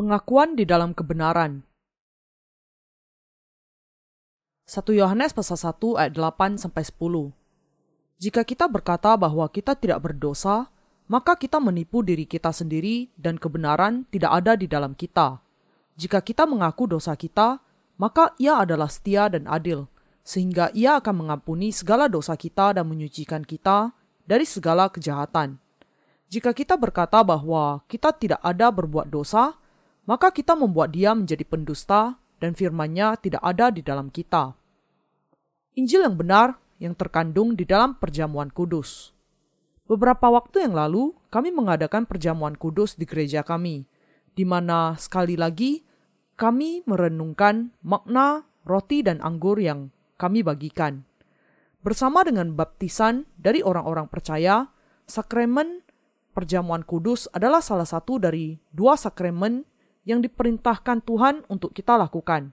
Pengakuan di dalam kebenaran 1 Yohanes pasal 1 ayat 8 sampai 10. Jika kita berkata bahwa kita tidak berdosa, maka kita menipu diri kita sendiri dan kebenaran tidak ada di dalam kita. Jika kita mengaku dosa kita, maka ia adalah setia dan adil, sehingga ia akan mengampuni segala dosa kita dan menyucikan kita dari segala kejahatan. Jika kita berkata bahwa kita tidak ada berbuat dosa, maka kita membuat dia menjadi pendusta dan firman-Nya tidak ada di dalam kita. Injil yang benar yang terkandung di dalam perjamuan kudus. Beberapa waktu yang lalu, kami mengadakan perjamuan kudus di gereja kami, di mana sekali lagi kami merenungkan makna roti dan anggur yang kami bagikan. Bersama dengan baptisan dari orang-orang percaya, sakramen perjamuan kudus adalah salah satu dari dua sakramen yang diperintahkan Tuhan untuk kita lakukan.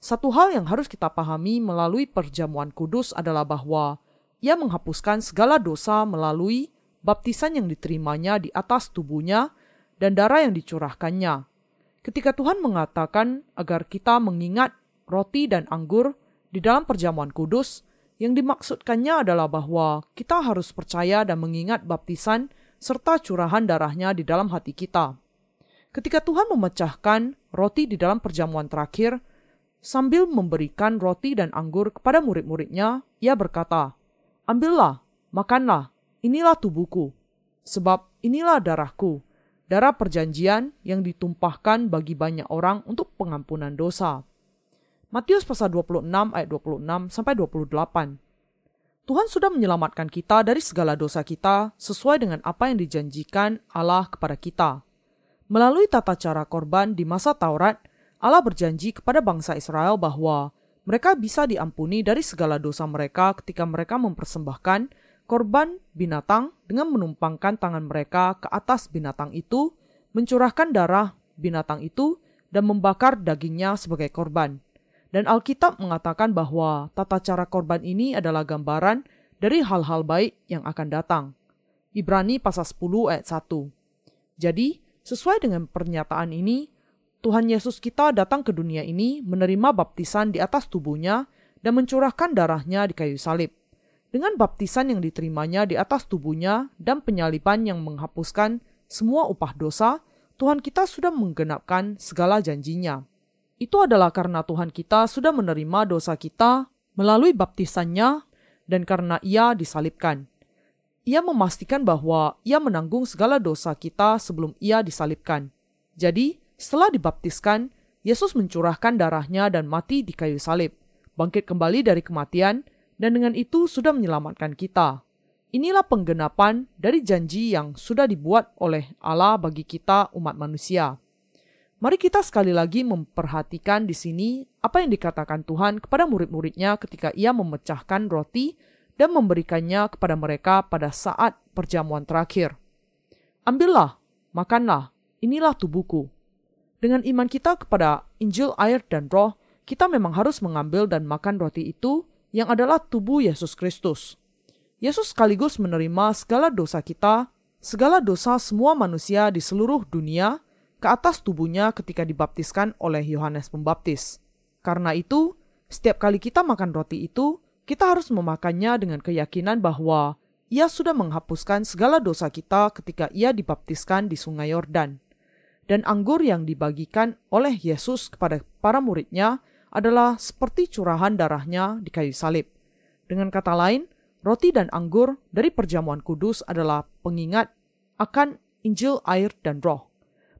Satu hal yang harus kita pahami melalui perjamuan kudus adalah bahwa ia menghapuskan segala dosa melalui baptisan yang diterimanya di atas tubuhnya dan darah yang dicurahkannya. Ketika Tuhan mengatakan agar kita mengingat roti dan anggur di dalam perjamuan kudus, yang dimaksudkannya adalah bahwa kita harus percaya dan mengingat baptisan serta curahan darahnya di dalam hati kita. Ketika Tuhan memecahkan roti di dalam perjamuan terakhir, Sambil memberikan roti dan anggur kepada murid-muridnya, ia berkata, Ambillah, makanlah, inilah tubuhku. Sebab inilah darahku, darah perjanjian yang ditumpahkan bagi banyak orang untuk pengampunan dosa. Matius pasal 26 ayat 26 sampai 28. Tuhan sudah menyelamatkan kita dari segala dosa kita sesuai dengan apa yang dijanjikan Allah kepada kita. Melalui tata cara korban di masa Taurat, Allah berjanji kepada bangsa Israel bahwa mereka bisa diampuni dari segala dosa mereka ketika mereka mempersembahkan korban binatang dengan menumpangkan tangan mereka ke atas binatang itu, mencurahkan darah binatang itu, dan membakar dagingnya sebagai korban. Dan Alkitab mengatakan bahwa tata cara korban ini adalah gambaran dari hal-hal baik yang akan datang. Ibrani pasal 10 ayat 1. Jadi, sesuai dengan pernyataan ini, Tuhan Yesus kita datang ke dunia ini menerima baptisan di atas tubuhnya dan mencurahkan darahnya di kayu salib. Dengan baptisan yang diterimanya di atas tubuhnya dan penyaliban yang menghapuskan semua upah dosa, Tuhan kita sudah menggenapkan segala janjinya. Itu adalah karena Tuhan kita sudah menerima dosa kita melalui baptisannya dan karena ia disalibkan. Ia memastikan bahwa ia menanggung segala dosa kita sebelum ia disalibkan. Jadi, setelah dibaptiskan, Yesus mencurahkan darahnya dan mati di kayu salib, bangkit kembali dari kematian, dan dengan itu sudah menyelamatkan kita. Inilah penggenapan dari janji yang sudah dibuat oleh Allah bagi kita umat manusia. Mari kita sekali lagi memperhatikan di sini apa yang dikatakan Tuhan kepada murid-muridnya ketika ia memecahkan roti dan memberikannya kepada mereka pada saat perjamuan terakhir. Ambillah, makanlah, inilah tubuhku. Dengan iman kita kepada Injil, air, dan Roh, kita memang harus mengambil dan makan roti itu yang adalah tubuh Yesus Kristus. Yesus sekaligus menerima segala dosa kita, segala dosa semua manusia di seluruh dunia ke atas tubuhnya ketika dibaptiskan oleh Yohanes Pembaptis. Karena itu, setiap kali kita makan roti itu, kita harus memakannya dengan keyakinan bahwa ia sudah menghapuskan segala dosa kita ketika ia dibaptiskan di Sungai Yordan dan anggur yang dibagikan oleh Yesus kepada para muridnya adalah seperti curahan darahnya di kayu salib. Dengan kata lain, roti dan anggur dari perjamuan kudus adalah pengingat akan Injil, air, dan roh.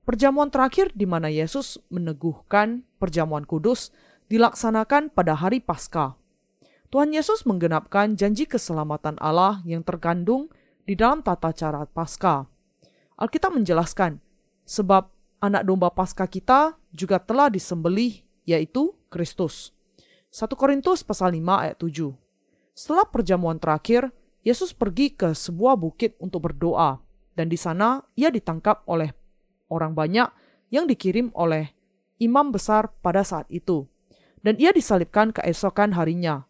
Perjamuan terakhir di mana Yesus meneguhkan perjamuan kudus dilaksanakan pada hari Paskah. Tuhan Yesus menggenapkan janji keselamatan Allah yang terkandung di dalam tata cara Paskah. Alkitab menjelaskan, sebab anak domba Paskah kita juga telah disembelih, yaitu Kristus. 1 Korintus pasal 5 ayat 7. Setelah perjamuan terakhir, Yesus pergi ke sebuah bukit untuk berdoa, dan di sana ia ditangkap oleh orang banyak yang dikirim oleh imam besar pada saat itu. Dan ia disalibkan keesokan harinya.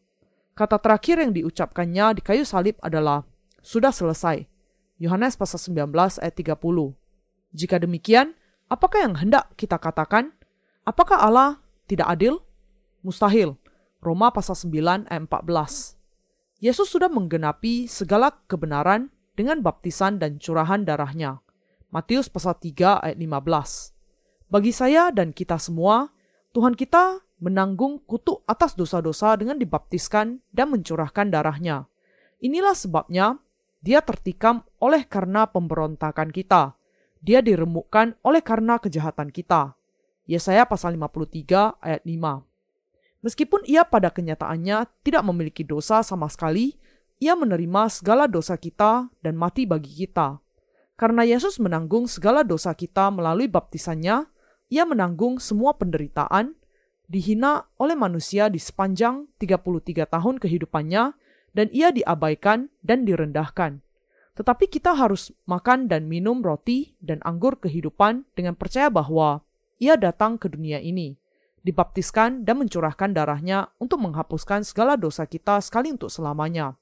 Kata terakhir yang diucapkannya di kayu salib adalah, sudah selesai. Yohanes pasal 19 ayat 30. Jika demikian, Apakah yang hendak kita katakan? Apakah Allah tidak adil? Mustahil. Roma pasal 9 ayat 14. Yesus sudah menggenapi segala kebenaran dengan baptisan dan curahan darahnya. Matius pasal 3 ayat 15. Bagi saya dan kita semua, Tuhan kita menanggung kutuk atas dosa-dosa dengan dibaptiskan dan mencurahkan darahnya. Inilah sebabnya dia tertikam oleh karena pemberontakan kita. Dia diremukkan oleh karena kejahatan kita. Yesaya pasal 53 ayat 5. Meskipun ia pada kenyataannya tidak memiliki dosa sama sekali, ia menerima segala dosa kita dan mati bagi kita. Karena Yesus menanggung segala dosa kita melalui baptisannya, ia menanggung semua penderitaan, dihina oleh manusia di sepanjang 33 tahun kehidupannya, dan ia diabaikan dan direndahkan. Tetapi kita harus makan dan minum roti dan anggur kehidupan dengan percaya bahwa ia datang ke dunia ini dibaptiskan dan mencurahkan darahnya untuk menghapuskan segala dosa kita sekali untuk selamanya.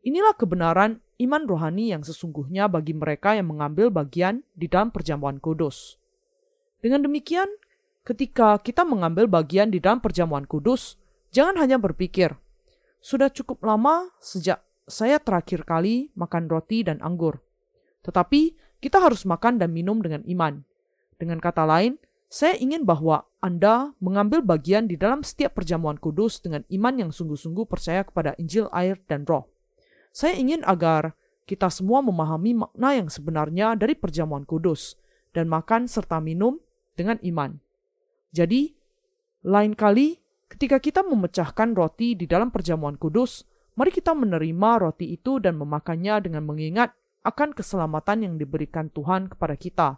Inilah kebenaran iman rohani yang sesungguhnya bagi mereka yang mengambil bagian di dalam perjamuan kudus. Dengan demikian, ketika kita mengambil bagian di dalam perjamuan kudus, jangan hanya berpikir, sudah cukup lama sejak saya terakhir kali makan roti dan anggur. Tetapi kita harus makan dan minum dengan iman. Dengan kata lain, saya ingin bahwa Anda mengambil bagian di dalam setiap perjamuan kudus dengan iman yang sungguh-sungguh percaya kepada Injil, air, dan roh. Saya ingin agar kita semua memahami makna yang sebenarnya dari perjamuan kudus dan makan serta minum dengan iman. Jadi, lain kali ketika kita memecahkan roti di dalam perjamuan kudus, mari kita menerima roti itu dan memakannya dengan mengingat akan keselamatan yang diberikan Tuhan kepada kita,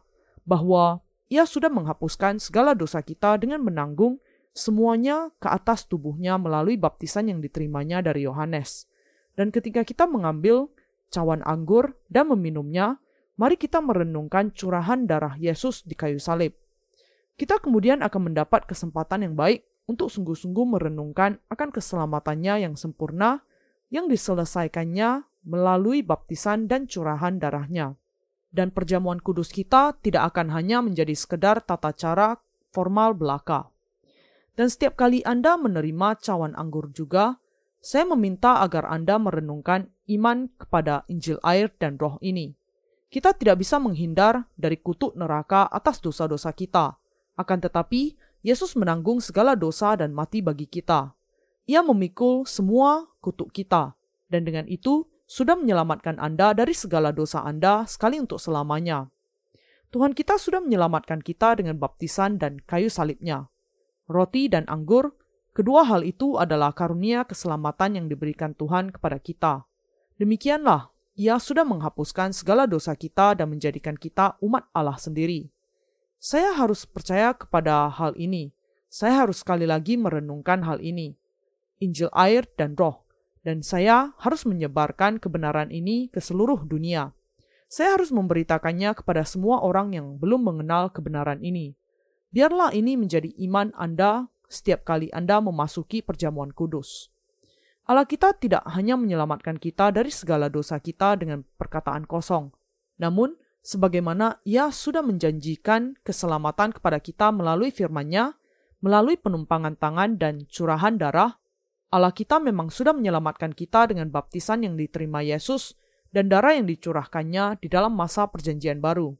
bahwa ia sudah menghapuskan segala dosa kita dengan menanggung semuanya ke atas tubuhnya melalui baptisan yang diterimanya dari Yohanes. Dan ketika kita mengambil cawan anggur dan meminumnya, mari kita merenungkan curahan darah Yesus di kayu salib. Kita kemudian akan mendapat kesempatan yang baik untuk sungguh-sungguh merenungkan akan keselamatannya yang sempurna yang diselesaikannya melalui baptisan dan curahan darahnya dan perjamuan kudus kita tidak akan hanya menjadi sekedar tata cara formal belaka. Dan setiap kali Anda menerima cawan anggur juga, saya meminta agar Anda merenungkan iman kepada Injil air dan roh ini. Kita tidak bisa menghindar dari kutuk neraka atas dosa-dosa kita. Akan tetapi, Yesus menanggung segala dosa dan mati bagi kita. Ia memikul semua kutuk kita, dan dengan itu sudah menyelamatkan Anda dari segala dosa Anda sekali untuk selamanya. Tuhan kita sudah menyelamatkan kita dengan baptisan dan kayu salibnya. Roti dan anggur, kedua hal itu adalah karunia keselamatan yang diberikan Tuhan kepada kita. Demikianlah, ia sudah menghapuskan segala dosa kita dan menjadikan kita umat Allah sendiri. Saya harus percaya kepada hal ini. Saya harus sekali lagi merenungkan hal ini. Injil air dan roh dan saya harus menyebarkan kebenaran ini ke seluruh dunia. Saya harus memberitakannya kepada semua orang yang belum mengenal kebenaran ini. Biarlah ini menjadi iman Anda setiap kali Anda memasuki perjamuan kudus. Allah kita tidak hanya menyelamatkan kita dari segala dosa kita dengan perkataan kosong, namun sebagaimana Ia sudah menjanjikan keselamatan kepada kita melalui firman-Nya, melalui penumpangan tangan dan curahan darah, Allah kita memang sudah menyelamatkan kita dengan baptisan yang diterima Yesus dan darah yang dicurahkannya di dalam masa perjanjian baru.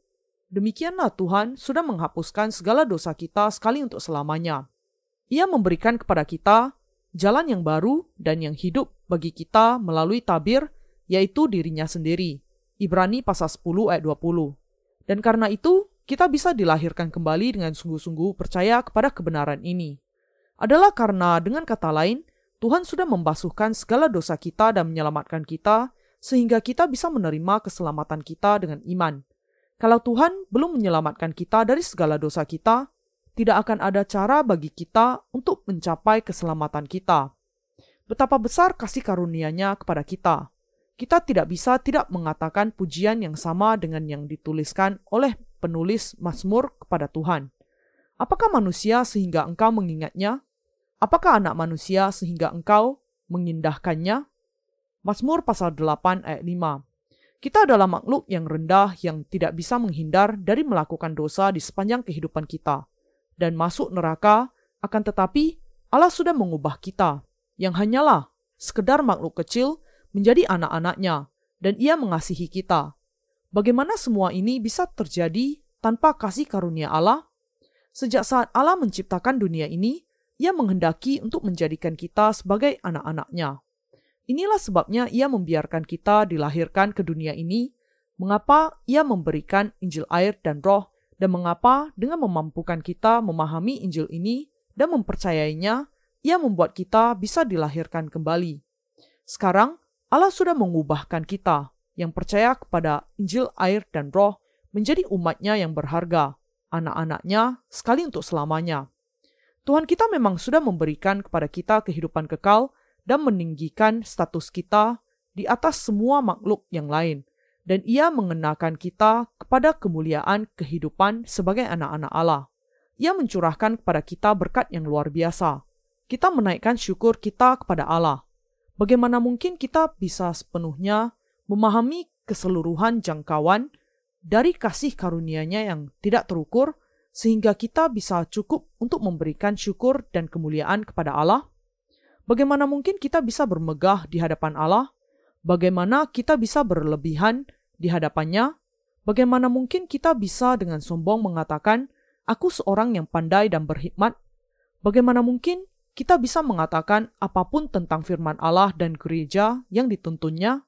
Demikianlah Tuhan sudah menghapuskan segala dosa kita sekali untuk selamanya. Ia memberikan kepada kita jalan yang baru dan yang hidup bagi kita melalui tabir, yaitu dirinya sendiri. Ibrani pasal 10 ayat 20. Dan karena itu, kita bisa dilahirkan kembali dengan sungguh-sungguh percaya kepada kebenaran ini. Adalah karena dengan kata lain, Tuhan sudah membasuhkan segala dosa kita dan menyelamatkan kita, sehingga kita bisa menerima keselamatan kita dengan iman. Kalau Tuhan belum menyelamatkan kita dari segala dosa kita, tidak akan ada cara bagi kita untuk mencapai keselamatan kita. Betapa besar kasih karunia-Nya kepada kita. Kita tidak bisa tidak mengatakan pujian yang sama dengan yang dituliskan oleh penulis Mazmur kepada Tuhan. Apakah manusia sehingga engkau mengingatnya? Apakah anak manusia sehingga engkau mengindahkannya? Mazmur pasal 8 ayat 5. Kita adalah makhluk yang rendah yang tidak bisa menghindar dari melakukan dosa di sepanjang kehidupan kita dan masuk neraka, akan tetapi Allah sudah mengubah kita yang hanyalah sekedar makhluk kecil menjadi anak-anaknya dan ia mengasihi kita. Bagaimana semua ini bisa terjadi tanpa kasih karunia Allah? Sejak saat Allah menciptakan dunia ini, ia menghendaki untuk menjadikan kita sebagai anak-anaknya. Inilah sebabnya ia membiarkan kita dilahirkan ke dunia ini, mengapa ia memberikan Injil air dan roh, dan mengapa dengan memampukan kita memahami Injil ini dan mempercayainya, ia membuat kita bisa dilahirkan kembali. Sekarang, Allah sudah mengubahkan kita yang percaya kepada Injil air dan roh menjadi umatnya yang berharga, anak-anaknya sekali untuk selamanya. Tuhan kita memang sudah memberikan kepada kita kehidupan kekal dan meninggikan status kita di atas semua makhluk yang lain, dan Ia mengenakan kita kepada kemuliaan kehidupan sebagai anak-anak Allah. Ia mencurahkan kepada kita berkat yang luar biasa. Kita menaikkan syukur kita kepada Allah. Bagaimana mungkin kita bisa sepenuhnya memahami keseluruhan jangkauan dari kasih karunia-Nya yang tidak terukur, sehingga kita bisa cukup untuk memberikan syukur dan kemuliaan kepada Allah? Bagaimana mungkin kita bisa bermegah di hadapan Allah? Bagaimana kita bisa berlebihan di hadapannya? Bagaimana mungkin kita bisa dengan sombong mengatakan, "Aku seorang yang pandai dan berhikmat"? Bagaimana mungkin kita bisa mengatakan apa pun tentang firman Allah dan gereja yang dituntunnya?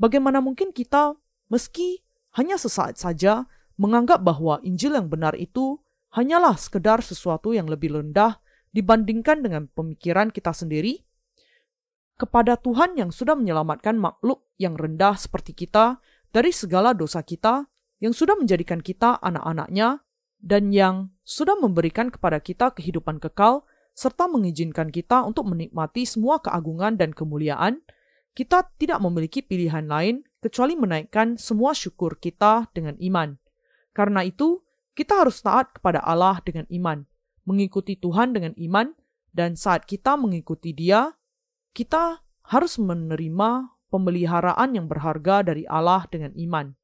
Bagaimana mungkin kita, meski hanya sesaat saja, menganggap bahwa Injil yang benar itu hanyalah sekedar sesuatu yang lebih rendah dibandingkan dengan pemikiran kita sendiri? Kepada Tuhan yang sudah menyelamatkan makhluk yang rendah seperti kita dari segala dosa kita, yang sudah menjadikan kita anak-anaknya, dan yang sudah memberikan kepada kita kehidupan kekal, serta mengizinkan kita untuk menikmati semua keagungan dan kemuliaan, kita tidak memiliki pilihan lain kecuali menaikkan semua syukur kita dengan iman. Karena itu, kita harus taat kepada Allah dengan iman mengikuti Tuhan dengan iman, dan saat kita mengikuti Dia, kita harus menerima pemeliharaan yang berharga dari Allah dengan iman.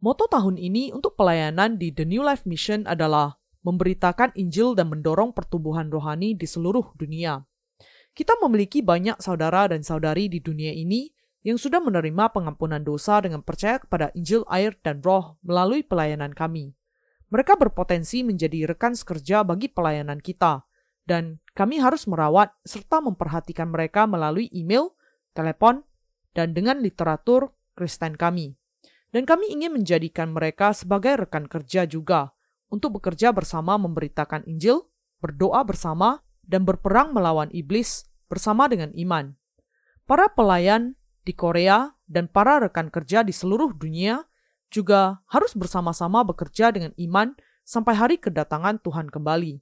Moto tahun ini untuk pelayanan di The New Life Mission adalah memberitakan Injil dan mendorong pertumbuhan rohani di seluruh dunia. Kita memiliki banyak saudara dan saudari di dunia ini yang sudah menerima pengampunan dosa dengan percaya kepada Injil air dan roh melalui pelayanan kami. Mereka berpotensi menjadi rekan sekerja bagi pelayanan kita, dan kami harus merawat serta memperhatikan mereka melalui email, telepon, dan dengan literatur Kristen kami. Dan kami ingin menjadikan mereka sebagai rekan kerja juga, untuk bekerja bersama memberitakan Injil, berdoa bersama, dan berperang melawan iblis bersama dengan iman. Para pelayan di Korea dan para rekan kerja di seluruh dunia juga harus bersama-sama bekerja dengan iman sampai hari kedatangan Tuhan kembali.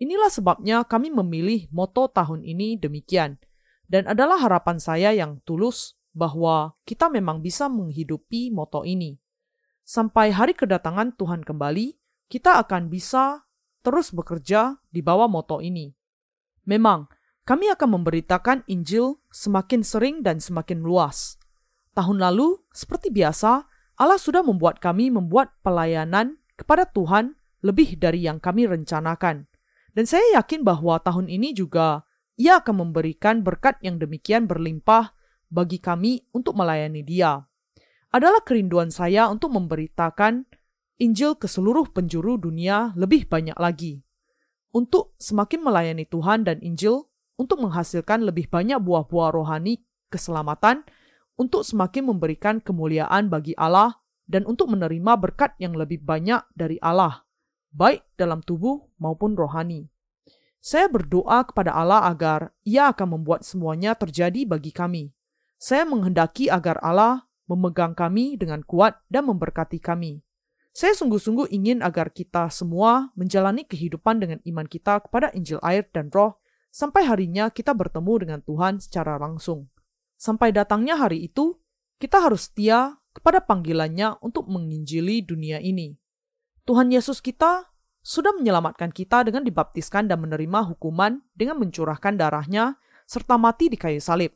Inilah sebabnya kami memilih moto tahun ini demikian, dan adalah harapan saya yang tulus bahwa kita memang bisa menghidupi moto ini. Sampai hari kedatangan Tuhan kembali, kita akan bisa terus bekerja di bawah moto ini. Memang, kami akan memberitakan Injil semakin sering dan semakin luas. Tahun lalu, seperti biasa, Allah sudah membuat kami membuat pelayanan kepada Tuhan lebih dari yang kami rencanakan. Dan saya yakin bahwa tahun ini juga ia akan memberikan berkat yang demikian berlimpah bagi kami untuk melayani dia. Adalah kerinduan saya untuk memberitakan Injil ke seluruh penjuru dunia lebih banyak lagi. Untuk semakin melayani Tuhan dan Injil, untuk menghasilkan lebih banyak buah-buah rohani keselamatan, untuk semakin memberikan kemuliaan bagi Allah dan untuk menerima berkat yang lebih banyak dari Allah, baik dalam tubuh maupun rohani. Saya berdoa kepada Allah agar Ia akan membuat semuanya terjadi bagi kami. Saya menghendaki agar Allah memegang kami dengan kuat dan memberkati kami. Saya sungguh-sungguh ingin agar kita semua menjalani kehidupan dengan iman kita kepada Injil air dan roh sampai harinya kita bertemu dengan Tuhan secara langsung. Sampai datangnya hari itu, kita harus setia kepada panggilannya untuk menginjili dunia ini. Tuhan Yesus kita sudah menyelamatkan kita dengan dibaptiskan dan menerima hukuman dengan mencurahkan darahnya serta mati di kayu salib.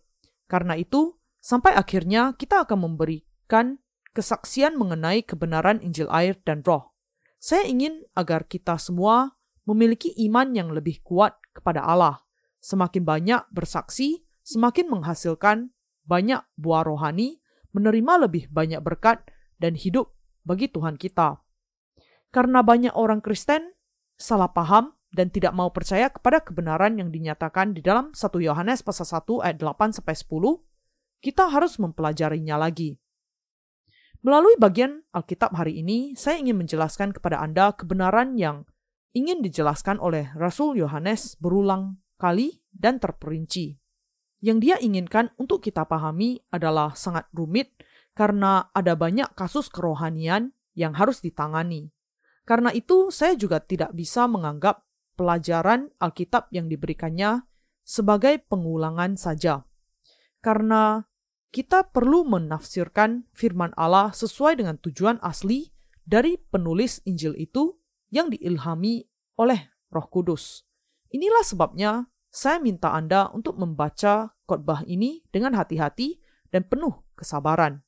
Karena itu, sampai akhirnya kita akan memberikan kesaksian mengenai kebenaran Injil air dan roh. Saya ingin agar kita semua memiliki iman yang lebih kuat kepada Allah. Semakin banyak bersaksi, semakin menghasilkan banyak buah rohani, menerima lebih banyak berkat, dan hidup bagi Tuhan kita. Karena banyak orang Kristen salah paham dan tidak mau percaya kepada kebenaran yang dinyatakan di dalam 1 Yohanes pasal 1 ayat 8 sampai 10, kita harus mempelajarinya lagi. Melalui bagian Alkitab hari ini, saya ingin menjelaskan kepada Anda kebenaran yang ingin dijelaskan oleh Rasul Yohanes berulang kali dan terperinci. Yang dia inginkan untuk kita pahami adalah sangat rumit karena ada banyak kasus kerohanian yang harus ditangani. Karena itu, saya juga tidak bisa menganggap pelajaran Alkitab yang diberikannya sebagai pengulangan saja. Karena kita perlu menafsirkan firman Allah sesuai dengan tujuan asli dari penulis Injil itu yang diilhami oleh Roh Kudus. Inilah sebabnya saya minta Anda untuk membaca khotbah ini dengan hati-hati dan penuh kesabaran.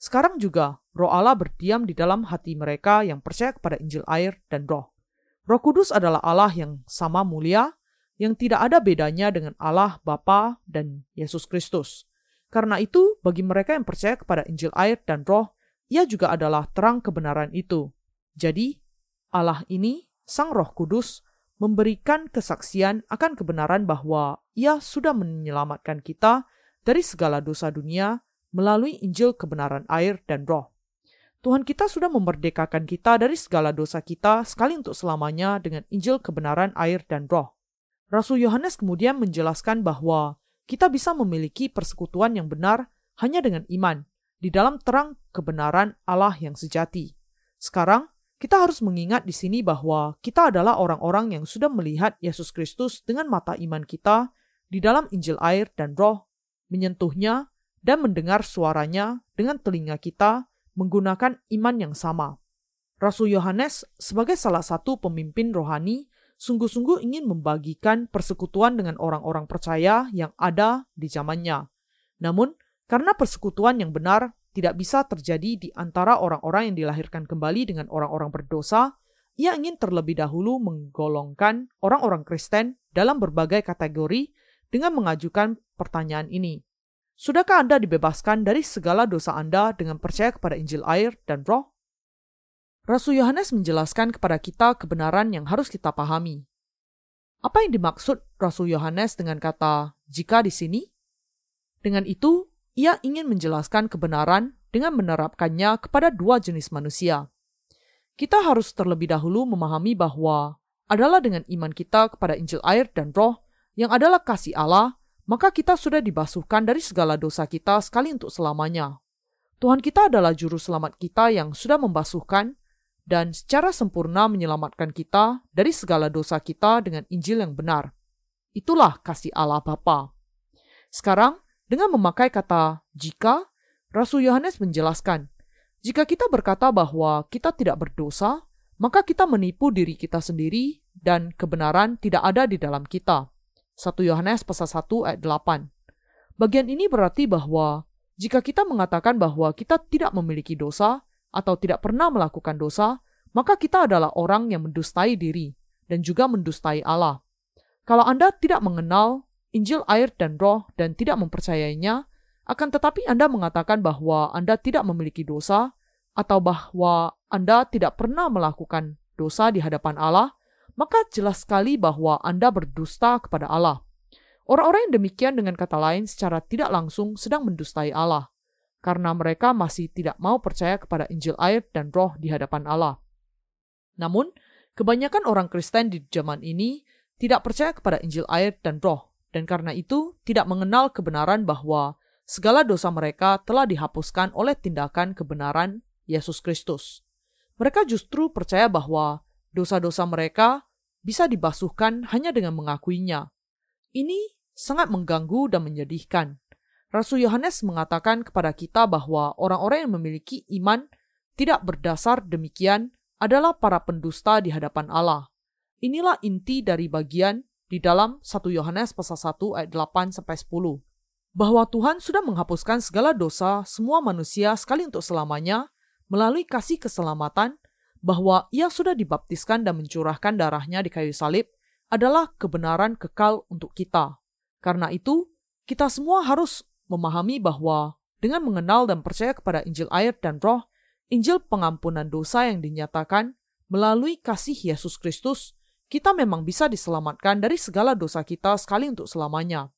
Sekarang juga Roh Allah berdiam di dalam hati mereka yang percaya kepada Injil air dan Roh. Roh Kudus adalah Allah yang sama mulia, yang tidak ada bedanya dengan Allah Bapa dan Yesus Kristus. Karena itu, bagi mereka yang percaya kepada Injil air dan roh, ia juga adalah terang kebenaran itu. Jadi, Allah ini, Sang Roh Kudus, memberikan kesaksian akan kebenaran bahwa ia sudah menyelamatkan kita dari segala dosa dunia melalui Injil kebenaran air dan roh. Tuhan kita sudah memerdekakan kita dari segala dosa kita sekali untuk selamanya dengan Injil kebenaran air dan roh. Rasul Yohanes kemudian menjelaskan bahwa kita bisa memiliki persekutuan yang benar hanya dengan iman di dalam terang kebenaran Allah yang sejati. Sekarang, kita harus mengingat di sini bahwa kita adalah orang-orang yang sudah melihat Yesus Kristus dengan mata iman kita di dalam Injil air dan roh, menyentuhnya dan mendengar suaranya dengan telinga kita menggunakan iman yang sama. Rasul Yohanes sebagai salah satu pemimpin rohani sungguh-sungguh ingin membagikan persekutuan dengan orang-orang percaya yang ada di zamannya. Namun, karena persekutuan yang benar tidak bisa terjadi di antara orang-orang yang dilahirkan kembali dengan orang-orang berdosa, ia ingin terlebih dahulu menggolongkan orang-orang Kristen dalam berbagai kategori dengan mengajukan pertanyaan ini. Sudahkah Anda dibebaskan dari segala dosa Anda dengan percaya kepada Injil air dan roh? Rasul Yohanes menjelaskan kepada kita kebenaran yang harus kita pahami. Apa yang dimaksud Rasul Yohanes dengan kata "jika" di sini? Dengan itu, ia ingin menjelaskan kebenaran dengan menerapkannya kepada dua jenis manusia. Kita harus terlebih dahulu memahami bahwa adalah dengan iman kita kepada Injil air dan Roh yang adalah kasih Allah, maka kita sudah dibasuhkan dari segala dosa kita sekali untuk selamanya. Tuhan kita adalah juru selamat kita yang sudah membasuhkan dan secara sempurna menyelamatkan kita dari segala dosa kita dengan Injil yang benar. Itulah kasih Allah Bapa. Sekarang, dengan memakai kata jika, Rasul Yohanes menjelaskan, jika kita berkata bahwa kita tidak berdosa, maka kita menipu diri kita sendiri dan kebenaran tidak ada di dalam kita. 1 Yohanes pasal 1 ayat 8. Bagian ini berarti bahwa jika kita mengatakan bahwa kita tidak memiliki dosa, atau tidak pernah melakukan dosa, maka kita adalah orang yang mendustai diri dan juga mendustai Allah. Kalau Anda tidak mengenal Injil air dan roh dan tidak mempercayainya, akan tetapi Anda mengatakan bahwa Anda tidak memiliki dosa atau bahwa Anda tidak pernah melakukan dosa di hadapan Allah, maka jelas sekali bahwa Anda berdusta kepada Allah. Orang-orang yang demikian dengan kata lain secara tidak langsung sedang mendustai Allah karena mereka masih tidak mau percaya kepada Injil air dan roh di hadapan Allah. Namun, kebanyakan orang Kristen di zaman ini tidak percaya kepada Injil air dan roh, dan karena itu tidak mengenal kebenaran bahwa segala dosa mereka telah dihapuskan oleh tindakan kebenaran Yesus Kristus. Mereka justru percaya bahwa dosa-dosa mereka bisa dibasuhkan hanya dengan mengakuinya. Ini sangat mengganggu dan menyedihkan Rasul Yohanes mengatakan kepada kita bahwa orang-orang yang memiliki iman tidak berdasar demikian adalah para pendusta di hadapan Allah. Inilah inti dari bagian di dalam 1 Yohanes pasal 1 ayat 8 sampai 10. bahwa Tuhan sudah menghapuskan segala dosa semua manusia sekali untuk selamanya melalui kasih keselamatan, bahwa ia sudah dibaptiskan dan mencurahkan darahnya di kayu salib adalah kebenaran kekal untuk kita. Karena itu, kita semua harus memahami bahwa dengan mengenal dan percaya kepada Injil air dan roh, Injil pengampunan dosa yang dinyatakan melalui kasih Yesus Kristus, kita memang bisa diselamatkan dari segala dosa kita sekali untuk selamanya.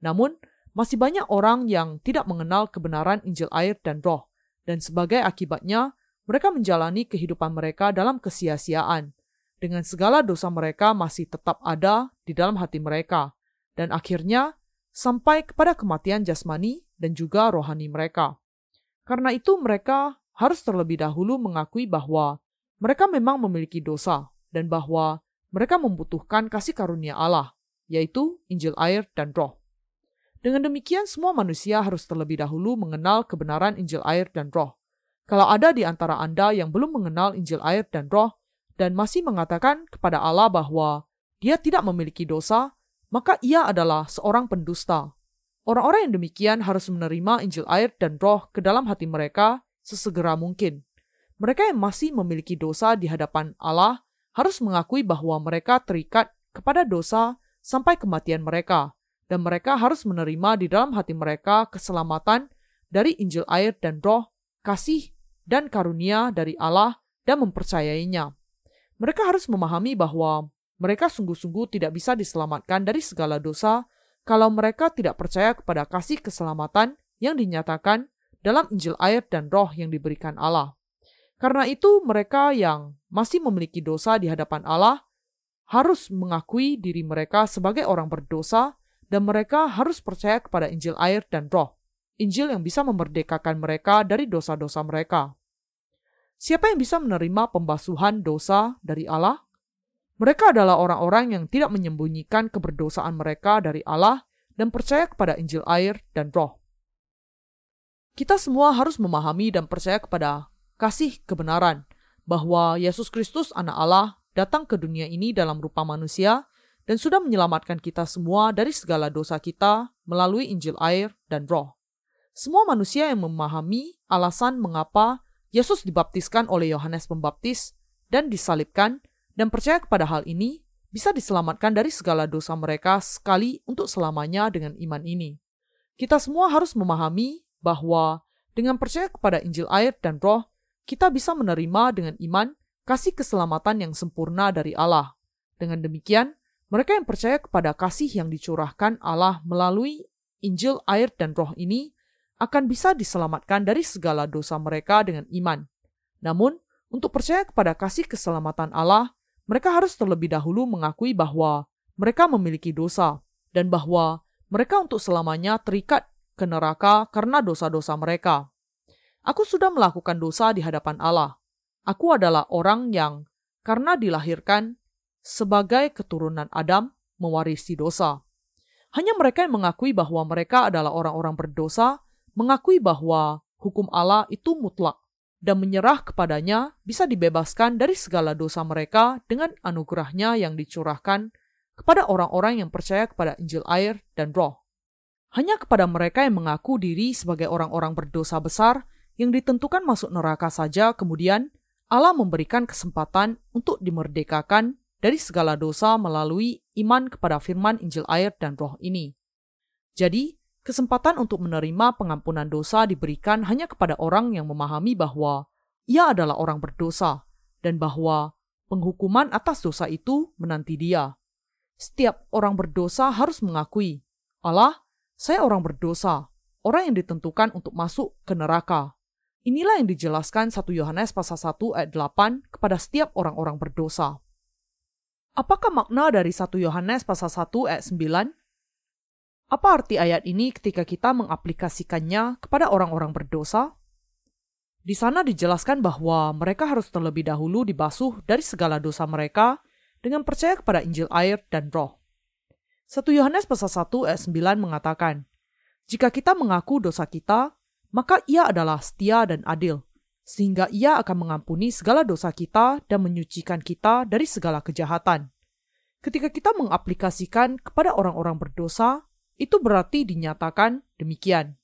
Namun, masih banyak orang yang tidak mengenal kebenaran Injil air dan roh, dan sebagai akibatnya, mereka menjalani kehidupan mereka dalam kesia-siaan, dengan segala dosa mereka masih tetap ada di dalam hati mereka, dan akhirnya sampai kepada kematian jasmani dan juga rohani mereka. Karena itu mereka harus terlebih dahulu mengakui bahwa mereka memang memiliki dosa, dan bahwa mereka membutuhkan kasih karunia Allah, yaitu Injil air dan roh. Dengan demikian, semua manusia harus terlebih dahulu mengenal kebenaran Injil air dan roh. Kalau ada di antara Anda yang belum mengenal Injil air dan roh, dan masih mengatakan kepada Allah bahwa dia tidak memiliki dosa, maka ia adalah seorang pendusta. Orang-orang yang demikian harus menerima Injil air dan roh ke dalam hati mereka sesegera mungkin. Mereka yang masih memiliki dosa di hadapan Allah harus mengakui bahwa mereka terikat kepada dosa sampai kematian mereka, dan mereka harus menerima di dalam hati mereka keselamatan dari Injil air dan roh, kasih dan karunia dari Allah dan mempercayainya. Mereka harus memahami bahwa mereka sungguh-sungguh tidak bisa diselamatkan dari segala dosa kalau mereka tidak percaya kepada kasih keselamatan yang dinyatakan dalam Injil air dan roh yang diberikan Allah. Karena itu mereka yang masih memiliki dosa di hadapan Allah harus mengakui diri mereka sebagai orang berdosa dan mereka harus percaya kepada Injil air dan roh, Injil yang bisa memerdekakan mereka dari dosa-dosa mereka. Siapa yang bisa menerima pembasuhan dosa dari Allah? Mereka adalah orang-orang yang tidak menyembunyikan keberdosaan mereka dari Allah dan percaya kepada Injil air dan roh. Kita semua harus memahami dan percaya kepada kasih kebenaran bahwa Yesus Kristus anak Allah datang ke dunia ini dalam rupa manusia dan sudah menyelamatkan kita semua dari segala dosa kita melalui Injil air dan roh. Semua manusia yang memahami alasan mengapa Yesus dibaptiskan oleh Yohanes Pembaptis dan disalibkan dan percaya kepada hal ini bisa diselamatkan dari segala dosa mereka sekali untuk selamanya dengan iman ini. Kita semua harus memahami bahwa dengan percaya kepada Injil air dan roh, kita bisa menerima dengan iman kasih keselamatan yang sempurna dari Allah. Dengan demikian, mereka yang percaya kepada kasih yang dicurahkan Allah melalui Injil, air, dan roh ini akan bisa diselamatkan dari segala dosa mereka dengan iman. Namun, untuk percaya kepada kasih keselamatan Allah, mereka harus terlebih dahulu mengakui bahwa mereka memiliki dosa dan bahwa mereka untuk selamanya terikat ke neraka karena dosa-dosa mereka. Aku sudah melakukan dosa di hadapan Allah. Aku adalah orang yang karena dilahirkan sebagai keturunan Adam mewarisi dosa. Hanya mereka yang mengakui bahwa mereka adalah orang-orang berdosa, mengakui bahwa hukum Allah itu mutlak dan menyerah kepadanya bisa dibebaskan dari segala dosa mereka dengan anugerahnya yang dicurahkan kepada orang-orang yang percaya kepada Injil air dan roh. Hanya kepada mereka yang mengaku diri sebagai orang-orang berdosa besar yang ditentukan masuk neraka saja kemudian Allah memberikan kesempatan untuk dimerdekakan dari segala dosa melalui iman kepada firman Injil air dan roh ini. Jadi, kesempatan untuk menerima pengampunan dosa diberikan hanya kepada orang yang memahami bahwa ia adalah orang berdosa dan bahwa penghukuman atas dosa itu menanti dia. Setiap orang berdosa harus mengakui, Allah, saya orang berdosa, orang yang ditentukan untuk masuk ke neraka. Inilah yang dijelaskan 1 Yohanes pasal 1 ayat 8 kepada setiap orang-orang berdosa. Apakah makna dari 1 Yohanes pasal 1 ayat 9? Apa arti ayat ini ketika kita mengaplikasikannya kepada orang-orang berdosa? Di sana dijelaskan bahwa mereka harus terlebih dahulu dibasuh dari segala dosa mereka dengan percaya kepada Injil air dan roh. 1 Yohanes pasal 1 ayat 9 mengatakan, Jika kita mengaku dosa kita, maka ia adalah setia dan adil, sehingga ia akan mengampuni segala dosa kita dan menyucikan kita dari segala kejahatan. Ketika kita mengaplikasikan kepada orang-orang berdosa, itu berarti dinyatakan demikian.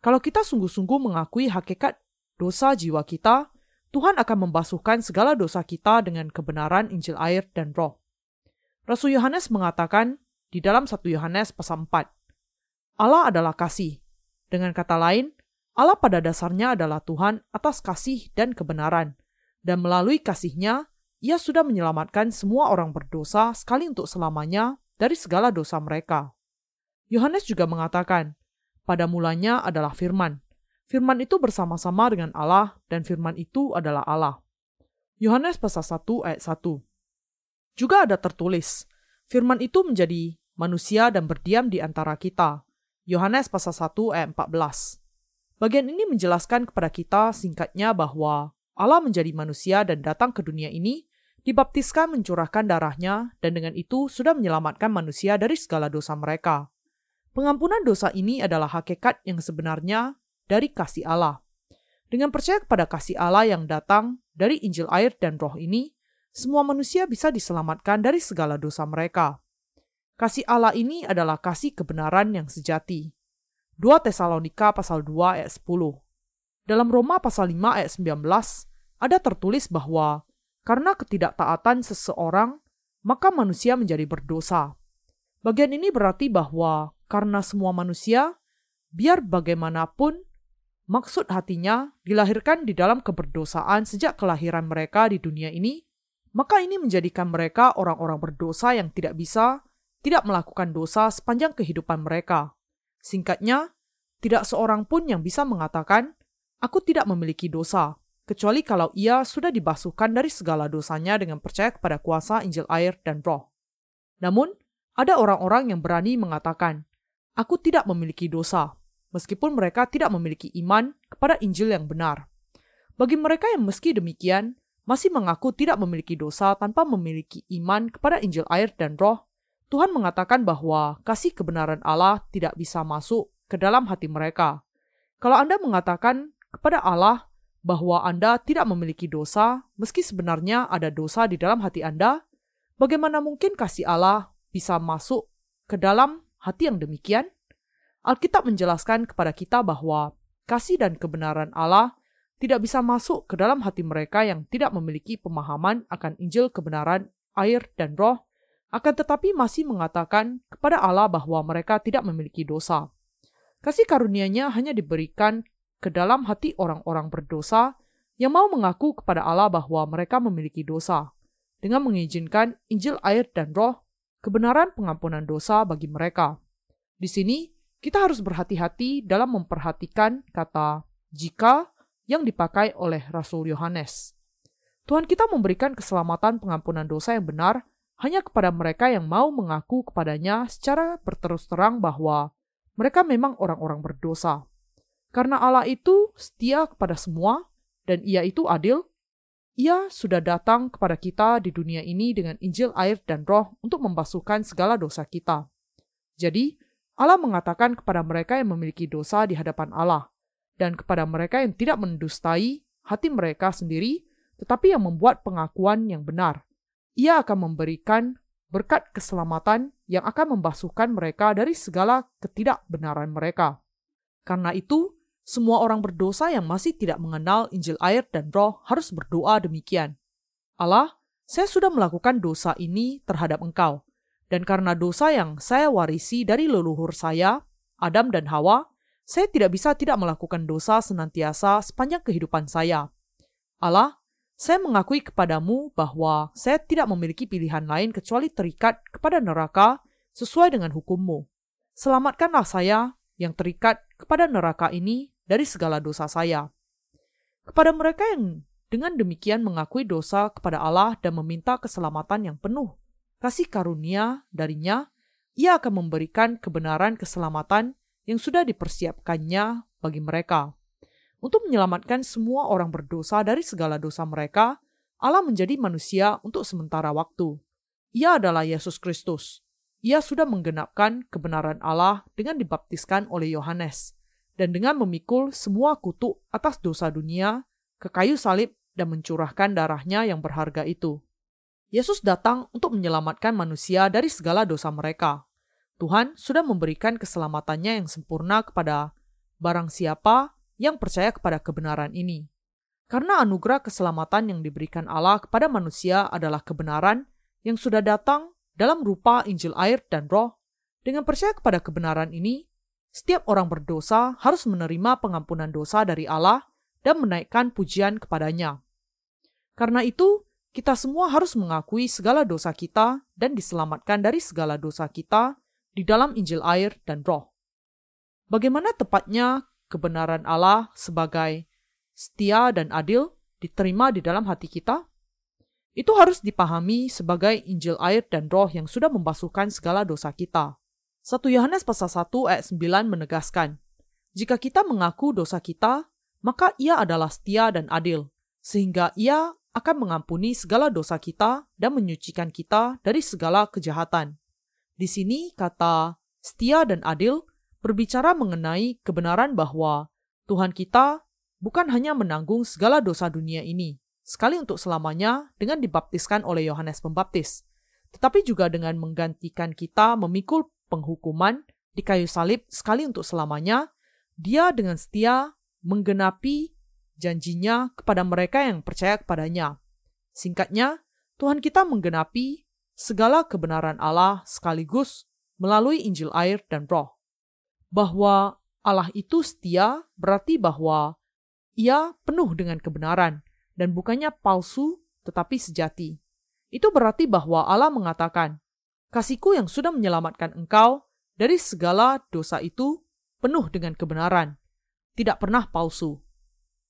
Kalau kita sungguh-sungguh mengakui hakikat dosa jiwa kita, Tuhan akan membasuhkan segala dosa kita dengan kebenaran Injil air dan roh. Rasul Yohanes mengatakan di dalam 1 Yohanes pasal 4, Allah adalah kasih. Dengan kata lain, Allah pada dasarnya adalah Tuhan atas kasih dan kebenaran, dan melalui kasihnya, ia sudah menyelamatkan semua orang berdosa sekali untuk selamanya dari segala dosa mereka. Yohanes juga mengatakan, pada mulanya adalah firman. Firman itu bersama-sama dengan Allah, dan firman itu adalah Allah. Yohanes pasal 1 ayat 1 Juga ada tertulis, firman itu menjadi manusia dan berdiam di antara kita. Yohanes pasal 1 ayat 14 Bagian ini menjelaskan kepada kita singkatnya bahwa Allah menjadi manusia dan datang ke dunia ini, dibaptiskan mencurahkan darahnya, dan dengan itu sudah menyelamatkan manusia dari segala dosa mereka. Pengampunan dosa ini adalah hakikat yang sebenarnya dari kasih Allah. Dengan percaya kepada kasih Allah yang datang dari Injil air dan roh ini, semua manusia bisa diselamatkan dari segala dosa mereka. Kasih Allah ini adalah kasih kebenaran yang sejati. 2 Tesalonika pasal 2 ayat 10. Dalam Roma pasal 5 ayat 19 ada tertulis bahwa karena ketidaktaatan seseorang, maka manusia menjadi berdosa. Bagian ini berarti bahwa karena semua manusia, biar bagaimanapun, maksud hatinya dilahirkan di dalam keberdosaan sejak kelahiran mereka di dunia ini, maka ini menjadikan mereka orang-orang berdosa yang tidak bisa, tidak melakukan dosa sepanjang kehidupan mereka. Singkatnya, tidak seorang pun yang bisa mengatakan, "Aku tidak memiliki dosa," kecuali kalau ia sudah dibasuhkan dari segala dosanya dengan percaya kepada kuasa Injil air dan Roh. Namun, ada orang-orang yang berani mengatakan, "Aku tidak memiliki dosa," meskipun mereka tidak memiliki iman kepada Injil yang benar. Bagi mereka yang meski demikian masih mengaku tidak memiliki dosa tanpa memiliki iman kepada Injil air dan Roh, Tuhan mengatakan bahwa kasih kebenaran Allah tidak bisa masuk ke dalam hati mereka. Kalau Anda mengatakan kepada Allah bahwa Anda tidak memiliki dosa, meski sebenarnya ada dosa di dalam hati Anda, bagaimana mungkin kasih Allah bisa masuk ke dalam hati yang demikian? Alkitab menjelaskan kepada kita bahwa kasih dan kebenaran Allah tidak bisa masuk ke dalam hati mereka yang tidak memiliki pemahaman akan Injil kebenaran, air, dan roh, akan tetapi masih mengatakan kepada Allah bahwa mereka tidak memiliki dosa. Kasih karunia-Nya hanya diberikan ke dalam hati orang-orang berdosa yang mau mengaku kepada Allah bahwa mereka memiliki dosa, dengan mengizinkan Injil air dan roh, kebenaran pengampunan dosa bagi mereka. Di sini, kita harus berhati-hati dalam memperhatikan kata jika yang dipakai oleh Rasul Yohanes. Tuhan kita memberikan keselamatan pengampunan dosa yang benar hanya kepada mereka yang mau mengaku kepadanya secara berterus terang bahwa mereka memang orang-orang berdosa. Karena Allah itu setia kepada semua, dan Ia itu adil, Ia sudah datang kepada kita di dunia ini dengan Injil, air, dan Roh untuk membasuhkan segala dosa kita. Jadi, Allah mengatakan kepada mereka yang memiliki dosa di hadapan Allah, dan kepada mereka yang tidak mendustai hati mereka sendiri, tetapi yang membuat pengakuan yang benar. Ia akan memberikan berkat keselamatan yang akan membasuhkan mereka dari segala ketidakbenaran mereka. Karena itu, semua orang berdosa yang masih tidak mengenal Injil air dan roh harus berdoa demikian. Allah, saya sudah melakukan dosa ini terhadap engkau, dan karena dosa yang saya warisi dari leluhur saya, Adam dan Hawa, saya tidak bisa tidak melakukan dosa senantiasa sepanjang kehidupan saya. Allah, saya mengakui kepadamu bahwa saya tidak memiliki pilihan lain kecuali terikat kepada neraka sesuai dengan hukummu. Selamatkanlah saya yang terikat kepada neraka ini dari segala dosa saya. Kepada mereka yang dengan demikian mengakui dosa kepada Allah dan meminta keselamatan yang penuh, kasih karunia darinya, ia akan memberikan kebenaran keselamatan yang sudah dipersiapkannya bagi mereka. Untuk menyelamatkan semua orang berdosa dari segala dosa mereka, Allah menjadi manusia untuk sementara waktu. Ia adalah Yesus Kristus. Ia sudah menggenapkan kebenaran Allah dengan dibaptiskan oleh Yohanes dan dengan memikul semua kutuk atas dosa dunia ke kayu salib dan mencurahkan darahnya yang berharga itu. Yesus datang untuk menyelamatkan manusia dari segala dosa mereka. Tuhan sudah memberikan keselamatannya yang sempurna kepada barang siapa yang percaya kepada kebenaran ini. Karena anugerah keselamatan yang diberikan Allah kepada manusia adalah kebenaran yang sudah datang dalam rupa Injil air dan roh, dengan percaya kepada kebenaran ini, setiap orang berdosa harus menerima pengampunan dosa dari Allah dan menaikkan pujian kepadanya. Karena itu, kita semua harus mengakui segala dosa kita dan diselamatkan dari segala dosa kita di dalam Injil air dan roh. Bagaimana tepatnya kebenaran Allah sebagai setia dan adil diterima di dalam hati kita? Itu harus dipahami sebagai Injil air dan roh yang sudah membasuhkan segala dosa kita. 1 Yohanes pasal 1 ayat 9 menegaskan, Jika kita mengaku dosa kita, maka ia adalah setia dan adil, sehingga ia akan mengampuni segala dosa kita dan menyucikan kita dari segala kejahatan. Di sini kata setia dan adil berbicara mengenai kebenaran bahwa Tuhan kita bukan hanya menanggung segala dosa dunia ini, sekali untuk selamanya dengan dibaptiskan oleh Yohanes Pembaptis, tetapi juga dengan menggantikan kita memikul penghukuman di kayu salib sekali untuk selamanya, dia dengan setia menggenapi janjinya kepada mereka yang percaya kepadanya. Singkatnya, Tuhan kita menggenapi segala kebenaran Allah sekaligus melalui Injil air dan roh. Bahwa Allah itu setia berarti bahwa ia penuh dengan kebenaran dan bukannya palsu tetapi sejati. Itu berarti bahwa Allah mengatakan, kasihku yang sudah menyelamatkan engkau dari segala dosa itu penuh dengan kebenaran, tidak pernah palsu.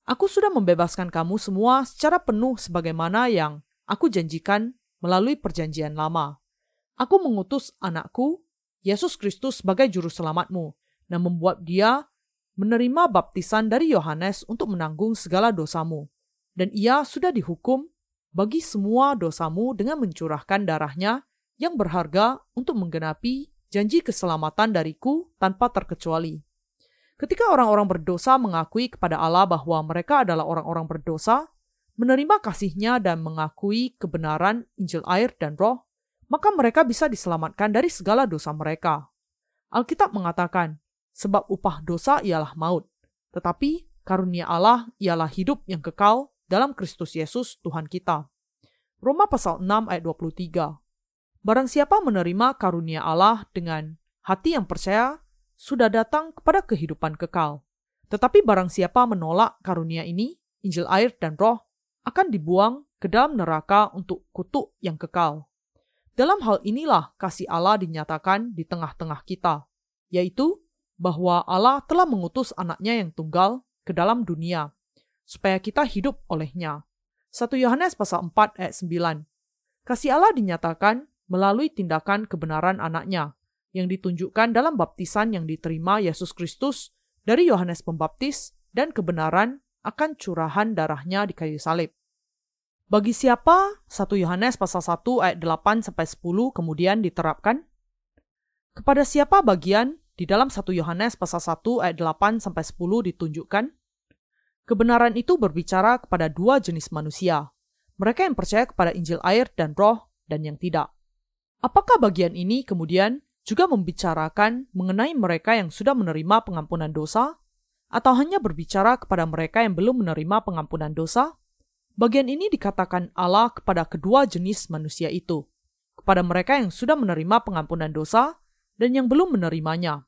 Aku sudah membebaskan kamu semua secara penuh sebagaimana yang aku janjikan melalui perjanjian lama. Aku mengutus anakku, Yesus Kristus sebagai juru selamatmu, dan membuat dia menerima baptisan dari Yohanes untuk menanggung segala dosamu, dan ia sudah dihukum bagi semua dosamu dengan mencurahkan darahnya yang berharga untuk menggenapi janji keselamatan dariku tanpa terkecuali. Ketika orang-orang berdosa mengakui kepada Allah bahwa mereka adalah orang-orang berdosa, menerima kasihnya dan mengakui kebenaran Injil air dan roh, maka mereka bisa diselamatkan dari segala dosa mereka. Alkitab mengatakan, sebab upah dosa ialah maut. Tetapi karunia Allah ialah hidup yang kekal dalam Kristus Yesus Tuhan kita. Roma pasal 6 ayat 23. Barang siapa menerima karunia Allah dengan hati yang percaya, sudah datang kepada kehidupan kekal. Tetapi barang siapa menolak karunia ini, Injil air dan roh, akan dibuang ke dalam neraka untuk kutuk yang kekal. Dalam hal inilah kasih Allah dinyatakan di tengah-tengah kita, yaitu bahwa Allah telah mengutus anaknya yang tunggal ke dalam dunia, supaya kita hidup olehnya. 1 Yohanes pasal 4 ayat 9. Kasih Allah dinyatakan melalui tindakan kebenaran anaknya, yang ditunjukkan dalam baptisan yang diterima Yesus Kristus dari Yohanes Pembaptis dan kebenaran akan curahan darahnya di kayu salib. Bagi siapa 1 Yohanes pasal 1 ayat 8 sampai 10 kemudian diterapkan? Kepada siapa bagian di dalam 1 Yohanes pasal 1 ayat 8 sampai 10 ditunjukkan kebenaran itu berbicara kepada dua jenis manusia, mereka yang percaya kepada Injil air dan roh dan yang tidak. Apakah bagian ini kemudian juga membicarakan mengenai mereka yang sudah menerima pengampunan dosa atau hanya berbicara kepada mereka yang belum menerima pengampunan dosa? Bagian ini dikatakan Allah kepada kedua jenis manusia itu, kepada mereka yang sudah menerima pengampunan dosa dan yang belum menerimanya.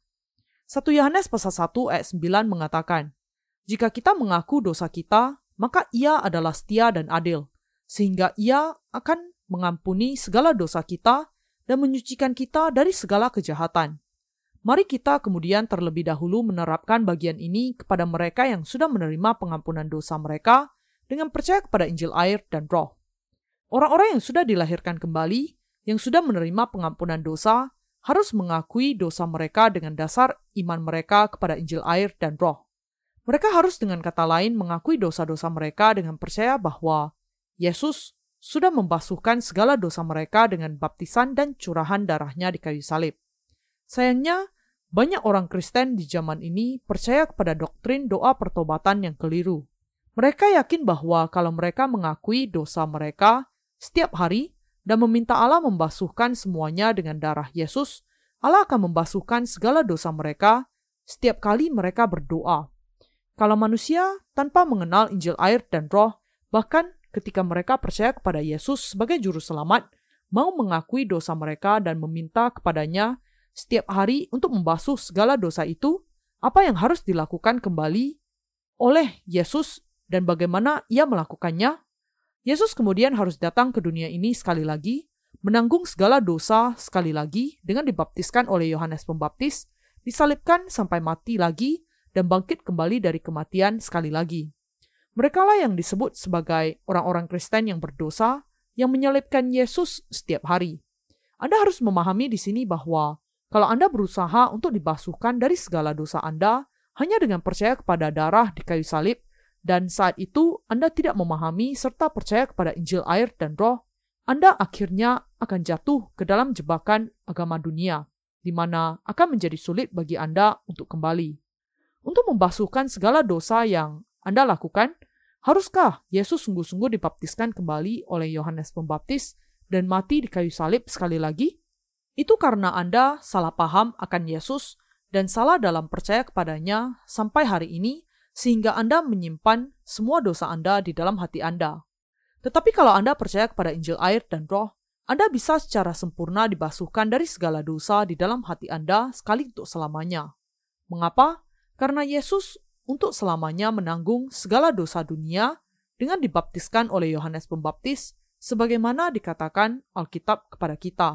1 Yohanes pasal 1 ayat 9 mengatakan, Jika kita mengaku dosa kita, maka ia adalah setia dan adil, sehingga ia akan mengampuni segala dosa kita dan menyucikan kita dari segala kejahatan. Mari kita kemudian terlebih dahulu menerapkan bagian ini kepada mereka yang sudah menerima pengampunan dosa mereka dengan percaya kepada Injil air dan roh. Orang-orang yang sudah dilahirkan kembali, yang sudah menerima pengampunan dosa, harus mengakui dosa mereka dengan dasar iman mereka kepada Injil air dan roh. Mereka harus dengan kata lain mengakui dosa-dosa mereka dengan percaya bahwa Yesus sudah membasuhkan segala dosa mereka dengan baptisan dan curahan darahnya di kayu salib. Sayangnya, banyak orang Kristen di zaman ini percaya kepada doktrin doa pertobatan yang keliru. Mereka yakin bahwa kalau mereka mengakui dosa mereka setiap hari, dan meminta Allah membasuhkan semuanya dengan darah Yesus, Allah akan membasuhkan segala dosa mereka setiap kali mereka berdoa. Kalau manusia tanpa mengenal Injil air dan roh, bahkan ketika mereka percaya kepada Yesus sebagai juru selamat, mau mengakui dosa mereka dan meminta kepadanya setiap hari untuk membasuh segala dosa itu, apa yang harus dilakukan kembali oleh Yesus dan bagaimana ia melakukannya? Yesus kemudian harus datang ke dunia ini sekali lagi menanggung segala dosa sekali lagi dengan dibaptiskan oleh Yohanes Pembaptis, disalibkan sampai mati lagi, dan bangkit kembali dari kematian sekali lagi. Mereka lah yang disebut sebagai orang-orang Kristen yang berdosa, yang menyalibkan Yesus setiap hari. Anda harus memahami di sini bahwa kalau Anda berusaha untuk dibasuhkan dari segala dosa Anda hanya dengan percaya kepada darah di kayu salib, dan saat itu Anda tidak memahami serta percaya kepada Injil air dan roh, anda akhirnya akan jatuh ke dalam jebakan agama dunia, di mana akan menjadi sulit bagi Anda untuk kembali. Untuk membasuhkan segala dosa yang Anda lakukan, haruskah Yesus sungguh-sungguh dibaptiskan kembali oleh Yohanes Pembaptis dan mati di kayu salib sekali lagi? Itu karena Anda salah paham akan Yesus dan salah dalam percaya kepadanya sampai hari ini, sehingga Anda menyimpan semua dosa Anda di dalam hati Anda. Tetapi kalau Anda percaya kepada Injil air dan roh, Anda bisa secara sempurna dibasuhkan dari segala dosa di dalam hati Anda sekali untuk selamanya. Mengapa? Karena Yesus untuk selamanya menanggung segala dosa dunia dengan dibaptiskan oleh Yohanes Pembaptis sebagaimana dikatakan Alkitab kepada kita.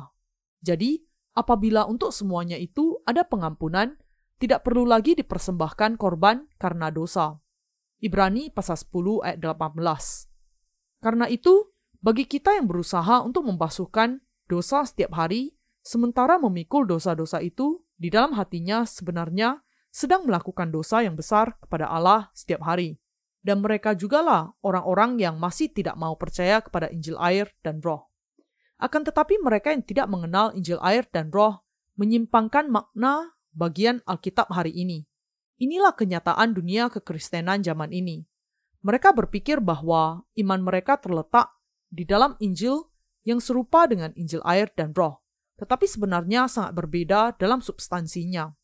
Jadi, apabila untuk semuanya itu ada pengampunan, tidak perlu lagi dipersembahkan korban karena dosa. Ibrani pasal 10 ayat 18. Karena itu, bagi kita yang berusaha untuk membasuhkan dosa setiap hari, sementara memikul dosa-dosa itu di dalam hatinya sebenarnya sedang melakukan dosa yang besar kepada Allah setiap hari. Dan mereka jugalah orang-orang yang masih tidak mau percaya kepada Injil air dan roh. Akan tetapi mereka yang tidak mengenal Injil air dan roh menyimpangkan makna bagian Alkitab hari ini. Inilah kenyataan dunia kekristenan zaman ini. Mereka berpikir bahwa iman mereka terletak di dalam Injil yang serupa dengan Injil air dan roh, tetapi sebenarnya sangat berbeda dalam substansinya.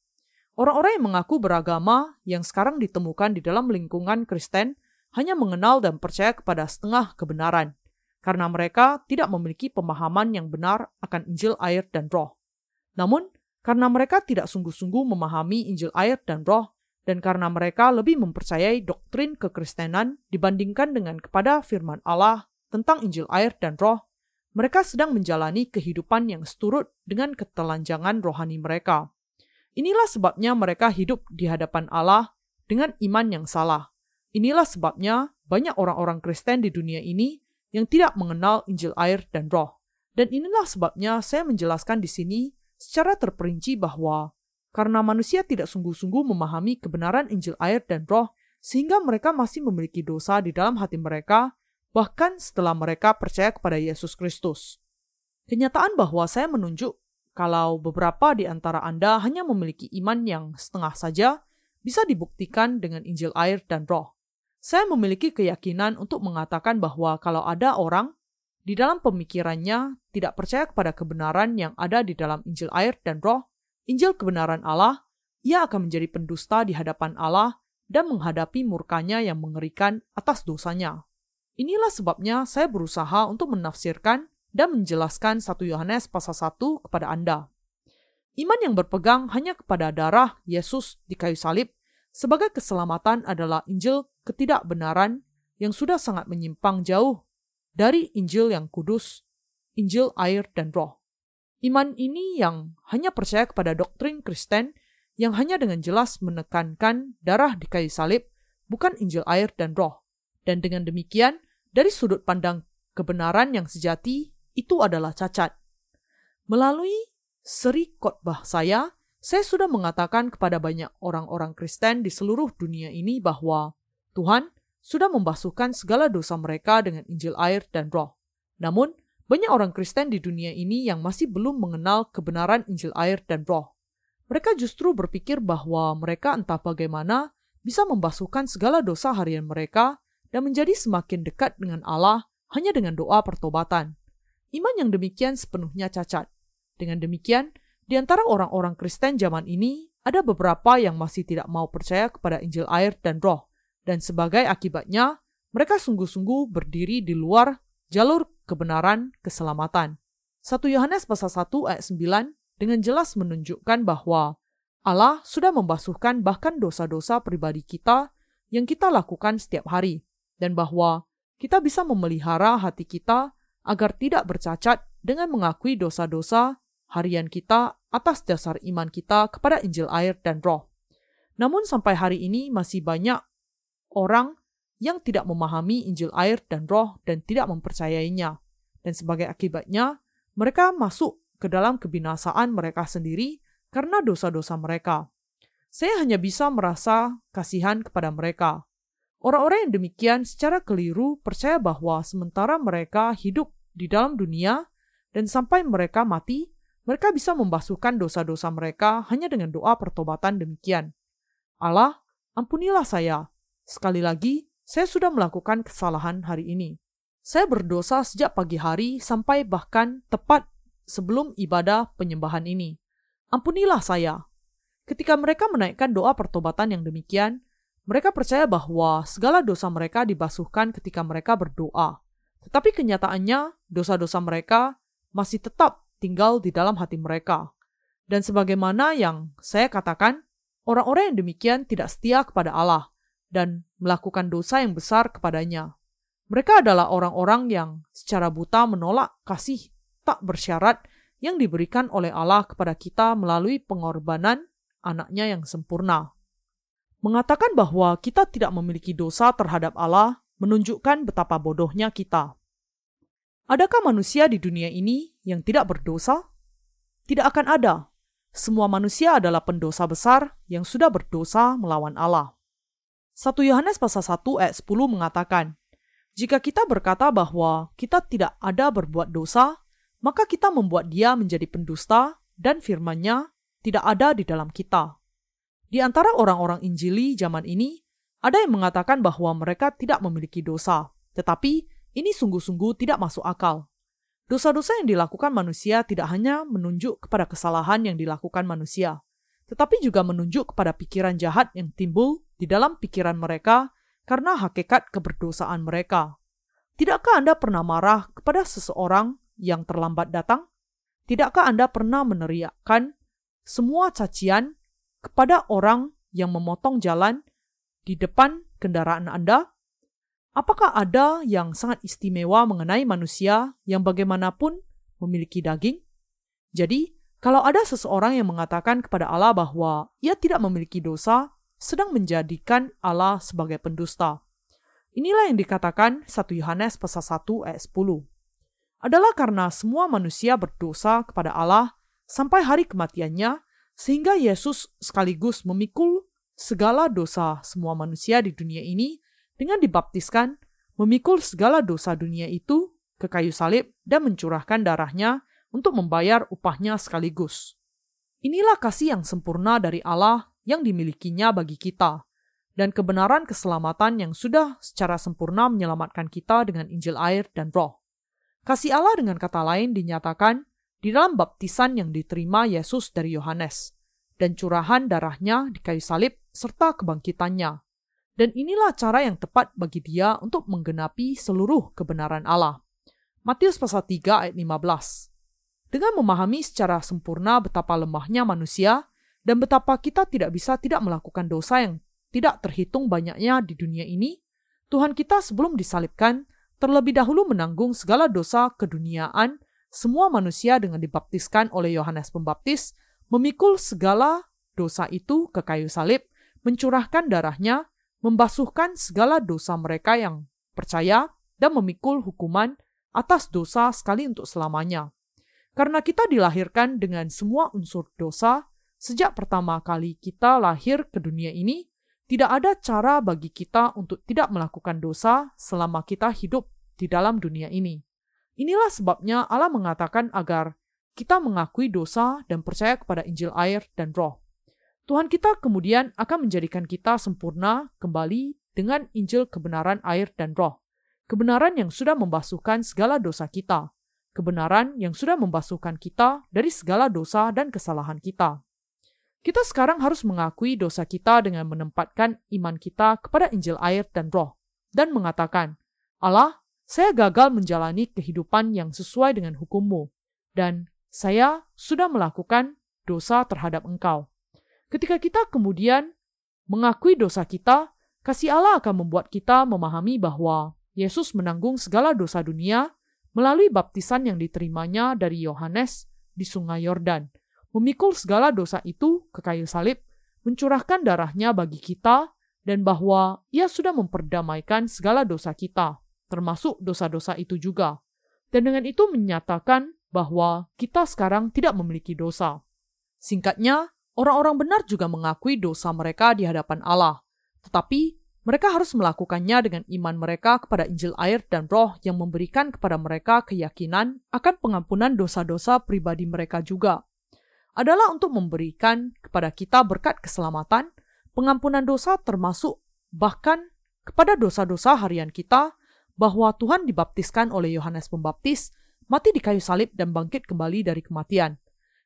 Orang-orang yang mengaku beragama yang sekarang ditemukan di dalam lingkungan Kristen hanya mengenal dan percaya kepada setengah kebenaran, karena mereka tidak memiliki pemahaman yang benar akan Injil air dan roh. Namun, karena mereka tidak sungguh-sungguh memahami Injil air dan roh, dan karena mereka lebih mempercayai doktrin kekristenan dibandingkan dengan kepada firman Allah tentang Injil air dan roh, mereka sedang menjalani kehidupan yang seturut dengan ketelanjangan rohani mereka. Inilah sebabnya mereka hidup di hadapan Allah dengan iman yang salah. Inilah sebabnya banyak orang-orang Kristen di dunia ini yang tidak mengenal Injil air dan roh. Dan inilah sebabnya saya menjelaskan di sini secara terperinci bahwa karena manusia tidak sungguh-sungguh memahami kebenaran Injil air dan roh, sehingga mereka masih memiliki dosa di dalam hati mereka, bahkan setelah mereka percaya kepada Yesus Kristus. Kenyataan bahwa saya menunjuk kalau beberapa di antara Anda hanya memiliki iman yang setengah saja, bisa dibuktikan dengan Injil air dan roh. Saya memiliki keyakinan untuk mengatakan bahwa kalau ada orang di dalam pemikirannya tidak percaya kepada kebenaran yang ada di dalam Injil air dan roh, Injil kebenaran Allah, ia akan menjadi pendusta di hadapan Allah dan menghadapi murkanya yang mengerikan atas dosanya. Inilah sebabnya saya berusaha untuk menafsirkan dan menjelaskan satu Yohanes pasal 1 kepada Anda. Iman yang berpegang hanya kepada darah Yesus di kayu salib sebagai keselamatan adalah Injil ketidakbenaran yang sudah sangat menyimpang jauh dari Injil yang kudus, Injil air dan roh. Iman ini yang hanya percaya kepada doktrin Kristen yang hanya dengan jelas menekankan darah di kayu salib, bukan Injil air dan roh. Dan dengan demikian, dari sudut pandang kebenaran yang sejati, itu adalah cacat. Melalui seri khotbah saya, saya sudah mengatakan kepada banyak orang-orang Kristen di seluruh dunia ini bahwa Tuhan sudah membasuhkan segala dosa mereka dengan Injil air dan roh. Namun, banyak orang Kristen di dunia ini yang masih belum mengenal kebenaran Injil air dan roh. Mereka justru berpikir bahwa mereka entah bagaimana bisa membasuhkan segala dosa harian mereka dan menjadi semakin dekat dengan Allah hanya dengan doa pertobatan. Iman yang demikian sepenuhnya cacat. Dengan demikian, Di antara orang-orang Kristen zaman ini, ada beberapa yang masih tidak mau percaya kepada Injil air dan roh, dan sebagai akibatnya, mereka sungguh-sungguh berdiri di luar jalur kebenaran keselamatan. 1 Yohanes pasal 1 ayat 9 dengan jelas menunjukkan bahwa Allah sudah membasuhkan bahkan dosa-dosa pribadi kita yang kita lakukan setiap hari, dan bahwa kita bisa memelihara hati kita agar tidak bercacat dengan mengakui dosa-dosa harian kita atas dasar iman kita kepada Injil air dan roh. Namun sampai hari ini masih banyak orang yang tidak memahami Injil air dan roh dan tidak mempercayainya. Dan sebagai akibatnya, mereka masuk ke dalam kebinasaan mereka sendiri karena dosa-dosa mereka. Saya hanya bisa merasa kasihan kepada mereka. Orang-orang yang demikian secara keliru percaya bahwa sementara mereka hidup di dalam dunia dan sampai mereka mati, mereka bisa membasuhkan dosa-dosa mereka hanya dengan doa pertobatan demikian. Allah, ampunilah saya. Sekali lagi, saya sudah melakukan kesalahan hari ini. Saya berdosa sejak pagi hari sampai bahkan tepat sebelum ibadah penyembahan ini. Ampunilah saya. Ketika mereka menaikkan doa pertobatan yang demikian, mereka percaya bahwa segala dosa mereka dibasuhkan ketika mereka berdoa. Tetapi kenyataannya, dosa-dosa mereka masih tetap tinggal di dalam hati mereka. Dan sebagaimana yang saya katakan, orang-orang yang demikian tidak setia kepada Allah dan melakukan dosa yang besar kepadanya. Mereka adalah orang-orang yang secara buta menolak kasih tak bersyarat yang diberikan oleh Allah kepada kita melalui pengorbanan anaknya yang sempurna. Mengatakan bahwa kita tidak memiliki dosa terhadap Allah menunjukkan betapa bodohnya kita. Adakah manusia di dunia ini yang tidak berdosa? Tidak akan ada. Semua manusia adalah pendosa besar yang sudah berdosa melawan Allah. 1 Yohanes pasal 1 ayat 10 mengatakan, Jika kita berkata bahwa kita tidak ada berbuat dosa, maka kita membuat dia menjadi pendusta dan firmannya tidak ada di dalam kita. Di antara orang-orang Injili zaman ini, ada yang mengatakan bahwa mereka tidak memiliki dosa, tetapi ini sungguh-sungguh tidak masuk akal. Dosa-dosa yang dilakukan manusia tidak hanya menunjuk kepada kesalahan yang dilakukan manusia, tetapi juga menunjuk kepada pikiran jahat yang timbul di dalam pikiran mereka karena hakikat keberdosaan mereka. Tidakkah Anda pernah marah kepada seseorang yang terlambat datang? Tidakkah Anda pernah meneriakkan semua cacian kepada orang yang memotong jalan di depan kendaraan Anda? Apakah ada yang sangat istimewa mengenai manusia yang bagaimanapun memiliki daging? Jadi, kalau ada seseorang yang mengatakan kepada Allah bahwa ia tidak memiliki dosa, sedang menjadikan Allah sebagai pendusta. Inilah yang dikatakan 1 Yohanes pasal 1 ayat 10. Adalah karena semua manusia berdosa kepada Allah sampai hari kematiannya, sehingga Yesus sekaligus memikul segala dosa semua manusia di dunia ini dengan dibaptiskan, memikul segala dosa dunia itu ke kayu salib dan mencurahkan darahnya untuk membayar upahnya sekaligus. Inilah kasih yang sempurna dari Allah yang dimilikinya bagi kita, dan kebenaran keselamatan yang sudah secara sempurna menyelamatkan kita dengan Injil air dan roh. Kasih Allah dengan kata lain dinyatakan di dalam baptisan yang diterima Yesus dari Yohanes, dan curahan darahnya di kayu salib serta kebangkitannya, dan inilah cara yang tepat bagi dia untuk menggenapi seluruh kebenaran Allah. Matius pasal 3 ayat 15. Dengan memahami secara sempurna betapa lemahnya manusia dan betapa kita tidak bisa tidak melakukan dosa yang tidak terhitung banyaknya di dunia ini, Tuhan kita sebelum disalibkan terlebih dahulu menanggung segala dosa keduniaan semua manusia dengan dibaptiskan oleh Yohanes Pembaptis, memikul segala dosa itu ke kayu salib, mencurahkan darahnya, membasuhkan segala dosa mereka yang percaya dan memikul hukuman atas dosa sekali untuk selamanya. Karena kita dilahirkan dengan semua unsur dosa, sejak pertama kali kita lahir ke dunia ini, tidak ada cara bagi kita untuk tidak melakukan dosa selama kita hidup di dalam dunia ini. Inilah sebabnya Allah mengatakan agar kita mengakui dosa dan percaya kepada Injil air dan roh. Tuhan kita kemudian akan menjadikan kita sempurna kembali dengan Injil kebenaran air dan roh. Kebenaran yang sudah membasuhkan segala dosa kita. kebenaran yang sudah membasuhkan kita dari segala dosa dan kesalahan kita. Kita sekarang harus mengakui dosa kita dengan menempatkan iman kita kepada Injil air dan roh, dan mengatakan, Allah, saya gagal menjalani kehidupan yang sesuai dengan hukummu, dan saya sudah melakukan dosa terhadap engkau. Ketika kita kemudian mengakui dosa kita, kasih Allah akan membuat kita memahami bahwa Yesus menanggung segala dosa dunia melalui baptisan yang diterimanya dari Yohanes di Sungai Yordan, memikul segala dosa itu ke kayu salib, mencurahkan darahnya bagi kita, dan bahwa ia sudah memperdamaikan segala dosa kita, termasuk dosa-dosa itu juga. Dan dengan itu menyatakan bahwa kita sekarang tidak memiliki dosa. Singkatnya, Orang-orang benar juga mengakui dosa mereka di hadapan Allah, tetapi mereka harus melakukannya dengan iman mereka kepada Injil air dan Roh yang memberikan kepada mereka keyakinan akan pengampunan dosa-dosa pribadi mereka juga. Adalah untuk memberikan kepada kita berkat keselamatan, pengampunan dosa termasuk bahkan kepada dosa-dosa harian kita, bahwa Tuhan dibaptiskan oleh Yohanes Pembaptis, mati di kayu salib dan bangkit kembali dari kematian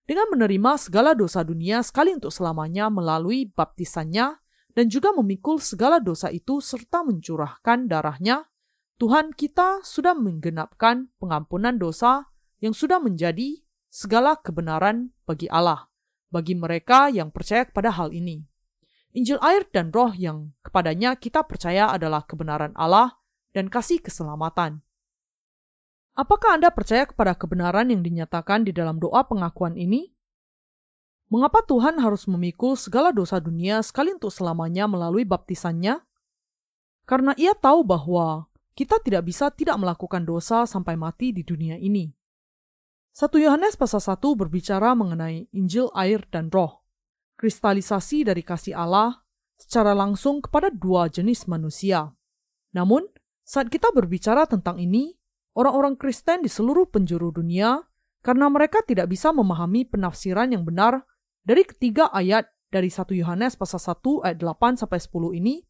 dengan menerima segala dosa dunia sekali untuk selamanya melalui baptisannya dan juga memikul segala dosa itu serta mencurahkan darahnya, Tuhan kita sudah menggenapkan pengampunan dosa yang sudah menjadi segala kebenaran bagi Allah, bagi mereka yang percaya kepada hal ini. Injil air dan roh yang kepadanya kita percaya adalah kebenaran Allah dan kasih keselamatan. Apakah Anda percaya kepada kebenaran yang dinyatakan di dalam doa pengakuan ini? Mengapa Tuhan harus memikul segala dosa dunia sekali untuk selamanya melalui baptisannya? Karena ia tahu bahwa kita tidak bisa tidak melakukan dosa sampai mati di dunia ini. 1 Yohanes pasal 1 berbicara mengenai Injil air dan roh, kristalisasi dari kasih Allah secara langsung kepada dua jenis manusia. Namun, saat kita berbicara tentang ini, orang-orang Kristen di seluruh penjuru dunia karena mereka tidak bisa memahami penafsiran yang benar dari ketiga ayat dari 1 Yohanes pasal 1 ayat 8 sampai 10 ini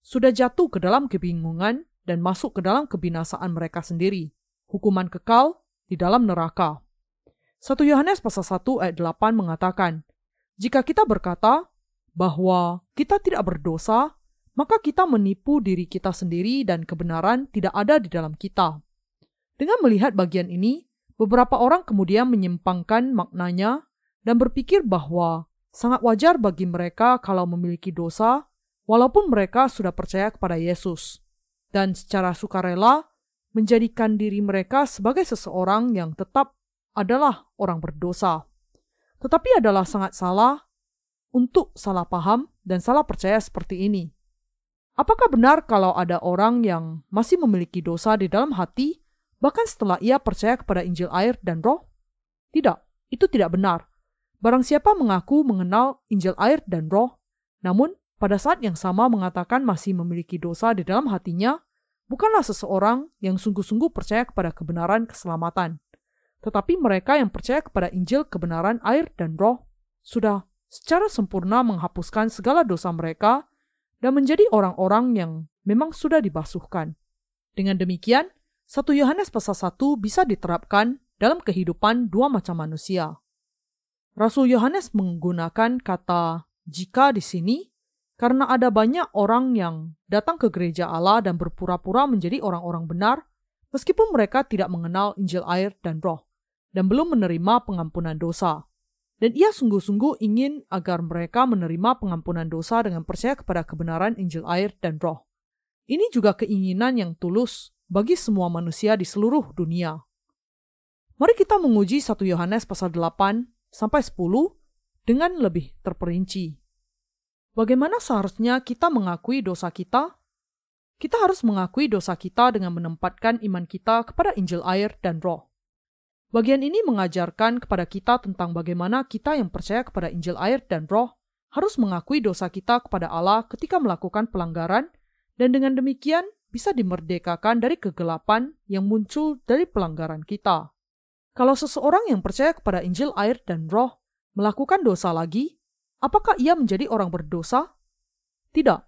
sudah jatuh ke dalam kebingungan dan masuk ke dalam kebinasaan mereka sendiri, hukuman kekal di dalam neraka. 1 Yohanes pasal 1 ayat 8 mengatakan, "Jika kita berkata bahwa kita tidak berdosa, maka kita menipu diri kita sendiri dan kebenaran tidak ada di dalam kita." Dengan melihat bagian ini, beberapa orang kemudian menyimpangkan maknanya dan berpikir bahwa sangat wajar bagi mereka kalau memiliki dosa, walaupun mereka sudah percaya kepada Yesus, dan secara sukarela menjadikan diri mereka sebagai seseorang yang tetap adalah orang berdosa. Tetapi adalah sangat salah untuk salah paham dan salah percaya seperti ini. Apakah benar kalau ada orang yang masih memiliki dosa di dalam hati bahkan setelah ia percaya kepada Injil air dan roh? Tidak, itu tidak benar. Barang siapa mengaku mengenal Injil air dan roh, namun pada saat yang sama mengatakan masih memiliki dosa di dalam hatinya, bukanlah seseorang yang sungguh-sungguh percaya kepada kebenaran keselamatan. Tetapi mereka yang percaya kepada Injil kebenaran air dan roh, sudah secara sempurna menghapuskan segala dosa mereka dan menjadi orang-orang yang memang sudah dibasuhkan. Dengan demikian, 1 Yohanes pasal 1 bisa diterapkan dalam kehidupan dua macam manusia. Rasul Yohanes menggunakan kata jika di sini karena ada banyak orang yang datang ke gereja Allah dan berpura-pura menjadi orang-orang benar meskipun mereka tidak mengenal Injil air dan roh dan belum menerima pengampunan dosa. Dan ia sungguh-sungguh ingin agar mereka menerima pengampunan dosa dengan percaya kepada kebenaran Injil air dan roh. Ini juga keinginan yang tulus bagi semua manusia di seluruh dunia. Mari kita menguji 1 Yohanes pasal 8 sampai 10 dengan lebih terperinci. Bagaimana seharusnya kita mengakui dosa kita? Kita harus mengakui dosa kita dengan menempatkan iman kita kepada Injil air dan Roh. Bagian ini mengajarkan kepada kita tentang bagaimana kita yang percaya kepada Injil air dan Roh harus mengakui dosa kita kepada Allah ketika melakukan pelanggaran, dan dengan demikian bisa dimerdekakan dari kegelapan yang muncul dari pelanggaran kita. Kalau seseorang yang percaya kepada Injil air dan roh melakukan dosa lagi, apakah ia menjadi orang berdosa? Tidak.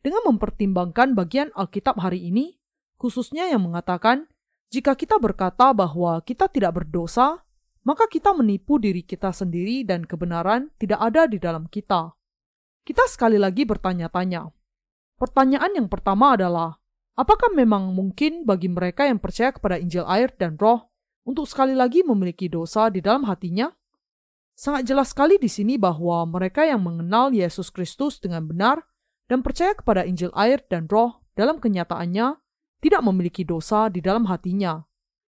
Dengan mempertimbangkan bagian Alkitab hari ini, khususnya yang mengatakan, Jika kita berkata bahwa kita tidak berdosa, maka kita menipu diri kita sendiri dan kebenaran tidak ada di dalam kita. Kita sekali lagi bertanya-tanya. Pertanyaan yang pertama adalah, apakah memang mungkin bagi mereka yang percaya kepada Injil air dan roh untuk sekali lagi memiliki dosa di dalam hatinya? Sangat jelas sekali di sini bahwa mereka yang mengenal Yesus Kristus dengan benar dan percaya kepada Injil air dan roh dalam kenyataannya tidak memiliki dosa di dalam hatinya.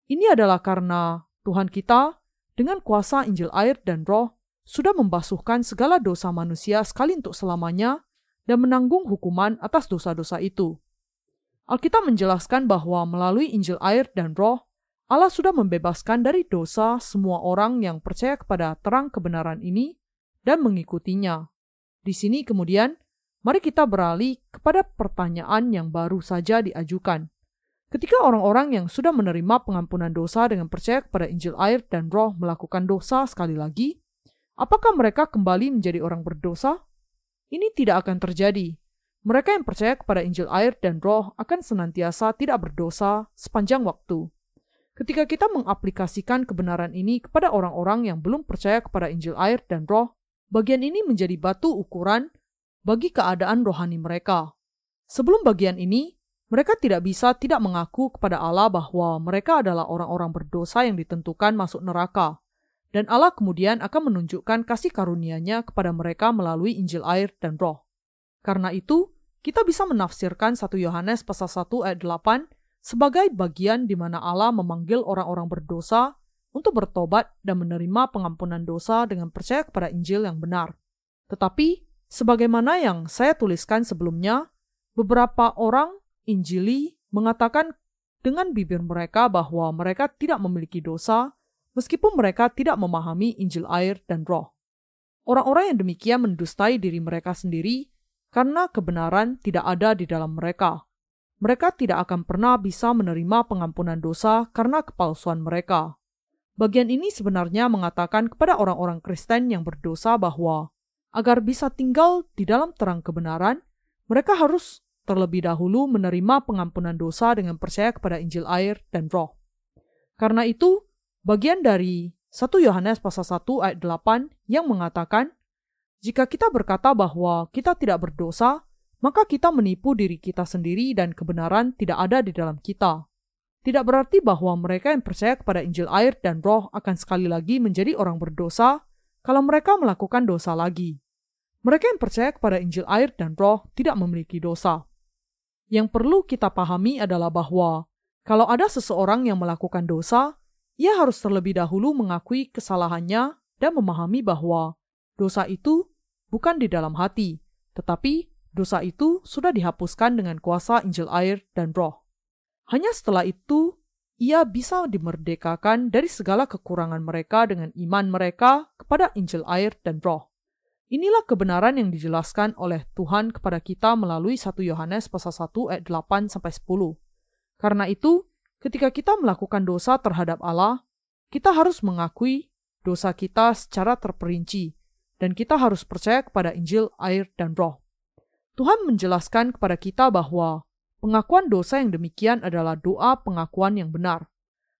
Ini adalah karena Tuhan kita dengan kuasa Injil air dan roh sudah membasuhkan segala dosa manusia sekali untuk selamanya dan menanggung hukuman atas dosa-dosa itu. Alkitab menjelaskan bahwa melalui Injil air dan roh, Allah sudah membebaskan dari dosa semua orang yang percaya kepada terang kebenaran ini dan mengikutinya. Di sini kemudian, mari kita beralih kepada pertanyaan yang baru saja diajukan. Ketika orang-orang yang sudah menerima pengampunan dosa dengan percaya kepada Injil air dan roh melakukan dosa sekali lagi, apakah mereka kembali menjadi orang berdosa? Ini tidak akan terjadi. Mereka yang percaya kepada Injil air dan roh akan senantiasa tidak berdosa sepanjang waktu. Ketika kita mengaplikasikan kebenaran ini kepada orang-orang yang belum percaya kepada Injil air dan roh, bagian ini menjadi batu ukuran bagi keadaan rohani mereka. Sebelum bagian ini, mereka tidak bisa tidak mengaku kepada Allah bahwa mereka adalah orang-orang berdosa yang ditentukan masuk neraka. Dan Allah kemudian akan menunjukkan kasih karunia-Nya kepada mereka melalui Injil air dan roh. Karena itu, kita bisa menafsirkan 1 Yohanes pasal 1 ayat 8 sebagai bagian di mana Allah memanggil orang-orang berdosa untuk bertobat dan menerima pengampunan dosa dengan percaya kepada Injil yang benar. Tetapi, sebagaimana yang saya tuliskan sebelumnya, beberapa orang Injili mengatakan dengan bibir mereka bahwa mereka tidak memiliki dosa, meskipun mereka tidak memahami Injil air dan roh. Orang-orang yang demikian mendustai diri mereka sendiri karena kebenaran tidak ada di dalam mereka. Mereka tidak akan pernah bisa menerima pengampunan dosa karena kepalsuan mereka. Bagian ini sebenarnya mengatakan kepada orang-orang Kristen yang berdosa bahwa agar bisa tinggal di dalam terang kebenaran, mereka harus terlebih dahulu menerima pengampunan dosa dengan percaya kepada Injil air dan roh. Karena itu, bagian dari 1 Yohanes pasal 1 ayat 8 yang mengatakan, jika kita berkata bahwa kita tidak berdosa, maka kita menipu diri kita sendiri dan kebenaran tidak ada di dalam kita. Tidak berarti bahwa mereka yang percaya kepada Injil air dan roh akan sekali lagi menjadi orang berdosa kalau mereka melakukan dosa lagi. Mereka yang percaya kepada Injil air dan roh tidak memiliki dosa. Yang perlu kita pahami adalah bahwa kalau ada seseorang yang melakukan dosa, ia harus terlebih dahulu mengakui kesalahannya dan memahami bahwa dosa itu bukan di dalam hati, tetapi dosa itu sudah dihapuskan dengan kuasa Injil air dan roh. Hanya setelah itu, ia bisa dimerdekakan dari segala kekurangan mereka dengan iman mereka kepada Injil air dan roh. Inilah kebenaran yang dijelaskan oleh Tuhan kepada kita melalui 1 Yohanes pasal 1 ayat 8 sampai 10. Karena itu, ketika kita melakukan dosa terhadap Allah, kita harus mengakui dosa kita secara terperinci dan kita harus percaya kepada Injil, air, dan Roh. Tuhan menjelaskan kepada kita bahwa pengakuan dosa yang demikian adalah doa pengakuan yang benar.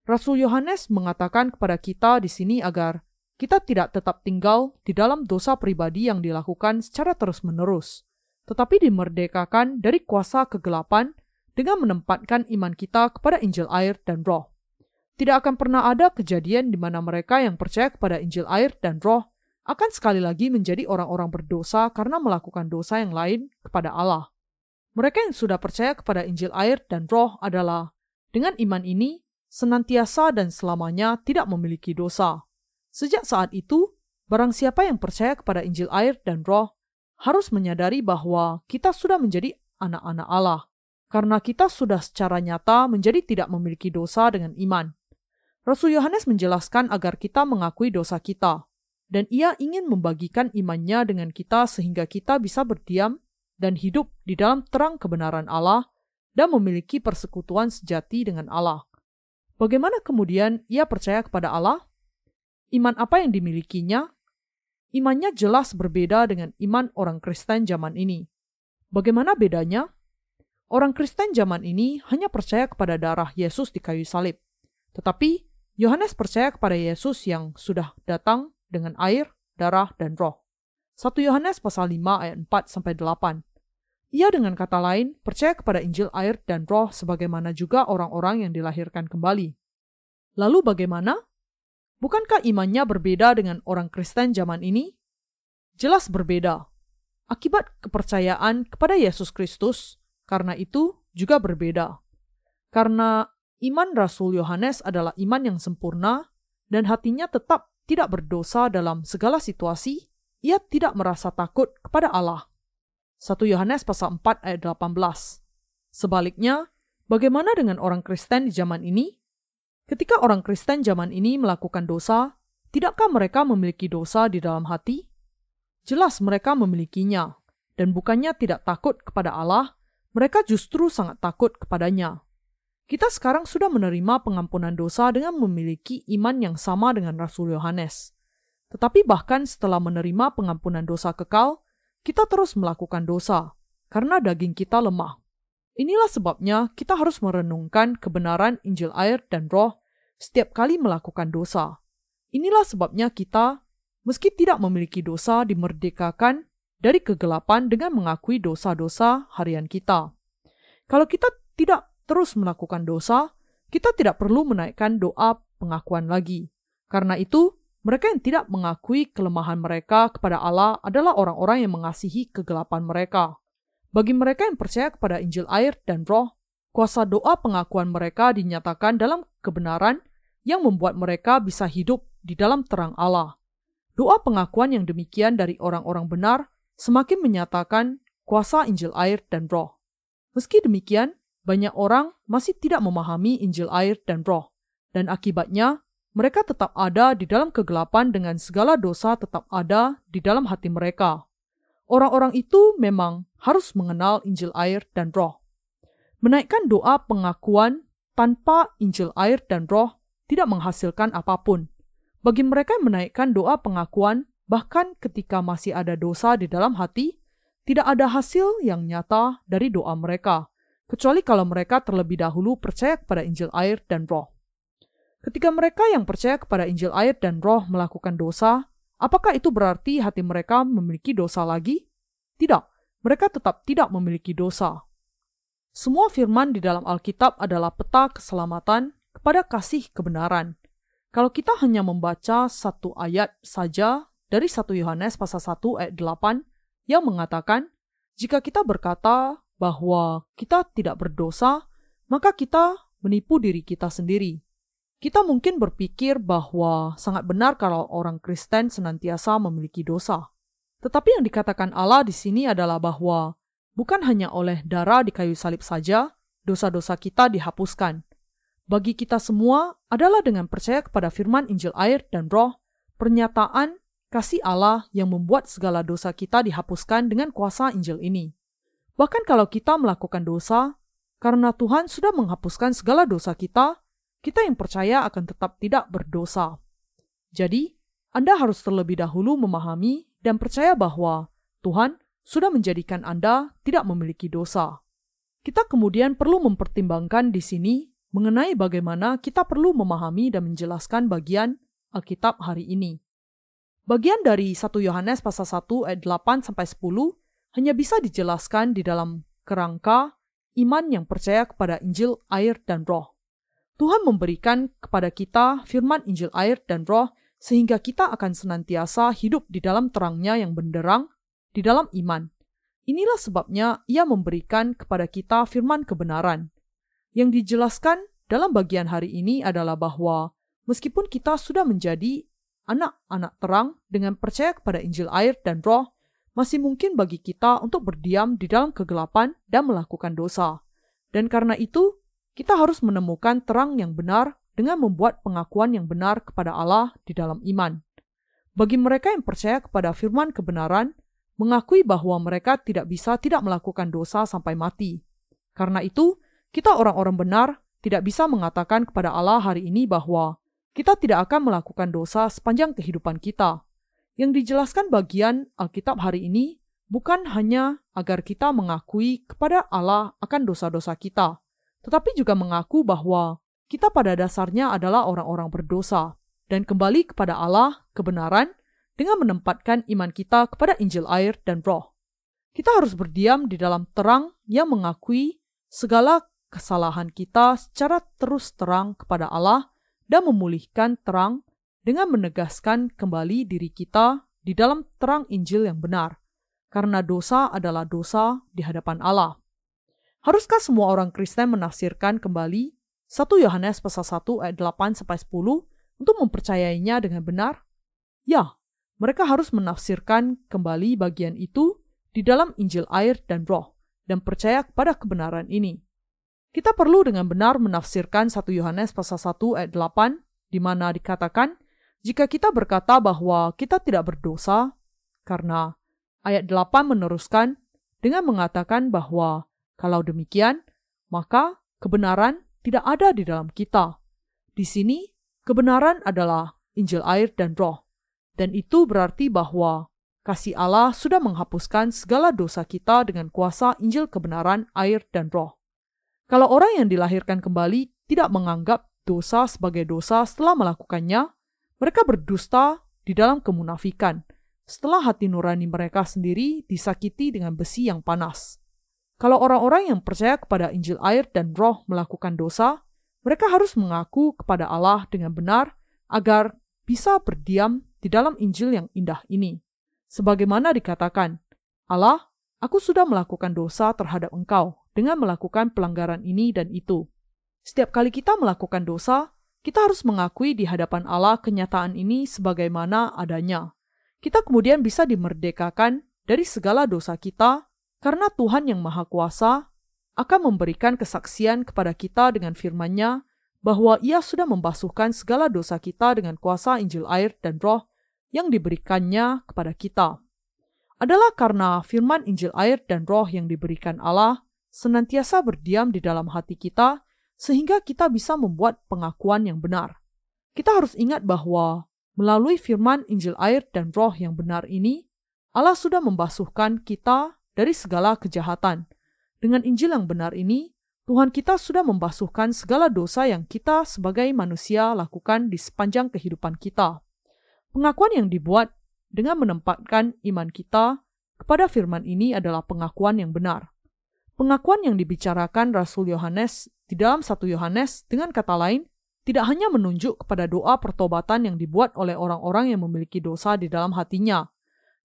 Rasul Yohanes mengatakan kepada kita di sini agar kita tidak tetap tinggal di dalam dosa pribadi yang dilakukan secara terus-menerus, tetapi dimerdekakan dari kuasa kegelapan dengan menempatkan iman kita kepada Injil air dan roh. Tidak akan pernah ada kejadian di mana mereka yang percaya kepada Injil air dan roh akan sekali lagi menjadi orang-orang berdosa karena melakukan dosa yang lain kepada Allah. Mereka yang sudah percaya kepada Injil air dan roh adalah, dengan iman ini, senantiasa dan selamanya tidak memiliki dosa. Sejak saat itu, barang siapa yang percaya kepada Injil air dan roh harus menyadari bahwa kita sudah menjadi anak-anak Allah, karena kita sudah secara nyata menjadi tidak memiliki dosa dengan iman. Rasul Yohanes menjelaskan agar kita mengakui dosa kita, dan ia ingin membagikan imannya dengan kita sehingga kita bisa berdiam dan hidup di dalam terang kebenaran Allah dan memiliki persekutuan sejati dengan Allah. Bagaimana kemudian ia percaya kepada Allah? Iman apa yang dimilikinya? Imannya jelas berbeda dengan iman orang Kristen zaman ini. Bagaimana bedanya? Orang Kristen zaman ini hanya percaya kepada darah Yesus di kayu salib. Tetapi Yohanes percaya kepada Yesus yang sudah datang dengan air, darah, dan roh. 1 Yohanes pasal 5 ayat 4 sampai 8. Ia dengan kata lain percaya kepada Injil air dan roh sebagaimana juga orang-orang yang dilahirkan kembali. Lalu bagaimana? Bukankah imannya berbeda dengan orang Kristen zaman ini? Jelas berbeda. Akibat kepercayaan kepada Yesus Kristus, karena itu juga berbeda. Karena iman Rasul Yohanes adalah iman yang sempurna dan hatinya tetap tidak berdosa dalam segala situasi, ia tidak merasa takut kepada Allah. 1 Yohanes pasal 4 ayat 18. Sebaliknya, bagaimana dengan orang Kristen di zaman ini? Ketika orang Kristen zaman ini melakukan dosa, tidakkah mereka memiliki dosa di dalam hati? Jelas mereka memilikinya, dan bukannya tidak takut kepada Allah, mereka justru sangat takut kepadanya. Kita sekarang sudah menerima pengampunan dosa dengan memiliki iman yang sama dengan Rasul Yohanes. Tetapi bahkan setelah menerima pengampunan dosa kekal, kita terus melakukan dosa karena daging kita lemah. Inilah sebabnya kita harus merenungkan kebenaran Injil air dan roh setiap kali melakukan dosa. Inilah sebabnya kita, meski tidak memiliki dosa, dimerdekakan dari kegelapan dengan mengakui dosa-dosa harian kita. Kalau kita tidak terus melakukan dosa, kita tidak perlu menaikkan doa pengakuan lagi. Karena itu, mereka yang tidak mengakui kelemahan mereka kepada Allah adalah orang-orang yang mengasihi kegelapan mereka. Bagi mereka yang percaya kepada Injil air dan roh, kuasa doa pengakuan mereka dinyatakan dalam kebenaran yang membuat mereka bisa hidup di dalam terang Allah. Doa pengakuan yang demikian dari orang-orang benar semakin menyatakan kuasa Injil air dan roh. Meski demikian, banyak orang masih tidak memahami Injil air dan roh, dan akibatnya mereka tetap ada di dalam kegelapan dengan segala dosa tetap ada di dalam hati mereka. Orang-orang itu memang harus mengenal Injil air dan roh. Menaikkan doa pengakuan tanpa Injil air dan roh tidak menghasilkan apa pun. Bagi mereka yang menaikkan doa pengakuan bahkan ketika masih ada dosa di dalam hati, tidak ada hasil yang nyata dari doa mereka, kecuali kalau mereka terlebih dahulu percaya kepada Injil air dan roh. Ketika mereka yang percaya kepada Injil air dan roh melakukan dosa, apakah itu berarti hati mereka memiliki dosa lagi? Tidak, mereka tetap tidak memiliki dosa. Semua firman di dalam Alkitab adalah peta keselamatan kepada kasih kebenaran. Kalau kita hanya membaca satu ayat saja dari 1 Yohanes pasal 1 ayat 8 yang mengatakan, jika kita berkata bahwa kita tidak berdosa, maka kita menipu diri kita sendiri. Kita mungkin berpikir bahwa sangat benar kalau orang Kristen senantiasa memiliki dosa. Tetapi yang dikatakan Allah di sini adalah bahwa bukan hanya oleh darah di kayu salib saja dosa-dosa kita dihapuskan. Bagi kita semua adalah dengan percaya kepada firman Injil air dan roh, pernyataan kasih Allah yang membuat segala dosa kita dihapuskan dengan kuasa Injil ini. Bahkan kalau kita melakukan dosa, karena Tuhan sudah menghapuskan segala dosa kita, kita yang percaya akan tetap tidak berdosa. Jadi, Anda harus terlebih dahulu memahami dan percaya bahwa Tuhan sudah menjadikan Anda tidak memiliki dosa. Kita kemudian perlu mempertimbangkan di sini mengenai bagaimana kita perlu memahami dan menjelaskan bagian Alkitab hari ini. Bagian dari 1 Yohanes pasal 1 ayat 8 sampai 10 hanya bisa dijelaskan di dalam kerangka iman yang percaya kepada Injil air dan roh. Tuhan memberikan kepada kita firman Injil air dan roh sehingga kita akan senantiasa hidup di dalam terangnya yang benderang di dalam iman. Inilah sebabnya ia memberikan kepada kita firman kebenaran. Yang dijelaskan dalam bagian hari ini adalah bahwa meskipun kita sudah menjadi anak-anak terang dengan percaya kepada Injil air dan roh, masih mungkin bagi kita untuk berdiam di dalam kegelapan dan melakukan dosa. Dan karena itu, kita harus menemukan terang yang benar dengan membuat pengakuan yang benar kepada Allah di dalam iman. Bagi mereka yang percaya kepada firman kebenaran, mengakui bahwa mereka tidak bisa tidak melakukan dosa sampai mati. Karena itu, kita orang-orang benar tidak bisa mengatakan kepada Allah hari ini bahwa kita tidak akan melakukan dosa sepanjang kehidupan kita. Yang dijelaskan bagian Alkitab hari ini bukan hanya agar kita mengakui kepada Allah akan dosa-dosa kita, tetapi juga mengaku bahwa kita pada dasarnya adalah orang-orang berdosa dan kembali kepada Allah kebenaran dengan menempatkan iman kita kepada Injil air dan Roh. Kita harus berdiam di dalam terang yang mengakui segala kesalahan kita secara terus terang kepada Allah dan memulihkan terang dengan menegaskan kembali diri kita di dalam terang Injil yang benar, karena dosa adalah dosa di hadapan Allah. Haruskah semua orang Kristen menafsirkan kembali 1 Yohanes pasal 1 ayat 8 sampai 10 untuk mempercayainya dengan benar? Ya, mereka harus menafsirkan kembali bagian itu di dalam Injil air dan roh dan percaya kepada kebenaran ini. Kita perlu dengan benar menafsirkan 1 Yohanes pasal 1 ayat 8 di mana dikatakan jika kita berkata bahwa kita tidak berdosa karena ayat 8 meneruskan dengan mengatakan bahwa kalau demikian maka kebenaran tidak ada di dalam kita. Di sini kebenaran adalah Injil air dan roh. Dan itu berarti bahwa kasih Allah sudah menghapuskan segala dosa kita dengan kuasa Injil kebenaran, air, dan roh. Kalau orang yang dilahirkan kembali tidak menganggap dosa sebagai dosa setelah melakukannya, mereka berdusta di dalam kemunafikan, setelah hati nurani mereka sendiri disakiti dengan besi yang panas. Kalau orang-orang yang percaya kepada Injil air dan roh melakukan dosa, mereka harus mengaku kepada Allah dengan benar agar bisa berdiam di dalam Injil yang indah ini. Sebagaimana dikatakan, Allah, aku sudah melakukan dosa terhadap engkau dengan melakukan pelanggaran ini dan itu. Setiap kali kita melakukan dosa, kita harus mengakui di hadapan Allah kenyataan ini sebagaimana adanya. Kita kemudian bisa dimerdekakan dari segala dosa kita karena Tuhan yang Maha Kuasa akan memberikan kesaksian kepada kita dengan firman-Nya bahwa Ia sudah membasuhkan segala dosa kita dengan kuasa Injil air dan roh yang diberikannya kepada kita. Adalah karena firman Injil air dan roh yang diberikan Allah senantiasa berdiam di dalam hati kita sehingga kita bisa membuat pengakuan yang benar. Kita harus ingat bahwa melalui firman Injil air dan roh yang benar ini, Allah sudah membasuhkan kita dari segala kejahatan. Dengan Injil yang benar ini, Tuhan kita sudah membasuhkan segala dosa yang kita sebagai manusia lakukan di sepanjang kehidupan kita. Pengakuan yang dibuat dengan menempatkan iman kita kepada firman ini adalah pengakuan yang benar. Pengakuan yang dibicarakan Rasul Yohanes di dalam satu Yohanes dengan kata lain tidak hanya menunjuk kepada doa pertobatan yang dibuat oleh orang-orang yang memiliki dosa di dalam hatinya.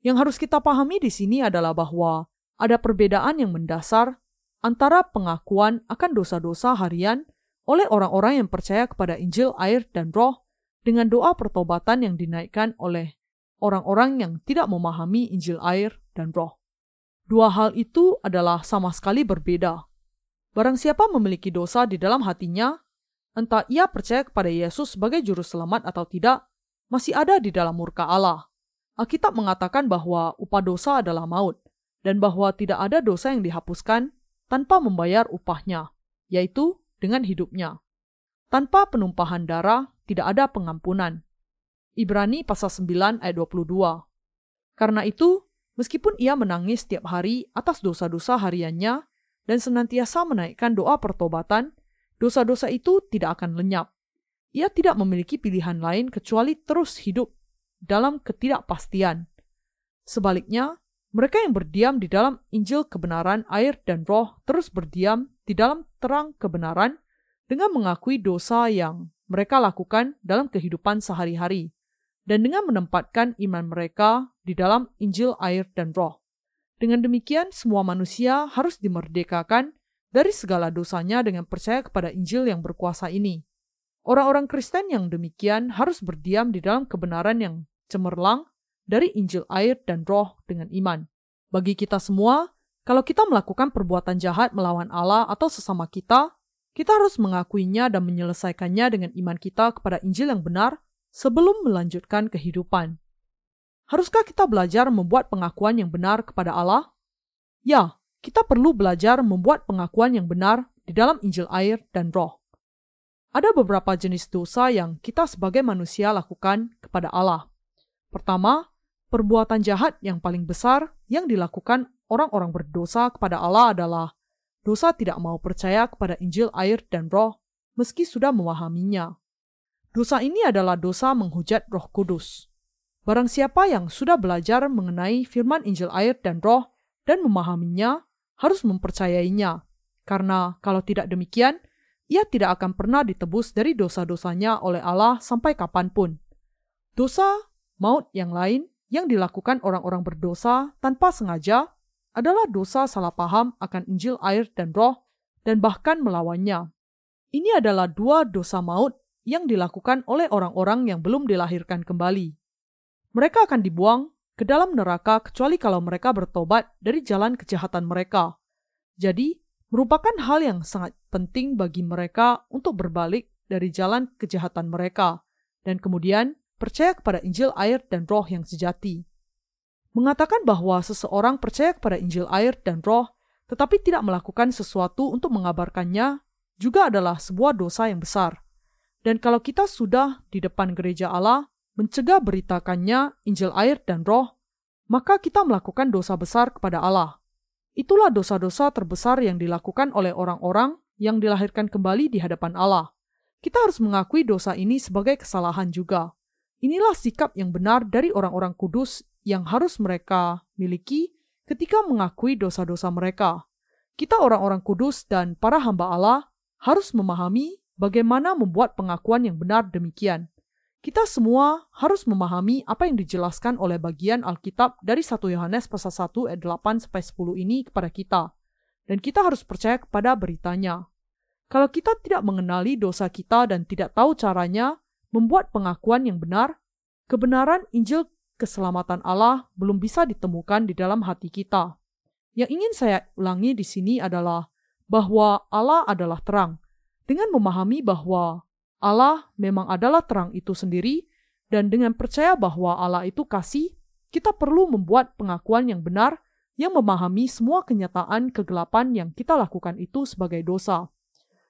Yang harus kita pahami di sini adalah bahwa ada perbedaan yang mendasar antara pengakuan akan dosa-dosa harian oleh orang-orang yang percaya kepada Injil, air, dan Roh dengan doa pertobatan yang dinaikkan oleh orang-orang yang tidak memahami Injil air dan roh. Dua hal itu adalah sama sekali berbeda. Barang siapa memiliki dosa di dalam hatinya, entah ia percaya kepada Yesus sebagai juru selamat atau tidak, masih ada di dalam murka Allah. Alkitab mengatakan bahwa upah dosa adalah maut, dan bahwa tidak ada dosa yang dihapuskan tanpa membayar upahnya, yaitu dengan hidupnya. Tanpa penumpahan darah, tidak ada pengampunan. Ibrani pasal 9 ayat 22. Karena itu, meskipun ia menangis setiap hari atas dosa-dosa hariannya dan senantiasa menaikkan doa pertobatan, dosa-dosa itu tidak akan lenyap. Ia tidak memiliki pilihan lain kecuali terus hidup dalam ketidakpastian. Sebaliknya, mereka yang berdiam di dalam Injil kebenaran, air, dan roh terus berdiam di dalam terang kebenaran dengan mengakui dosa yang mereka lakukan dalam kehidupan sehari-hari, dan dengan menempatkan iman mereka di dalam Injil, air, dan Roh. Dengan demikian, semua manusia harus dimerdekakan dari segala dosanya dengan percaya kepada Injil yang berkuasa ini. Orang-orang Kristen yang demikian harus berdiam di dalam kebenaran yang cemerlang dari Injil, air, dan Roh dengan iman. Bagi kita semua, kalau kita melakukan perbuatan jahat melawan Allah atau sesama kita, kita harus mengakuinya dan menyelesaikannya dengan iman kita kepada Injil yang benar sebelum melanjutkan kehidupan. Haruskah kita belajar membuat pengakuan yang benar kepada Allah? Ya, kita perlu belajar membuat pengakuan yang benar di dalam Injil air dan roh. Ada beberapa jenis dosa yang kita sebagai manusia lakukan kepada Allah. Pertama, perbuatan jahat yang paling besar yang dilakukan orang-orang berdosa kepada Allah adalah dosa tidak mau percaya kepada Injil air dan roh meski sudah memahaminya. Dosa ini adalah dosa menghujat roh kudus. Barang siapa yang sudah belajar mengenai firman Injil air dan roh dan memahaminya, harus mempercayainya. Karena kalau tidak demikian, ia tidak akan pernah ditebus dari dosa-dosanya oleh Allah sampai kapan pun. Dosa, maut yang lain yang dilakukan orang-orang berdosa tanpa sengaja adalah dosa salah paham akan Injil air dan roh dan bahkan melawannya. Ini adalah dua dosa maut yang dilakukan oleh orang-orang yang belum dilahirkan kembali. Mereka akan dibuang ke dalam neraka kecuali kalau mereka bertobat dari jalan kejahatan mereka. Jadi, merupakan hal yang sangat penting bagi mereka untuk berbalik dari jalan kejahatan mereka dan kemudian percaya kepada Injil air dan roh yang sejati. Mengatakan bahwa seseorang percaya kepada Injil air dan roh tetapi tidak melakukan sesuatu untuk mengabarkannya juga adalah sebuah dosa yang besar. Dan kalau kita sudah di depan gereja Allah mencegah beritakannya Injil air dan roh, maka kita melakukan dosa besar kepada Allah. Itulah dosa-dosa terbesar yang dilakukan oleh orang-orang yang dilahirkan kembali di hadapan Allah. Kita harus mengakui dosa ini sebagai kesalahan juga. Inilah sikap yang benar dari orang-orang kudus yang harus mereka miliki ketika mengakui dosa-dosa mereka. Kita orang-orang kudus dan para hamba Allah harus memahami bagaimana membuat pengakuan yang benar demikian. Kita semua harus memahami apa yang dijelaskan oleh bagian Alkitab dari 1 Yohanes pasal 1 ayat 8 sampai 10 ini kepada kita. Dan kita harus percaya kepada beritanya. Kalau kita tidak mengenali dosa kita dan tidak tahu caranya membuat pengakuan yang benar, kebenaran Injil keselamatan Allah belum bisa ditemukan di dalam hati kita. Yang ingin saya ulangi di sini adalah bahwa Allah adalah terang. Dengan memahami bahwa Allah memang adalah terang itu sendiri, dan dengan percaya bahwa Allah itu kasih, kita perlu membuat pengakuan yang benar yang memahami semua kenyataan kegelapan yang kita lakukan itu sebagai dosa.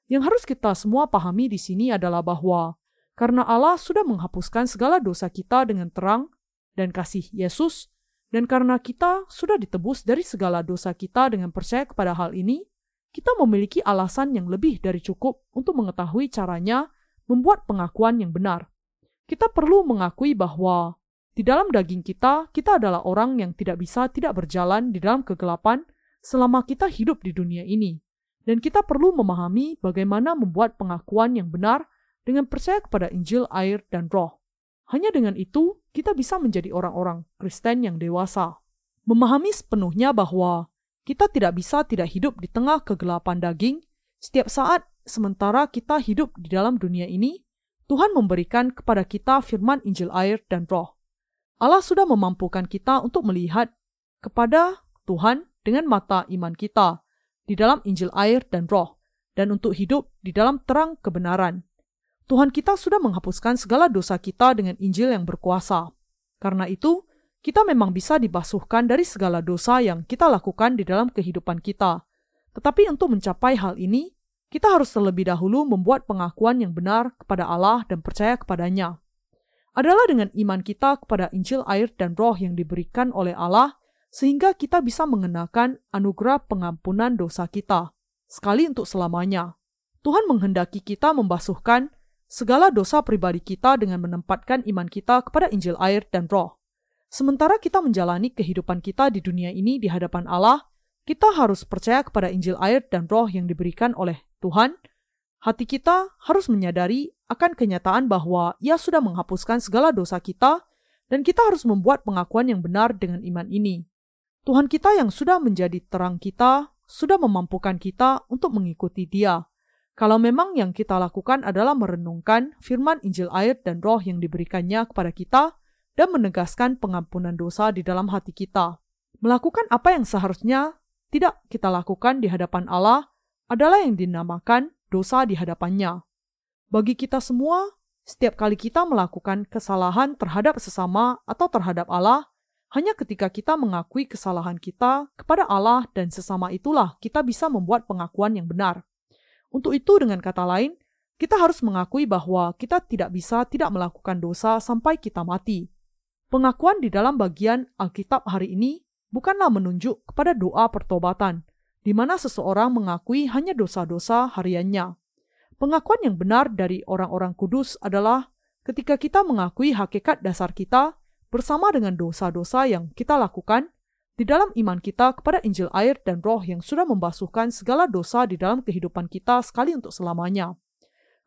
Yang harus kita semua pahami di sini adalah bahwa karena Allah sudah menghapuskan segala dosa kita dengan terang dan kasih Yesus, dan karena kita sudah ditebus dari segala dosa kita dengan percaya kepada hal ini, kita memiliki alasan yang lebih dari cukup untuk mengetahui caranya membuat pengakuan yang benar. Kita perlu mengakui bahwa di dalam daging kita, kita adalah orang yang tidak bisa tidak berjalan di dalam kegelapan selama kita hidup di dunia ini. Dan kita perlu memahami bagaimana membuat pengakuan yang benar dengan percaya kepada Injil, air, dan roh. Hanya dengan itu, kita bisa menjadi orang-orang Kristen yang dewasa. Memahami sepenuhnya bahwa kita tidak bisa tidak hidup di tengah kegelapan daging setiap saat sementara kita hidup di dalam dunia ini, Tuhan memberikan kepada kita firman Injil air dan roh. Allah sudah memampukan kita untuk melihat kepada Tuhan dengan mata iman kita di dalam Injil air dan roh, dan untuk hidup di dalam terang kebenaran. Tuhan kita sudah menghapuskan segala dosa kita dengan Injil yang berkuasa. Karena itu, kita memang bisa dibasuhkan dari segala dosa yang kita lakukan di dalam kehidupan kita. Tetapi untuk mencapai hal ini, kita harus terlebih dahulu membuat pengakuan yang benar kepada Allah dan percaya kepadanya. Adalah dengan iman kita kepada Injil air dan roh yang diberikan oleh Allah, sehingga kita bisa mengenakan anugerah pengampunan dosa kita, sekali untuk selamanya. Tuhan menghendaki kita membasuhkan segala dosa pribadi kita dengan menempatkan iman kita kepada Injil air dan roh. Sementara kita menjalani kehidupan kita di dunia ini di hadapan Allah, kita harus percaya kepada Injil air dan roh yang diberikan oleh Tuhan. Hati kita harus menyadari akan kenyataan bahwa Ia sudah menghapuskan segala dosa kita, dan kita harus membuat pengakuan yang benar dengan iman ini. Tuhan kita yang sudah menjadi terang kita, sudah memampukan kita untuk mengikuti Dia. Kalau memang yang kita lakukan adalah merenungkan firman Injil air dan roh yang diberikannya kepada kita, dan menegaskan pengampunan dosa di dalam hati kita. Melakukan apa yang seharusnya tidak kita lakukan di hadapan Allah adalah yang dinamakan dosa di hadapannya. Bagi kita semua, setiap kali kita melakukan kesalahan terhadap sesama atau terhadap Allah, hanya ketika kita mengakui kesalahan kita kepada Allah dan sesama itulah kita bisa membuat pengakuan yang benar. Untuk itu, dengan kata lain, kita harus mengakui bahwa kita tidak bisa tidak melakukan dosa sampai kita mati. Pengakuan di dalam bagian Alkitab hari ini bukanlah menunjuk kepada doa pertobatan, di mana seseorang mengakui hanya dosa-dosa hariannya. Pengakuan yang benar dari orang-orang kudus adalah ketika kita mengakui hakikat dasar kita bersama dengan dosa-dosa yang kita lakukan di dalam iman kita kepada Injil air dan roh yang sudah membasuhkan segala dosa di dalam kehidupan kita sekali untuk selamanya.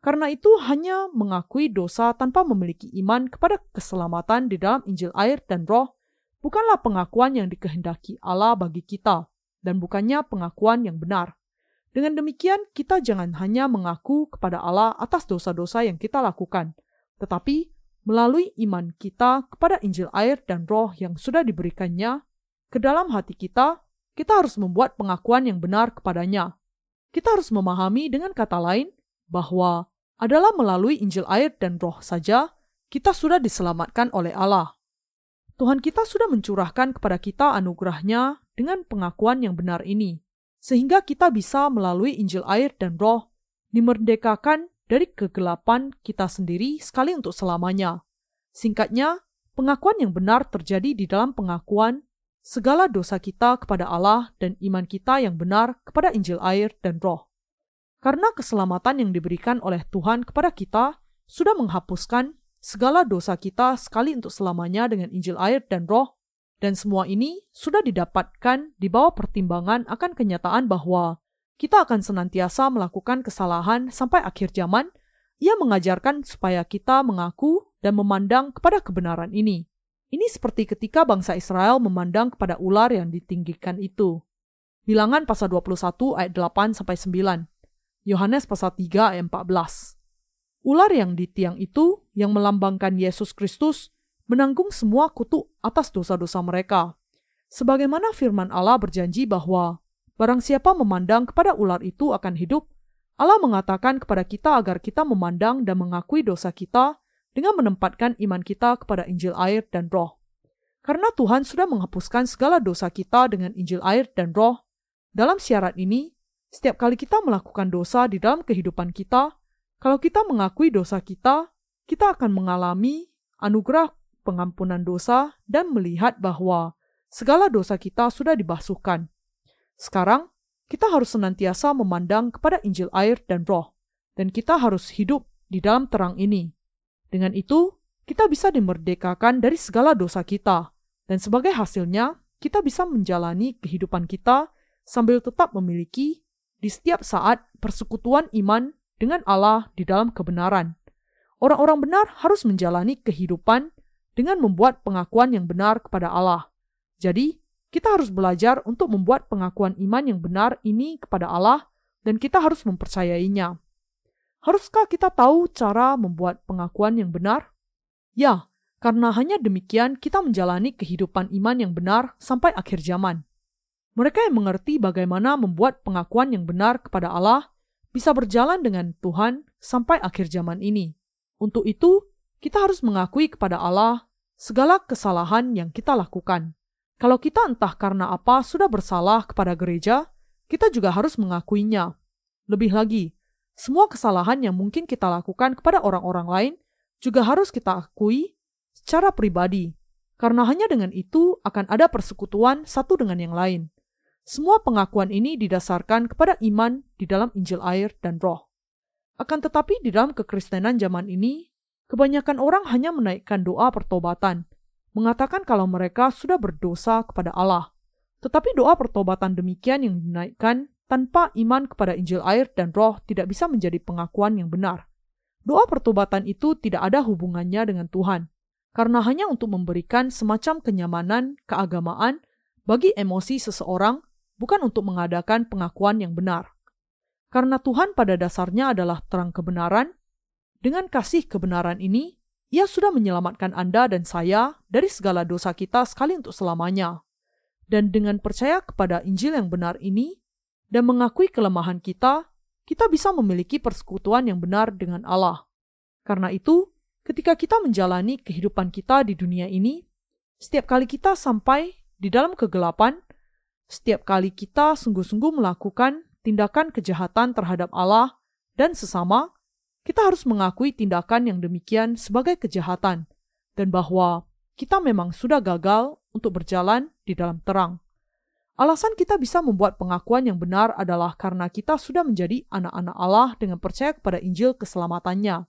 Karena itu hanya mengakui dosa tanpa memiliki iman kepada keselamatan di dalam Injil air dan roh bukanlah pengakuan yang dikehendaki Allah bagi kita dan bukannya pengakuan yang benar. Dengan demikian, kita jangan hanya mengaku kepada Allah atas dosa-dosa yang kita lakukan, tetapi melalui iman kita kepada Injil air dan roh yang sudah diberikannya ke dalam hati kita, kita harus membuat pengakuan yang benar kepadanya. Kita harus memahami dengan kata lain bahwa adalah melalui Injil air dan roh saja kita sudah diselamatkan oleh Allah. Tuhan kita sudah mencurahkan kepada kita anugerahnya dengan pengakuan yang benar ini, sehingga kita bisa melalui Injil air dan roh dimerdekakan dari kegelapan kita sendiri sekali untuk selamanya. Singkatnya, pengakuan yang benar terjadi di dalam pengakuan segala dosa kita kepada Allah dan iman kita yang benar kepada Injil air dan roh. Karena keselamatan yang diberikan oleh Tuhan kepada kita sudah menghapuskan segala dosa kita sekali untuk selamanya dengan Injil air dan roh, dan semua ini sudah didapatkan di bawah pertimbangan akan kenyataan bahwa kita akan senantiasa melakukan kesalahan sampai akhir zaman, ia mengajarkan supaya kita mengaku dan memandang kepada kebenaran ini. Ini seperti ketika bangsa Israel memandang kepada ular yang ditinggikan itu. Bilangan pasal 21 ayat 8 sampai 9. Yohanes pasal 3 ayat 14. Ular yang di tiang itu yang melambangkan Yesus Kristus menanggung semua kutuk atas dosa-dosa mereka. Sebagaimana firman Allah berjanji bahwa barang siapa memandang kepada ular itu akan hidup, Allah mengatakan kepada kita agar kita memandang dan mengakui dosa kita dengan menempatkan iman kita kepada Injil air dan roh. Karena Tuhan sudah menghapuskan segala dosa kita dengan Injil air dan roh, dalam syarat ini setiap kali kita melakukan dosa di dalam kehidupan kita, kalau kita mengakui dosa kita, kita akan mengalami anugerah pengampunan dosa dan melihat bahwa segala dosa kita sudah dibasuhkan. Sekarang, kita harus senantiasa memandang kepada Injil air dan roh, dan kita harus hidup di dalam terang ini. Dengan itu, kita bisa dimerdekakan dari segala dosa kita, dan sebagai hasilnya, kita bisa menjalani kehidupan kita sambil tetap memiliki di setiap saat persekutuan iman dengan Allah di dalam kebenaran. Orang-orang benar harus menjalani kehidupan dengan membuat pengakuan yang benar kepada Allah. Jadi, kita harus belajar untuk membuat pengakuan iman yang benar ini kepada Allah dan kita harus mempercayainya. Haruskah kita tahu cara membuat pengakuan yang benar? Ya, karena hanya demikian kita menjalani kehidupan iman yang benar sampai akhir zaman. Mereka yang mengerti bagaimana membuat pengakuan yang benar kepada Allah bisa berjalan dengan Tuhan sampai akhir zaman ini. Untuk itu, kita harus mengakui kepada Allah segala kesalahan yang kita lakukan. Kalau kita entah karena apa sudah bersalah kepada gereja, kita juga harus mengakuinya. Lebih lagi, semua kesalahan yang mungkin kita lakukan kepada orang-orang lain juga harus kita akui secara pribadi, karena hanya dengan itu akan ada persekutuan satu dengan yang lain. Semua pengakuan ini didasarkan kepada iman di dalam Injil air dan roh. Akan tetapi di dalam kekristenan zaman ini, kebanyakan orang hanya menaikkan doa pertobatan, mengatakan kalau mereka sudah berdosa kepada Allah. Tetapi doa pertobatan demikian yang dinaikkan tanpa iman kepada Injil air dan roh tidak bisa menjadi pengakuan yang benar. Doa pertobatan itu tidak ada hubungannya dengan Tuhan, karena hanya untuk memberikan semacam kenyamanan keagamaan bagi emosi seseorang bukan untuk mengadakan pengakuan yang benar. Karena Tuhan pada dasarnya adalah terang kebenaran, dengan kasih kebenaran ini, ia sudah menyelamatkan Anda dan saya dari segala dosa kita sekali untuk selamanya. Dan dengan percaya kepada Injil yang benar ini, dan mengakui kelemahan kita, kita bisa memiliki persekutuan yang benar dengan Allah. Karena itu, ketika kita menjalani kehidupan kita di dunia ini, setiap kali kita sampai di dalam kegelapan, setiap kali kita sungguh-sungguh melakukan tindakan kejahatan terhadap Allah dan sesama, kita harus mengakui tindakan yang demikian sebagai kejahatan, dan bahwa kita memang sudah gagal untuk berjalan di dalam terang. Alasan kita bisa membuat pengakuan yang benar adalah karena kita sudah menjadi anak-anak Allah dengan percaya kepada Injil keselamatannya.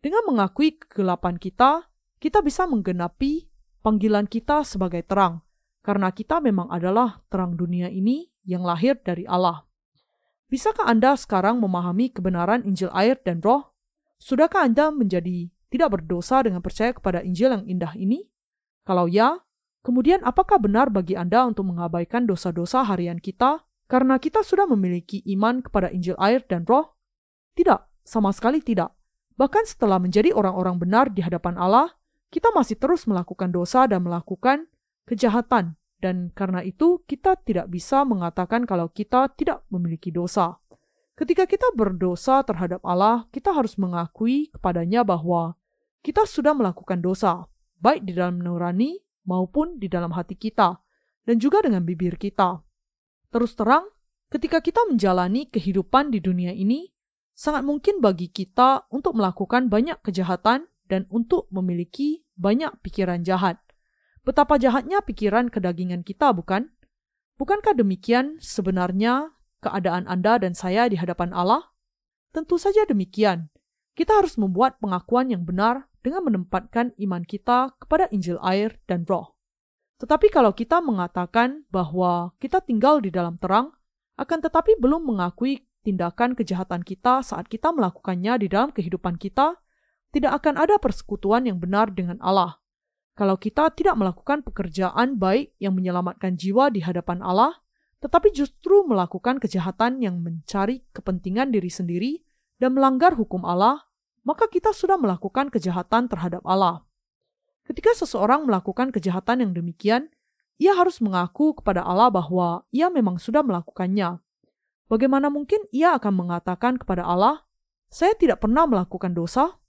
Dengan mengakui kegelapan kita, kita bisa menggenapi panggilan kita sebagai terang, karena kita memang adalah terang dunia ini yang lahir dari Allah. Bisakah Anda sekarang memahami kebenaran Injil air dan roh? Sudahkah Anda menjadi tidak berdosa dengan percaya kepada Injil yang indah ini? Kalau ya, kemudian apakah benar bagi Anda untuk mengabaikan dosa-dosa harian kita karena kita sudah memiliki iman kepada Injil air dan roh? Tidak, sama sekali tidak. Bahkan setelah menjadi orang-orang benar di hadapan Allah, kita masih terus melakukan dosa dan melakukan kejahatan dan karena itu kita tidak bisa mengatakan kalau kita tidak memiliki dosa. Ketika kita berdosa terhadap Allah, kita harus mengakui kepadanya bahwa kita sudah melakukan dosa, baik di dalam nurani maupun di dalam hati kita, dan juga dengan bibir kita. Terus terang, ketika kita menjalani kehidupan di dunia ini, sangat mungkin bagi kita untuk melakukan banyak kejahatan dan untuk memiliki banyak pikiran jahat. Betapa jahatnya pikiran kedagingan kita, bukan? Bukankah demikian sebenarnya keadaan Anda dan saya di hadapan Allah? Tentu saja demikian. Kita harus membuat pengakuan yang benar dengan menempatkan iman kita kepada Injil air dan roh. Tetapi kalau kita mengatakan bahwa kita tinggal di dalam terang, akan tetapi belum mengakui tindakan kejahatan kita saat kita melakukannya di dalam kehidupan kita, tidak akan ada persekutuan yang benar dengan Allah kalau kita tidak melakukan pekerjaan baik yang menyelamatkan jiwa di hadapan Allah, tetapi justru melakukan kejahatan yang mencari kepentingan diri sendiri dan melanggar hukum Allah, maka kita sudah melakukan kejahatan terhadap Allah. Ketika seseorang melakukan kejahatan yang demikian, ia harus mengaku kepada Allah bahwa ia memang sudah melakukannya. Bagaimana mungkin ia akan mengatakan kepada Allah, "Saya tidak pernah melakukan dosa"?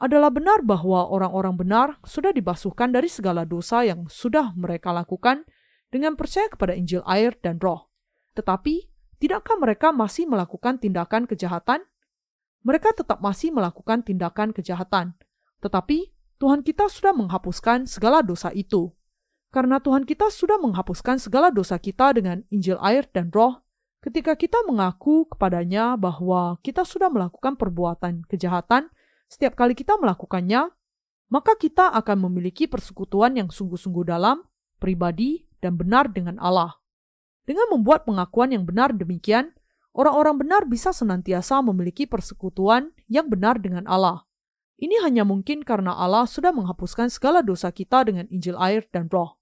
adalah benar bahwa orang-orang benar sudah dibasuhkan dari segala dosa yang sudah mereka lakukan dengan percaya kepada Injil air dan roh. Tetapi, tidakkah mereka masih melakukan tindakan kejahatan? Mereka tetap masih melakukan tindakan kejahatan. Tetapi, Tuhan kita sudah menghapuskan segala dosa itu. Karena Tuhan kita sudah menghapuskan segala dosa kita dengan Injil air dan roh, ketika kita mengaku kepadanya bahwa kita sudah melakukan perbuatan kejahatan, setiap kali kita melakukannya, maka kita akan memiliki persekutuan yang sungguh-sungguh dalam, pribadi, dan benar dengan Allah. Dengan membuat pengakuan yang benar demikian, orang-orang benar bisa senantiasa memiliki persekutuan yang benar dengan Allah. Ini hanya mungkin karena Allah sudah menghapuskan segala dosa kita dengan Injil air dan roh.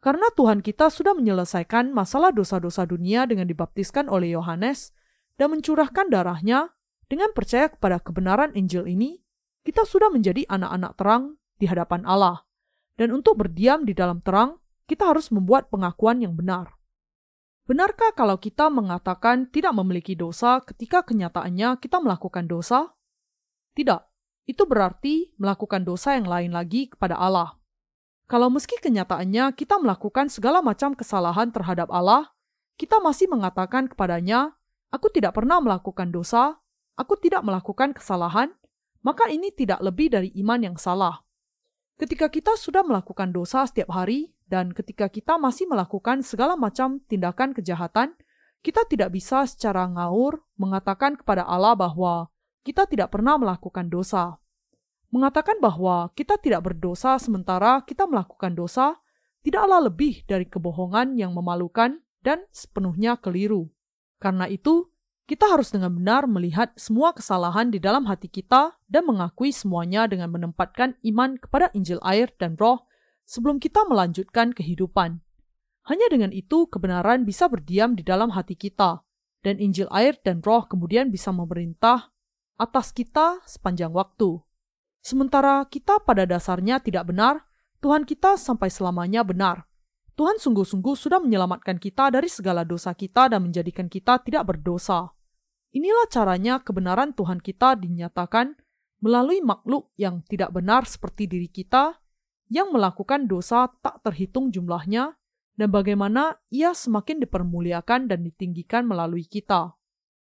Karena Tuhan kita sudah menyelesaikan masalah dosa-dosa dunia dengan dibaptiskan oleh Yohanes dan mencurahkan darahnya dengan percaya kepada kebenaran Injil ini, kita sudah menjadi anak-anak terang di hadapan Allah. Dan untuk berdiam di dalam terang, kita harus membuat pengakuan yang benar. Benarkah kalau kita mengatakan tidak memiliki dosa ketika kenyataannya kita melakukan dosa? Tidak, itu berarti melakukan dosa yang lain lagi kepada Allah. Kalau meski kenyataannya kita melakukan segala macam kesalahan terhadap Allah, kita masih mengatakan kepadanya, "Aku tidak pernah melakukan dosa, aku tidak melakukan kesalahan, maka ini tidak lebih dari iman yang salah. Ketika kita sudah melakukan dosa setiap hari, dan ketika kita masih melakukan segala macam tindakan kejahatan, kita tidak bisa secara ngaur mengatakan kepada Allah bahwa kita tidak pernah melakukan dosa. Mengatakan bahwa kita tidak berdosa sementara kita melakukan dosa tidaklah lebih dari kebohongan yang memalukan dan sepenuhnya keliru. Karena itu, kita harus dengan benar melihat semua kesalahan di dalam hati kita dan mengakui semuanya dengan menempatkan iman kepada Injil air dan roh sebelum kita melanjutkan kehidupan. Hanya dengan itu kebenaran bisa berdiam di dalam hati kita, dan Injil air dan roh kemudian bisa memerintah atas kita sepanjang waktu. Sementara kita pada dasarnya tidak benar, Tuhan kita sampai selamanya benar. Tuhan sungguh-sungguh sudah menyelamatkan kita dari segala dosa kita dan menjadikan kita tidak berdosa. Inilah caranya kebenaran Tuhan kita dinyatakan melalui makhluk yang tidak benar seperti diri kita, yang melakukan dosa tak terhitung jumlahnya, dan bagaimana ia semakin dipermuliakan dan ditinggikan melalui kita.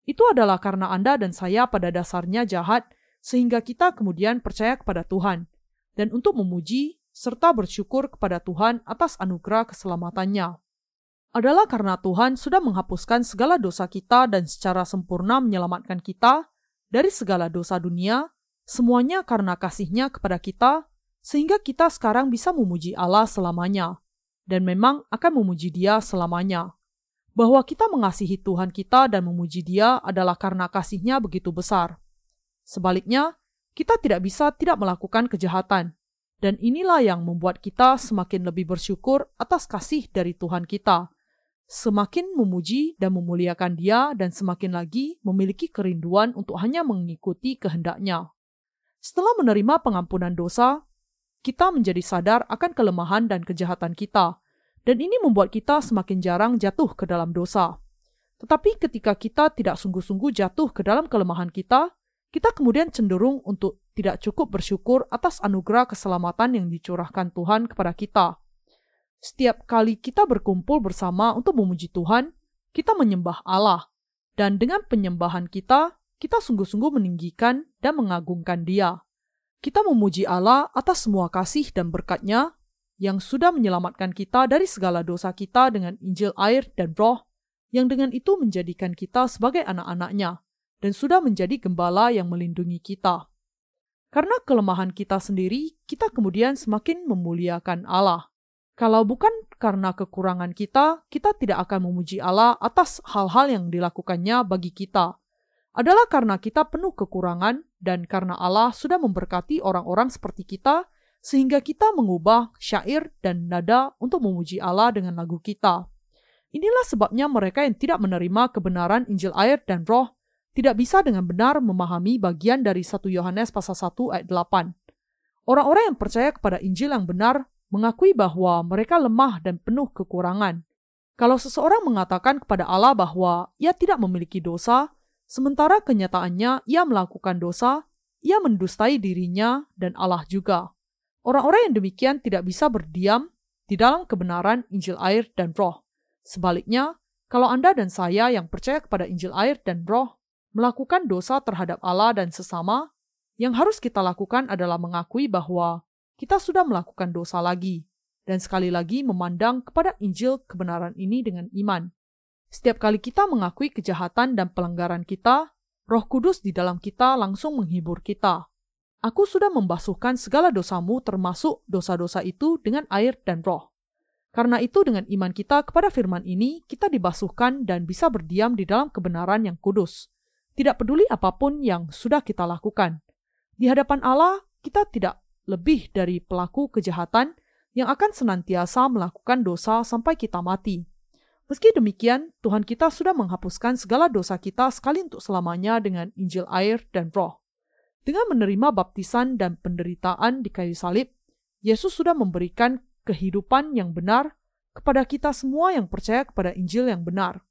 Itu adalah karena Anda dan saya pada dasarnya jahat, sehingga kita kemudian percaya kepada Tuhan. Dan untuk memuji serta bersyukur kepada Tuhan atas anugerah keselamatannya. Adalah karena Tuhan sudah menghapuskan segala dosa kita dan secara sempurna menyelamatkan kita dari segala dosa dunia, semuanya karena kasihnya kepada kita, sehingga kita sekarang bisa memuji Allah selamanya, dan memang akan memuji dia selamanya. Bahwa kita mengasihi Tuhan kita dan memuji dia adalah karena kasihnya begitu besar. Sebaliknya, kita tidak bisa tidak melakukan kejahatan, dan inilah yang membuat kita semakin lebih bersyukur atas kasih dari Tuhan kita, semakin memuji dan memuliakan Dia, dan semakin lagi memiliki kerinduan untuk hanya mengikuti kehendaknya. Setelah menerima pengampunan dosa, kita menjadi sadar akan kelemahan dan kejahatan kita, dan ini membuat kita semakin jarang jatuh ke dalam dosa. Tetapi ketika kita tidak sungguh-sungguh jatuh ke dalam kelemahan kita, kita kemudian cenderung untuk tidak cukup bersyukur atas anugerah keselamatan yang dicurahkan Tuhan kepada kita. Setiap kali kita berkumpul bersama untuk memuji Tuhan, kita menyembah Allah, dan dengan penyembahan kita, kita sungguh-sungguh meninggikan dan mengagungkan Dia. Kita memuji Allah atas semua kasih dan berkat-Nya yang sudah menyelamatkan kita dari segala dosa kita dengan Injil air dan roh, yang dengan itu menjadikan kita sebagai anak-anaknya dan sudah menjadi gembala yang melindungi kita. Karena kelemahan kita sendiri, kita kemudian semakin memuliakan Allah. Kalau bukan karena kekurangan kita, kita tidak akan memuji Allah atas hal-hal yang dilakukannya bagi kita. Adalah karena kita penuh kekurangan dan karena Allah sudah memberkati orang-orang seperti kita, sehingga kita mengubah syair dan nada untuk memuji Allah dengan lagu kita. Inilah sebabnya mereka yang tidak menerima kebenaran Injil air dan roh tidak bisa dengan benar memahami bagian dari 1 Yohanes pasal 1 ayat 8. Orang-orang yang percaya kepada Injil yang benar mengakui bahwa mereka lemah dan penuh kekurangan. Kalau seseorang mengatakan kepada Allah bahwa ia tidak memiliki dosa, sementara kenyataannya ia melakukan dosa, ia mendustai dirinya dan Allah juga. Orang-orang yang demikian tidak bisa berdiam di dalam kebenaran Injil air dan roh. Sebaliknya, kalau Anda dan saya yang percaya kepada Injil air dan roh melakukan dosa terhadap Allah dan sesama, yang harus kita lakukan adalah mengakui bahwa kita sudah melakukan dosa lagi, dan sekali lagi memandang kepada Injil kebenaran ini dengan iman. Setiap kali kita mengakui kejahatan dan pelanggaran kita, Roh Kudus di dalam kita langsung menghibur kita. Aku sudah membasuhkan segala dosamu, termasuk dosa-dosa itu, dengan air dan roh. Karena itu, dengan iman kita kepada firman ini, kita dibasuhkan dan bisa berdiam di dalam kebenaran yang kudus. Tidak peduli apa pun yang sudah kita lakukan. Di hadapan Allah, kita tidak lebih dari pelaku kejahatan yang akan senantiasa melakukan dosa sampai kita mati. Meski demikian, Tuhan kita sudah menghapuskan segala dosa kita sekali untuk selamanya dengan Injil air dan roh. Dengan menerima baptisan dan penderitaan di kayu salib, Yesus sudah memberikan kehidupan yang benar kepada kita semua yang percaya kepada Injil yang benar.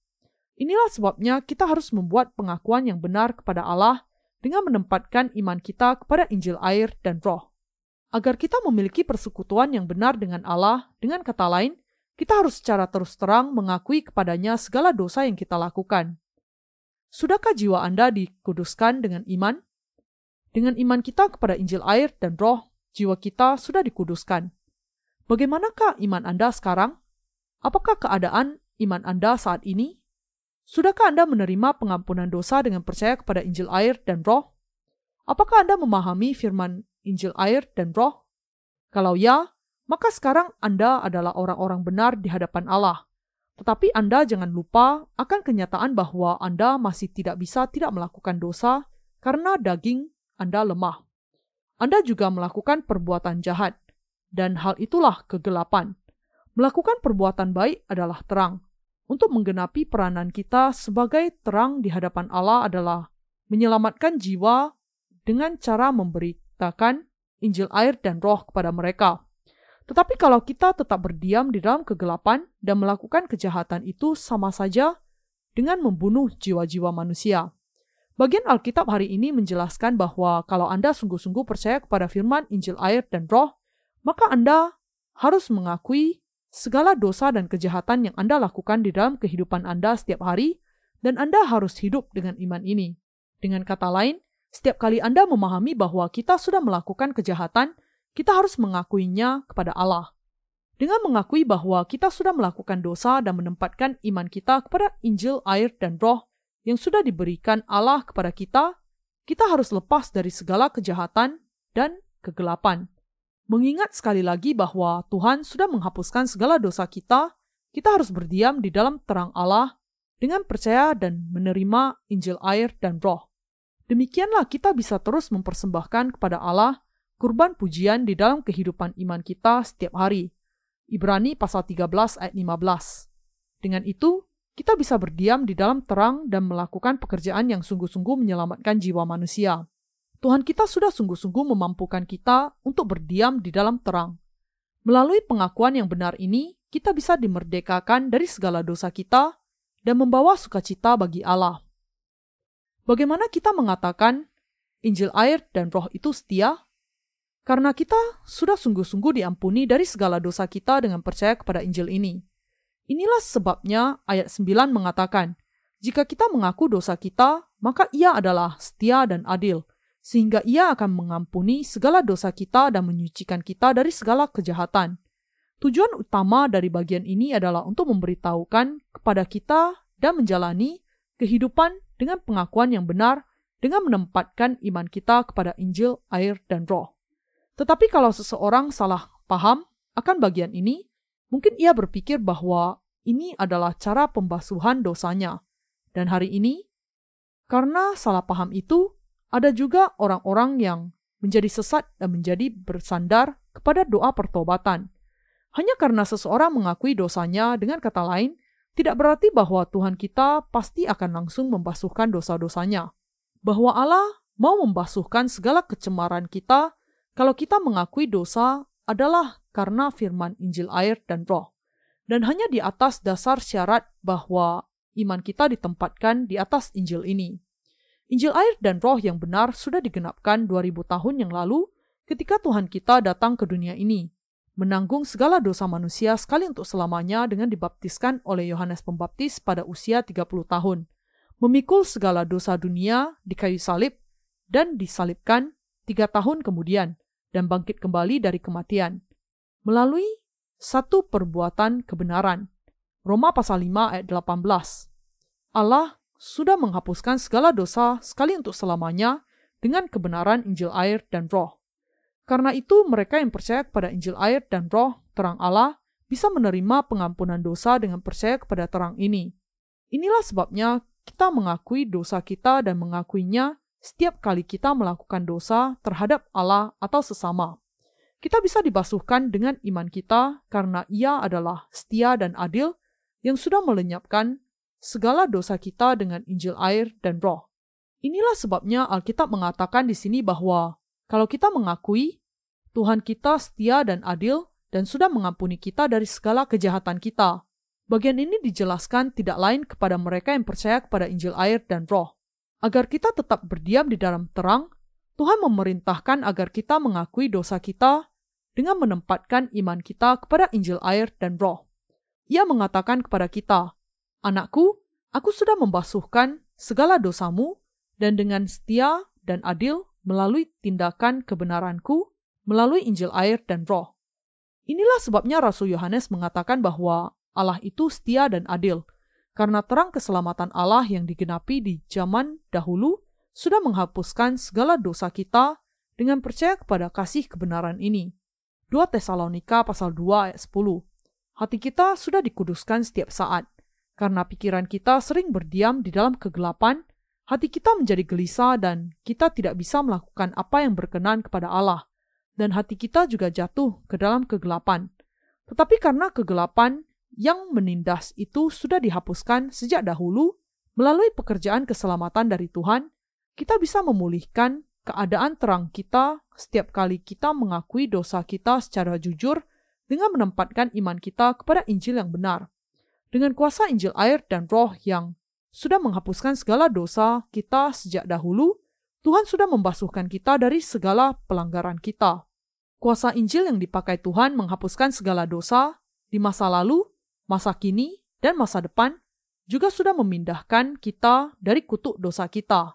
Inilah sebabnya kita harus membuat pengakuan yang benar kepada Allah dengan menempatkan iman kita kepada Injil air dan roh. Agar kita memiliki persekutuan yang benar dengan Allah, dengan kata lain, kita harus secara terus terang mengakui kepadanya segala dosa yang kita lakukan. Sudahkah jiwa Anda dikuduskan dengan iman? Dengan iman kita kepada Injil air dan roh, jiwa kita sudah dikuduskan. Bagaimanakah iman Anda sekarang? Apakah keadaan iman Anda saat ini? Sudahkah Anda menerima pengampunan dosa dengan percaya kepada Injil air dan roh? Apakah Anda memahami firman Injil air dan roh? Kalau ya, maka sekarang Anda adalah orang-orang benar di hadapan Allah. Tetapi Anda jangan lupa akan kenyataan bahwa Anda masih tidak bisa tidak melakukan dosa karena daging Anda lemah. Anda juga melakukan perbuatan jahat, dan hal itulah kegelapan. Melakukan perbuatan baik adalah terang, untuk menggenapi peranan kita sebagai terang di hadapan Allah adalah menyelamatkan jiwa dengan cara memberitakan Injil air dan roh kepada mereka. Tetapi kalau kita tetap berdiam di dalam kegelapan dan melakukan kejahatan itu sama saja dengan membunuh jiwa-jiwa manusia. Bagian Alkitab hari ini menjelaskan bahwa kalau Anda sungguh-sungguh percaya kepada firman Injil air dan roh, maka Anda harus mengakui segala dosa dan kejahatan yang Anda lakukan di dalam kehidupan Anda setiap hari, dan Anda harus hidup dengan iman ini. Dengan kata lain, setiap kali Anda memahami bahwa kita sudah melakukan kejahatan, kita harus mengakuinya kepada Allah. Dengan mengakui bahwa kita sudah melakukan dosa dan menempatkan iman kita kepada Injil, air, dan roh yang sudah diberikan Allah kepada kita, kita harus lepas dari segala kejahatan dan kegelapan. Mengingat sekali lagi bahwa Tuhan sudah menghapuskan segala dosa kita, kita harus berdiam di dalam terang Allah dengan percaya dan menerima Injil air dan roh. Demikianlah kita bisa terus mempersembahkan kepada Allah kurban pujian di dalam kehidupan iman kita setiap hari Ibrani pasal 13 ayat 15. Dengan itu, kita bisa berdiam di dalam terang dan melakukan pekerjaan yang sungguh-sungguh menyelamatkan jiwa manusia. Tuhan kita sudah sungguh-sungguh memampukan kita untuk berdiam di dalam terang. Melalui pengakuan yang benar ini, kita bisa dimerdekakan dari segala dosa kita dan membawa sukacita bagi Allah. Bagaimana kita mengatakan Injil air dan roh itu setia? Karena kita sudah sungguh-sungguh diampuni dari segala dosa kita dengan percaya kepada Injil ini. Inilah sebabnya ayat 9 mengatakan, jika kita mengaku dosa kita, maka ia adalah setia dan adil, sehingga ia akan mengampuni segala dosa kita dan menyucikan kita dari segala kejahatan. Tujuan utama dari bagian ini adalah untuk memberitahukan kepada kita dan menjalani kehidupan dengan pengakuan yang benar dengan menempatkan iman kita kepada Injil, air, dan roh. Tetapi kalau seseorang salah paham akan bagian ini, mungkin ia berpikir bahwa ini adalah cara pembasuhan dosanya. Dan hari ini, karena salah paham itu, ada juga orang-orang yang menjadi sesat dan menjadi bersandar kepada doa pertobatan. Hanya karena seseorang mengakui dosanya dengan kata lain, tidak berarti bahwa Tuhan kita pasti akan langsung membasuhkan dosa-dosanya. Bahwa Allah mau membasuhkan segala kecemaran kita kalau kita mengakui dosa adalah karena firman Injil air dan roh, dan hanya di atas dasar syarat bahwa iman kita ditempatkan di atas Injil ini. Injil air dan roh yang benar sudah digenapkan 2000 tahun yang lalu ketika Tuhan kita datang ke dunia ini, menanggung segala dosa manusia sekali untuk selamanya dengan dibaptiskan oleh Yohanes Pembaptis pada usia 30 tahun, memikul segala dosa dunia di kayu salib, dan disalibkan tiga tahun kemudian, dan bangkit kembali dari kematian melalui satu perbuatan kebenaran. Roma pasal 5 ayat 18. Allah sudah menghapuskan segala dosa sekali untuk selamanya dengan kebenaran Injil air dan roh. Karena itu mereka yang percaya kepada Injil air dan roh terang Allah bisa menerima pengampunan dosa dengan percaya kepada terang ini. Inilah sebabnya kita mengakui dosa kita dan mengakuinya setiap kali kita melakukan dosa terhadap Allah atau sesama. Kita bisa dibasuhkan dengan iman kita karena Ia adalah setia dan adil yang sudah melenyapkan segala dosa kita dengan Injil air dan Roh. Inilah sebabnya Alkitab mengatakan di sini bahwa kalau kita mengakui Tuhan kita setia dan adil dan sudah mengampuni kita dari segala kejahatan kita. Bagian ini dijelaskan tidak lain kepada mereka yang percaya kepada Injil air dan Roh. Agar kita tetap berdiam di dalam terang, Tuhan memerintahkan agar kita mengakui dosa kita dengan menempatkan iman kita kepada Injil air dan roh. Ia mengatakan kepada kita, Anakku, aku sudah membasuhkan segala dosamu dan dengan setia dan adil melalui tindakan kebenaranku, melalui Injil air dan roh. Inilah sebabnya Rasul Yohanes mengatakan bahwa Allah itu setia dan adil, karena terang keselamatan Allah yang digenapi di zaman dahulu sudah menghapuskan segala dosa kita dengan percaya kepada kasih kebenaran ini. 2 Tesalonika pasal 2 ayat 10 Hati kita sudah dikuduskan setiap saat, karena pikiran kita sering berdiam di dalam kegelapan, hati kita menjadi gelisah dan kita tidak bisa melakukan apa yang berkenan kepada Allah, dan hati kita juga jatuh ke dalam kegelapan. Tetapi karena kegelapan yang menindas itu sudah dihapuskan sejak dahulu melalui pekerjaan keselamatan dari Tuhan, kita bisa memulihkan keadaan terang kita setiap kali kita mengakui dosa kita secara jujur dengan menempatkan iman kita kepada Injil yang benar. Dengan kuasa Injil air dan roh yang sudah menghapuskan segala dosa kita sejak dahulu, Tuhan sudah membasuhkan kita dari segala pelanggaran kita. Kuasa Injil yang dipakai Tuhan menghapuskan segala dosa di masa lalu masa kini, dan masa depan juga sudah memindahkan kita dari kutuk dosa kita.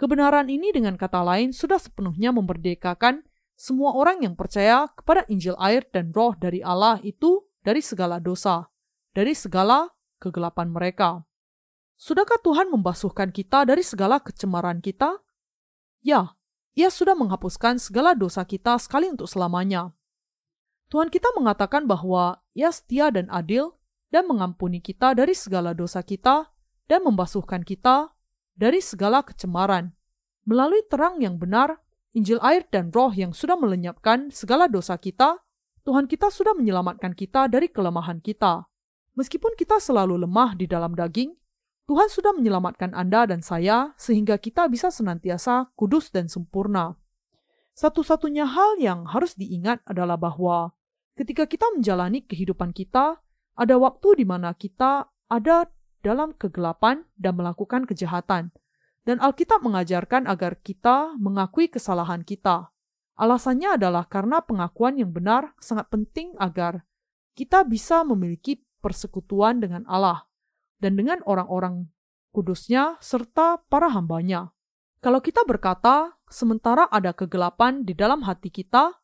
Kebenaran ini dengan kata lain sudah sepenuhnya memerdekakan semua orang yang percaya kepada Injil air dan roh dari Allah itu dari segala dosa, dari segala kegelapan mereka. Sudahkah Tuhan membasuhkan kita dari segala kecemaran kita? Ya, ia sudah menghapuskan segala dosa kita sekali untuk selamanya. Tuhan kita mengatakan bahwa ia setia dan adil dan mengampuni kita dari segala dosa kita dan membasuhkan kita dari segala kecemaran. Melalui terang yang benar, Injil air dan roh yang sudah melenyapkan segala dosa kita, Tuhan kita sudah menyelamatkan kita dari kelemahan kita. Meskipun kita selalu lemah di dalam daging, Tuhan sudah menyelamatkan Anda dan saya sehingga kita bisa senantiasa kudus dan sempurna. Satu-satunya hal yang harus diingat adalah bahwa ketika kita menjalani kehidupan kita, ada waktu di mana kita ada dalam kegelapan dan melakukan kejahatan. Dan Alkitab mengajarkan agar kita mengakui kesalahan kita. Alasannya adalah karena pengakuan yang benar sangat penting agar kita bisa memiliki persekutuan dengan Allah dan dengan orang-orang kudusnya serta para hambanya. Kalau kita berkata, sementara ada kegelapan di dalam hati kita,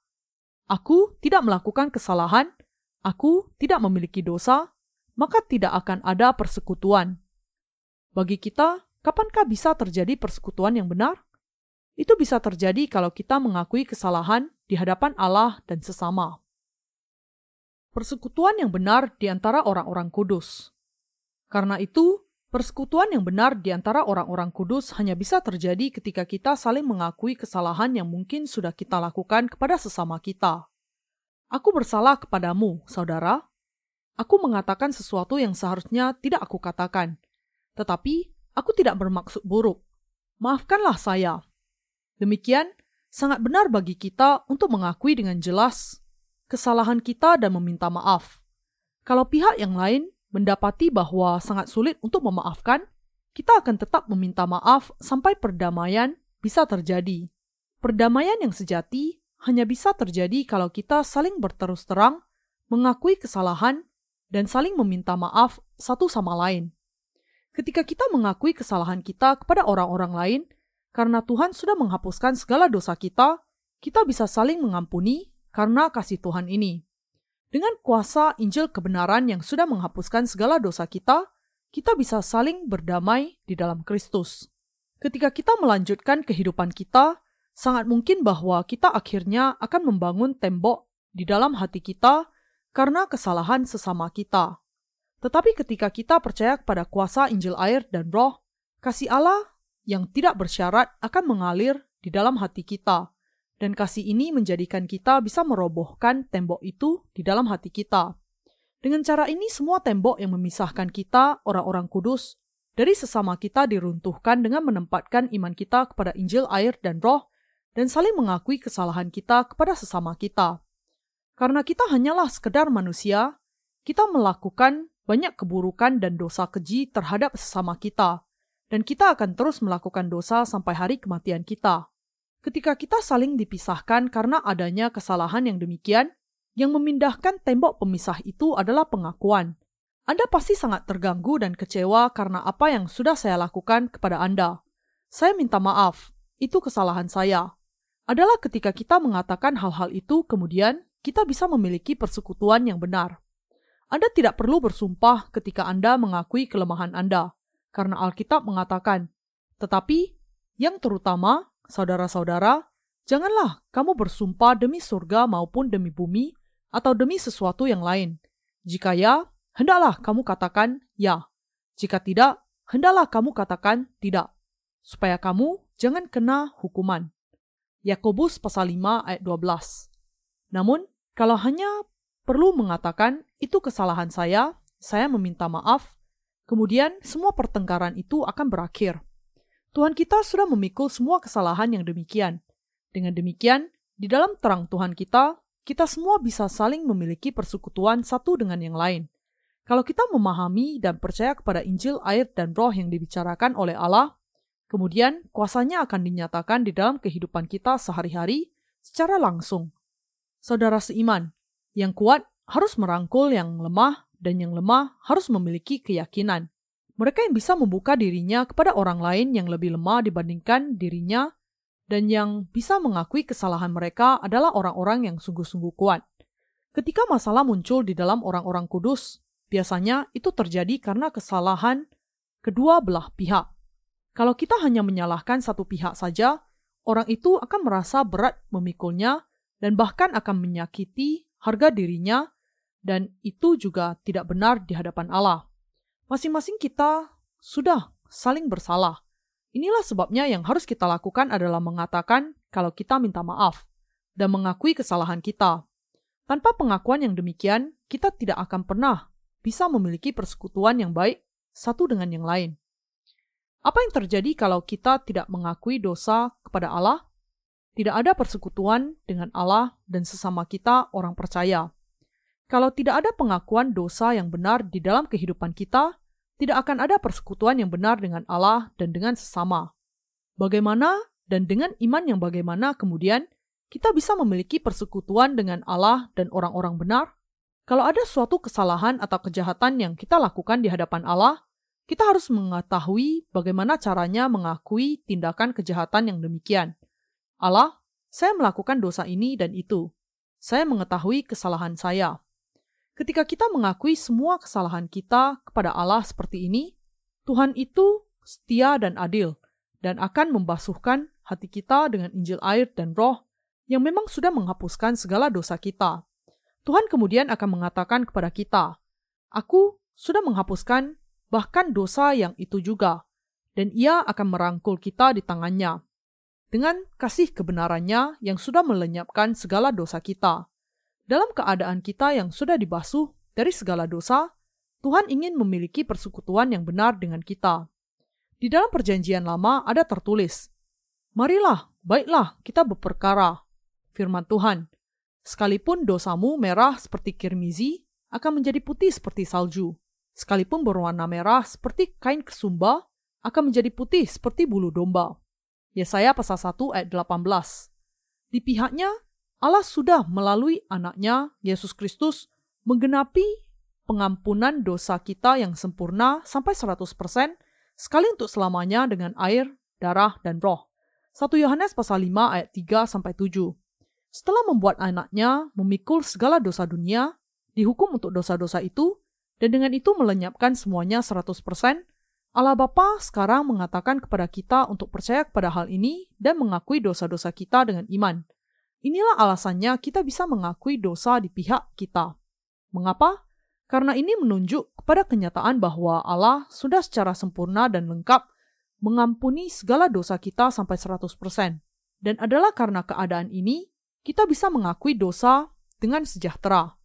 aku tidak melakukan kesalahan, aku tidak memiliki dosa, maka tidak akan ada persekutuan. Bagi kita, kapankah bisa terjadi persekutuan yang benar? Itu bisa terjadi kalau kita mengakui kesalahan di hadapan Allah dan sesama. Persekutuan yang benar di antara orang-orang kudus. Karena itu, persekutuan yang benar di antara orang-orang kudus hanya bisa terjadi ketika kita saling mengakui kesalahan yang mungkin sudah kita lakukan kepada sesama kita. Aku bersalah kepadamu, saudara. Aku mengatakan sesuatu yang seharusnya tidak aku katakan, tetapi aku tidak bermaksud buruk. Maafkanlah saya. Demikian, sangat benar bagi kita untuk mengakui dengan jelas kesalahan kita dan meminta maaf. Kalau pihak yang lain mendapati bahwa sangat sulit untuk memaafkan, kita akan tetap meminta maaf sampai perdamaian bisa terjadi. Perdamaian yang sejati hanya bisa terjadi kalau kita saling berterus terang, mengakui kesalahan, dan saling meminta maaf satu sama lain. Ketika kita mengakui kesalahan kita kepada orang-orang lain, karena Tuhan sudah menghapuskan segala dosa kita, kita bisa saling mengampuni karena kasih Tuhan ini. Dengan kuasa Injil kebenaran yang sudah menghapuskan segala dosa kita, kita bisa saling berdamai di dalam Kristus. Ketika kita melanjutkan kehidupan kita, sangat mungkin bahwa kita akhirnya akan membangun tembok di dalam hati kita karena kesalahan sesama kita. Tetapi ketika kita percaya kepada kuasa Injil air dan roh, kasih Allah yang tidak bersyarat akan mengalir di dalam hati kita dan kasih ini menjadikan kita bisa merobohkan tembok itu di dalam hati kita. Dengan cara ini, semua tembok yang memisahkan kita, orang-orang kudus, dari sesama kita diruntuhkan dengan menempatkan iman kita kepada Injil, air, dan Roh, dan saling mengakui kesalahan kita kepada sesama kita. Karena kita hanyalah sekedar manusia, kita melakukan banyak keburukan dan dosa keji terhadap sesama kita, dan kita akan terus melakukan dosa sampai hari kematian kita. Ketika kita saling dipisahkan karena adanya kesalahan yang demikian, yang memindahkan tembok pemisah itu adalah pengakuan. Anda pasti sangat terganggu dan kecewa karena apa yang sudah saya lakukan kepada Anda. Saya minta maaf, itu kesalahan saya. Adalah ketika kita mengatakan hal-hal itu, kemudian kita bisa memiliki persekutuan yang benar. Anda tidak perlu bersumpah ketika Anda mengakui kelemahan Anda, karena Alkitab mengatakan, "Tetapi yang terutama Saudara-saudara, janganlah kamu bersumpah demi surga maupun demi bumi atau demi sesuatu yang lain. Jika ya, hendaklah kamu katakan ya. Jika tidak, hendaklah kamu katakan tidak, supaya kamu jangan kena hukuman. Yakobus pasal 5 ayat 12. Namun, kalau hanya perlu mengatakan itu kesalahan saya, saya meminta maaf, kemudian semua pertengkaran itu akan berakhir. Tuhan kita sudah memikul semua kesalahan yang demikian. Dengan demikian, di dalam terang Tuhan kita, kita semua bisa saling memiliki persekutuan satu dengan yang lain. Kalau kita memahami dan percaya kepada Injil, air, dan roh yang dibicarakan oleh Allah, kemudian kuasanya akan dinyatakan di dalam kehidupan kita sehari-hari secara langsung. Saudara seiman, yang kuat harus merangkul yang lemah dan yang lemah harus memiliki keyakinan. Mereka yang bisa membuka dirinya kepada orang lain yang lebih lemah dibandingkan dirinya Dan yang bisa mengakui kesalahan mereka adalah orang-orang yang sungguh-sungguh kuat. Ketika masalah muncul di dalam orang-orang kudus, biasanya itu terjadi karena kesalahan kedua belah pihak. Kalau kita hanya menyalahkan satu pihak saja, orang itu akan merasa berat memikulnya dan bahkan akan menyakiti harga dirinya dan itu juga tidak benar di hadapan Allah. Masing-masing kita sudah saling bersalah. Inilah sebabnya yang harus kita lakukan adalah mengatakan kalau kita minta maaf dan mengakui kesalahan kita. Tanpa pengakuan yang demikian, kita tidak akan pernah bisa memiliki persekutuan yang baik satu dengan yang lain. Apa yang terjadi kalau kita tidak mengakui dosa kepada Allah? Tidak ada persekutuan dengan Allah dan sesama kita orang percaya. Kalau tidak ada pengakuan dosa yang benar di dalam kehidupan kita, tidak akan ada persekutuan yang benar dengan Allah dan dengan sesama. Bagaimana dan dengan iman yang bagaimana kemudian kita bisa memiliki persekutuan dengan Allah dan orang-orang benar? Kalau ada suatu kesalahan atau kejahatan yang kita lakukan di hadapan Allah, kita harus mengetahui bagaimana caranya mengakui tindakan kejahatan yang demikian. Allah, saya melakukan dosa ini dan itu. Saya mengetahui kesalahan saya. Ketika kita mengakui semua kesalahan kita kepada Allah seperti ini, Tuhan itu setia dan adil dan akan membasuhkan hati kita dengan Injil air dan roh yang memang sudah menghapuskan segala dosa kita. Tuhan kemudian akan mengatakan kepada kita, Aku sudah menghapuskan bahkan dosa yang itu juga, dan ia akan merangkul kita di tangannya. Dengan kasih kebenarannya yang sudah melenyapkan segala dosa kita. Dalam keadaan kita yang sudah dibasuh dari segala dosa, Tuhan ingin memiliki persekutuan yang benar dengan kita. Di dalam perjanjian lama ada tertulis, Marilah, baiklah kita berperkara, firman Tuhan. Sekalipun dosamu merah seperti kirmizi, akan menjadi putih seperti salju sekalipun berwarna merah seperti kain kesumba, akan menjadi putih seperti bulu domba. Yesaya pasal 1 ayat 18. Di pihaknya, Allah sudah melalui anaknya, Yesus Kristus, menggenapi pengampunan dosa kita yang sempurna sampai 100% sekali untuk selamanya dengan air, darah, dan roh. 1 Yohanes pasal 5 ayat 3 sampai 7. Setelah membuat anaknya memikul segala dosa dunia, dihukum untuk dosa-dosa itu, dan dengan itu melenyapkan semuanya 100%, Allah Bapa sekarang mengatakan kepada kita untuk percaya kepada hal ini dan mengakui dosa-dosa kita dengan iman. Inilah alasannya kita bisa mengakui dosa di pihak kita. Mengapa? Karena ini menunjuk kepada kenyataan bahwa Allah sudah secara sempurna dan lengkap mengampuni segala dosa kita sampai 100%. Dan adalah karena keadaan ini, kita bisa mengakui dosa dengan sejahtera.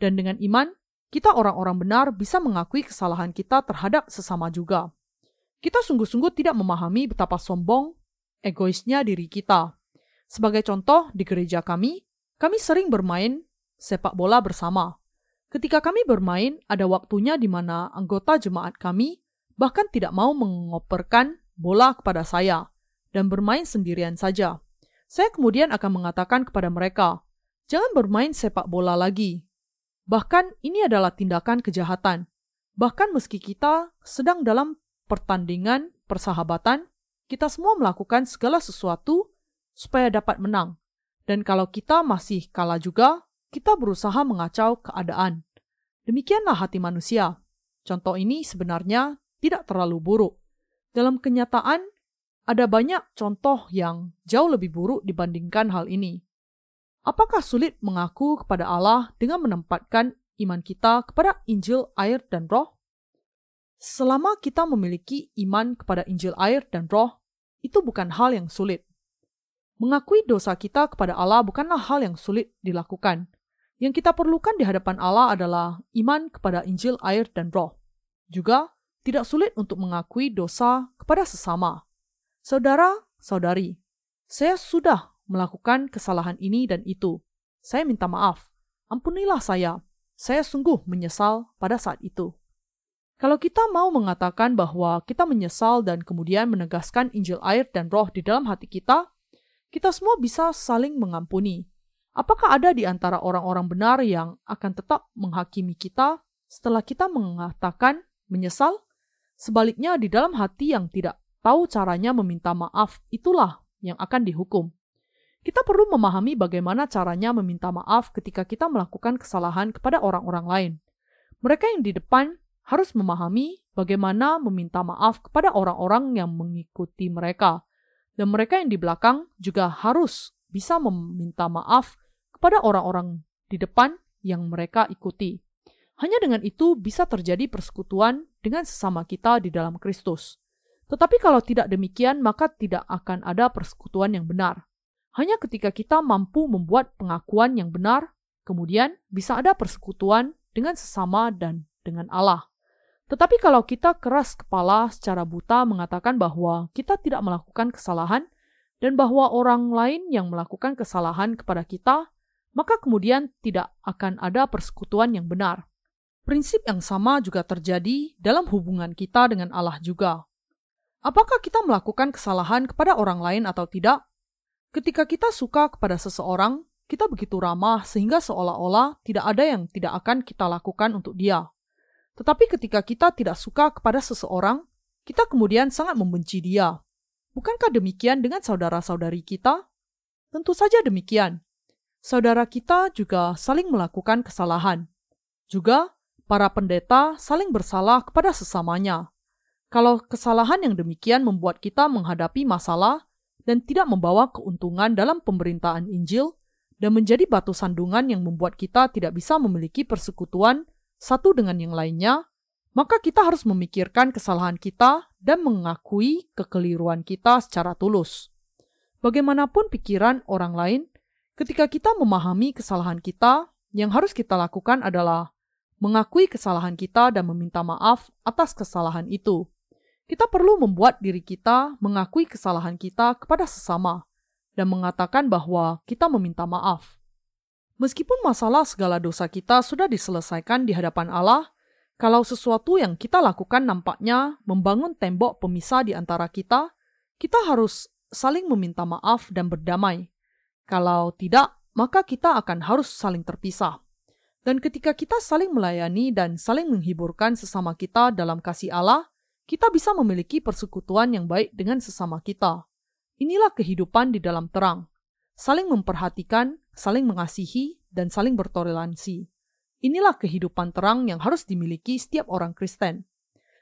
Dan dengan iman, kita orang-orang benar bisa mengakui kesalahan kita terhadap sesama juga. Kita sungguh-sungguh tidak memahami betapa sombong, egoisnya diri kita. Sebagai contoh, di gereja kami, kami sering bermain sepak bola bersama. Ketika kami bermain, ada waktunya di mana anggota jemaat kami bahkan tidak mau mengoperkan bola kepada saya dan bermain sendirian saja. Saya kemudian akan mengatakan kepada mereka, "Jangan bermain sepak bola lagi. Bahkan ini adalah tindakan kejahatan. Bahkan meski kita sedang dalam pertandingan persahabatan, kita semua melakukan segala sesuatu supaya dapat menang. Dan kalau kita masih kalah juga, kita berusaha mengacau keadaan. Demikianlah hati manusia. Contoh ini sebenarnya tidak terlalu buruk. Dalam kenyataan, ada banyak contoh yang jauh lebih buruk dibandingkan hal ini. Apakah sulit mengaku kepada Allah dengan menempatkan iman kita kepada Injil, air, dan Roh? Selama kita memiliki iman kepada Injil, air, dan Roh, itu bukan hal yang sulit. Mengakui dosa kita kepada Allah bukanlah hal yang sulit dilakukan. Yang kita perlukan di hadapan Allah adalah iman kepada Injil, air, dan Roh. Juga tidak sulit untuk mengakui dosa kepada sesama. Saudara-saudari, saya sudah melakukan kesalahan ini dan itu. Saya minta maaf. Ampunilah saya. Saya sungguh menyesal pada saat itu. Kalau kita mau mengatakan bahwa kita menyesal dan kemudian menegaskan Injil air dan roh di dalam hati kita, kita semua bisa saling mengampuni. Apakah ada di antara orang-orang benar yang akan tetap menghakimi kita setelah kita mengatakan menyesal? Sebaliknya, di dalam hati yang tidak tahu caranya meminta maaf, itulah yang akan dihukum. Kita perlu memahami bagaimana caranya meminta maaf ketika kita melakukan kesalahan kepada orang-orang lain. Mereka yang di depan harus memahami bagaimana meminta maaf kepada orang-orang yang mengikuti mereka, dan mereka yang di belakang juga harus bisa meminta maaf kepada orang-orang di depan yang mereka ikuti. Hanya dengan itu bisa terjadi persekutuan dengan sesama kita di dalam Kristus. Tetapi kalau tidak demikian, maka tidak akan ada persekutuan yang benar. Hanya ketika kita mampu membuat pengakuan yang benar, kemudian bisa ada persekutuan dengan sesama dan dengan Allah. Tetapi kalau kita keras kepala secara buta mengatakan bahwa kita tidak melakukan kesalahan dan bahwa orang lain yang melakukan kesalahan kepada kita, maka kemudian tidak akan ada persekutuan yang benar. Prinsip yang sama juga terjadi dalam hubungan kita dengan Allah juga. Apakah kita melakukan kesalahan kepada orang lain atau tidak? Ketika kita suka kepada seseorang, kita begitu ramah sehingga seolah-olah tidak ada yang tidak akan kita lakukan untuk dia. Tetapi ketika kita tidak suka kepada seseorang, kita kemudian sangat membenci dia. Bukankah demikian dengan saudara-saudari kita? Tentu saja demikian. Saudara kita juga saling melakukan kesalahan. Juga, para pendeta saling bersalah kepada sesamanya. Kalau kesalahan yang demikian membuat kita menghadapi masalah, dan tidak membawa keuntungan dalam pemberitaan Injil dan menjadi batu sandungan yang membuat kita tidak bisa memiliki persekutuan satu dengan yang lainnya, maka kita harus memikirkan kesalahan kita dan mengakui kekeliruan kita secara tulus. Bagaimanapun pikiran orang lain, ketika kita memahami kesalahan kita, yang harus kita lakukan adalah mengakui kesalahan kita dan meminta maaf atas kesalahan itu kita perlu membuat diri kita mengakui kesalahan kita kepada sesama dan mengatakan bahwa kita meminta maaf. Meskipun masalah segala dosa kita sudah diselesaikan di hadapan Allah, kalau sesuatu yang kita lakukan nampaknya membangun tembok pemisah di antara kita, kita harus saling meminta maaf dan berdamai. Kalau tidak, maka kita akan harus saling terpisah. Dan ketika kita saling melayani dan saling menghiburkan sesama kita dalam kasih Allah, kita bisa memiliki persekutuan yang baik dengan sesama kita. Inilah kehidupan di dalam terang, saling memperhatikan, saling mengasihi, dan saling bertoleransi. Inilah kehidupan terang yang harus dimiliki setiap orang Kristen.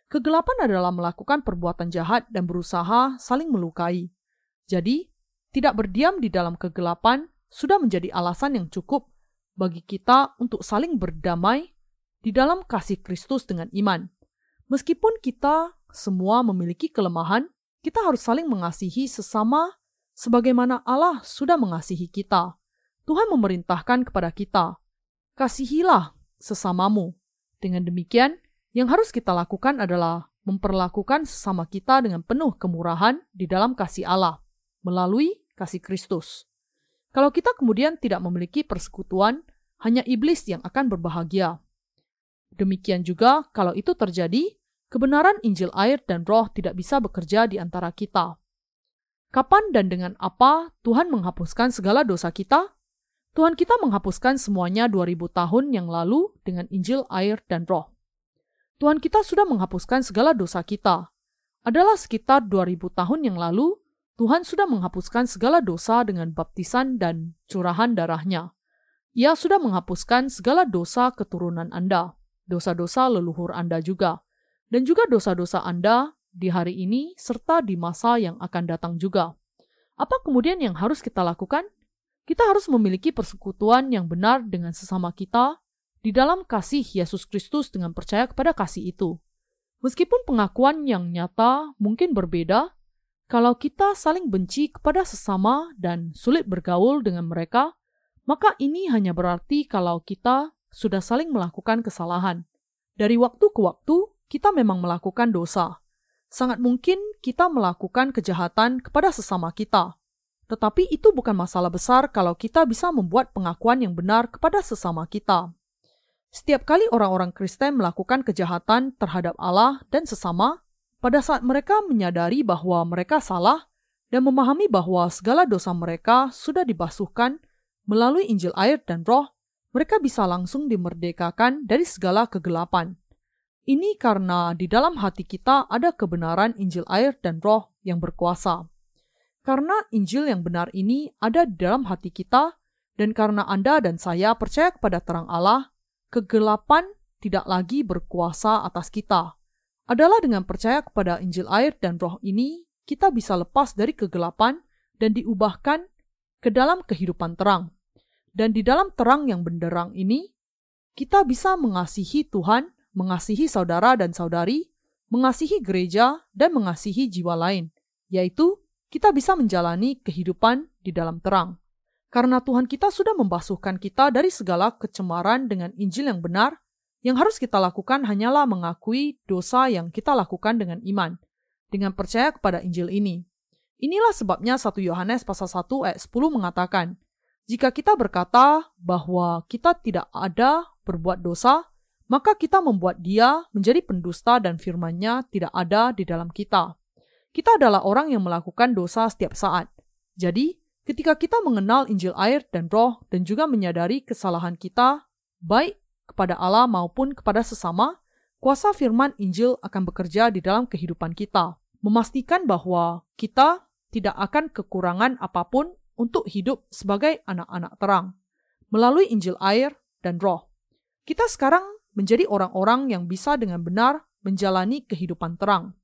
Kegelapan adalah melakukan perbuatan jahat dan berusaha saling melukai. Jadi, tidak berdiam di dalam kegelapan sudah menjadi alasan yang cukup bagi kita untuk saling berdamai di dalam kasih Kristus dengan iman. Meskipun kita semua memiliki kelemahan, kita harus saling mengasihi sesama sebagaimana Allah sudah mengasihi kita. Tuhan memerintahkan kepada kita, kasihilah sesamamu. Dengan demikian, yang harus kita lakukan adalah memperlakukan sesama kita dengan penuh kemurahan di dalam kasih Allah, melalui kasih Kristus. Kalau kita kemudian tidak memiliki persekutuan, hanya iblis yang akan berbahagia. Demikian juga kalau itu terjadi, kebenaran Injil air dan roh tidak bisa bekerja di antara kita. Kapan dan dengan apa Tuhan menghapuskan segala dosa kita? Tuhan kita menghapuskan semuanya 2000 tahun yang lalu dengan Injil air dan roh. Tuhan kita sudah menghapuskan segala dosa kita. Adalah sekitar 2000 tahun yang lalu, Tuhan sudah menghapuskan segala dosa dengan baptisan dan curahan darahnya. Ia sudah menghapuskan segala dosa keturunan Anda, dosa-dosa leluhur Anda juga dan juga dosa-dosa Anda di hari ini serta di masa yang akan datang juga. Apa kemudian yang harus kita lakukan? Kita harus memiliki persekutuan yang benar dengan sesama kita di dalam kasih Yesus Kristus dengan percaya kepada kasih itu. Meskipun pengakuan yang nyata mungkin berbeda, kalau kita saling benci kepada sesama dan sulit bergaul dengan mereka, maka ini hanya berarti kalau kita sudah saling melakukan kesalahan. Dari waktu ke waktu, kita memang melakukan dosa. Sangat mungkin kita melakukan kejahatan kepada sesama kita. Tetapi itu bukan masalah besar kalau kita bisa membuat pengakuan yang benar kepada sesama kita. Setiap kali orang-orang Kristen melakukan kejahatan terhadap Allah dan sesama, pada saat mereka menyadari bahwa mereka salah dan memahami bahwa segala dosa mereka sudah dibasuhkan melalui Injil air dan Roh, mereka bisa langsung dimerdekakan dari segala kegelapan. Ini karena di dalam hati kita ada kebenaran Injil air dan roh yang berkuasa. Karena Injil yang benar ini ada di dalam hati kita, dan karena Anda dan saya percaya kepada terang Allah, kegelapan tidak lagi berkuasa atas kita. Adalah dengan percaya kepada Injil air dan roh ini, kita bisa lepas dari kegelapan dan diubahkan ke dalam kehidupan terang. Dan di dalam terang yang benderang ini, kita bisa mengasihi Tuhan, mengasihi saudara dan saudari, mengasihi gereja, dan mengasihi jiwa lain, yaitu kita bisa menjalani kehidupan di dalam terang. Karena Tuhan kita sudah membasuhkan kita dari segala kecemaran dengan Injil yang benar, yang harus kita lakukan hanyalah mengakui dosa yang kita lakukan dengan iman, dengan percaya kepada Injil ini. Inilah sebabnya 1 Yohanes pasal 1 ayat 10 mengatakan, jika kita berkata bahwa kita tidak ada berbuat dosa, maka kita membuat dia menjadi pendusta dan firman-Nya tidak ada di dalam kita kita adalah orang yang melakukan dosa setiap saat. Jadi, ketika kita mengenal Injil air dan roh dan juga menyadari kesalahan kita, baik kepada Allah maupun kepada sesama, kuasa firman Injil akan bekerja di dalam kehidupan kita, memastikan bahwa kita tidak akan kekurangan apa pun untuk hidup sebagai anak-anak terang. Melalui Injil air dan roh, kita sekarang menjadi orang-orang yang bisa dengan benar menjalani kehidupan terang.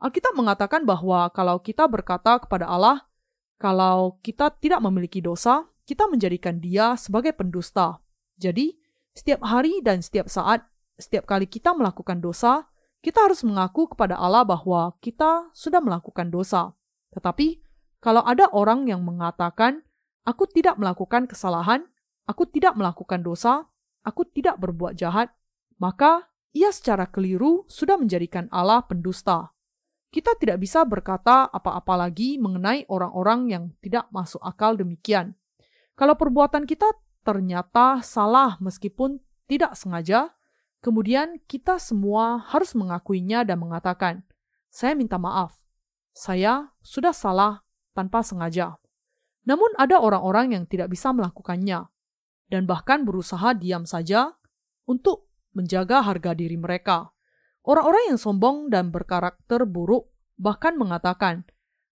Alkitab mengatakan bahwa kalau kita berkata kepada Allah, kalau kita tidak memiliki dosa, kita menjadikan dia sebagai pendusta. Jadi, setiap hari dan setiap saat, setiap kali kita melakukan dosa, kita harus mengaku kepada Allah bahwa kita sudah melakukan dosa. Tetapi, kalau ada orang yang mengatakan, "Aku tidak melakukan kesalahan, aku tidak melakukan dosa, aku tidak berbuat jahat," maka ia secara keliru sudah menjadikan Allah pendusta kita tidak bisa berkata apa-apa lagi mengenai orang-orang yang tidak masuk akal demikian. Kalau perbuatan kita ternyata salah meskipun tidak sengaja, kemudian kita semua harus mengakuinya dan mengatakan, "Saya minta maaf, saya sudah salah tanpa sengaja." Namun, ada orang-orang yang tidak bisa melakukannya dan bahkan berusaha diam saja untuk menjaga harga diri mereka. Orang-orang yang sombong dan berkarakter buruk bahkan mengatakan,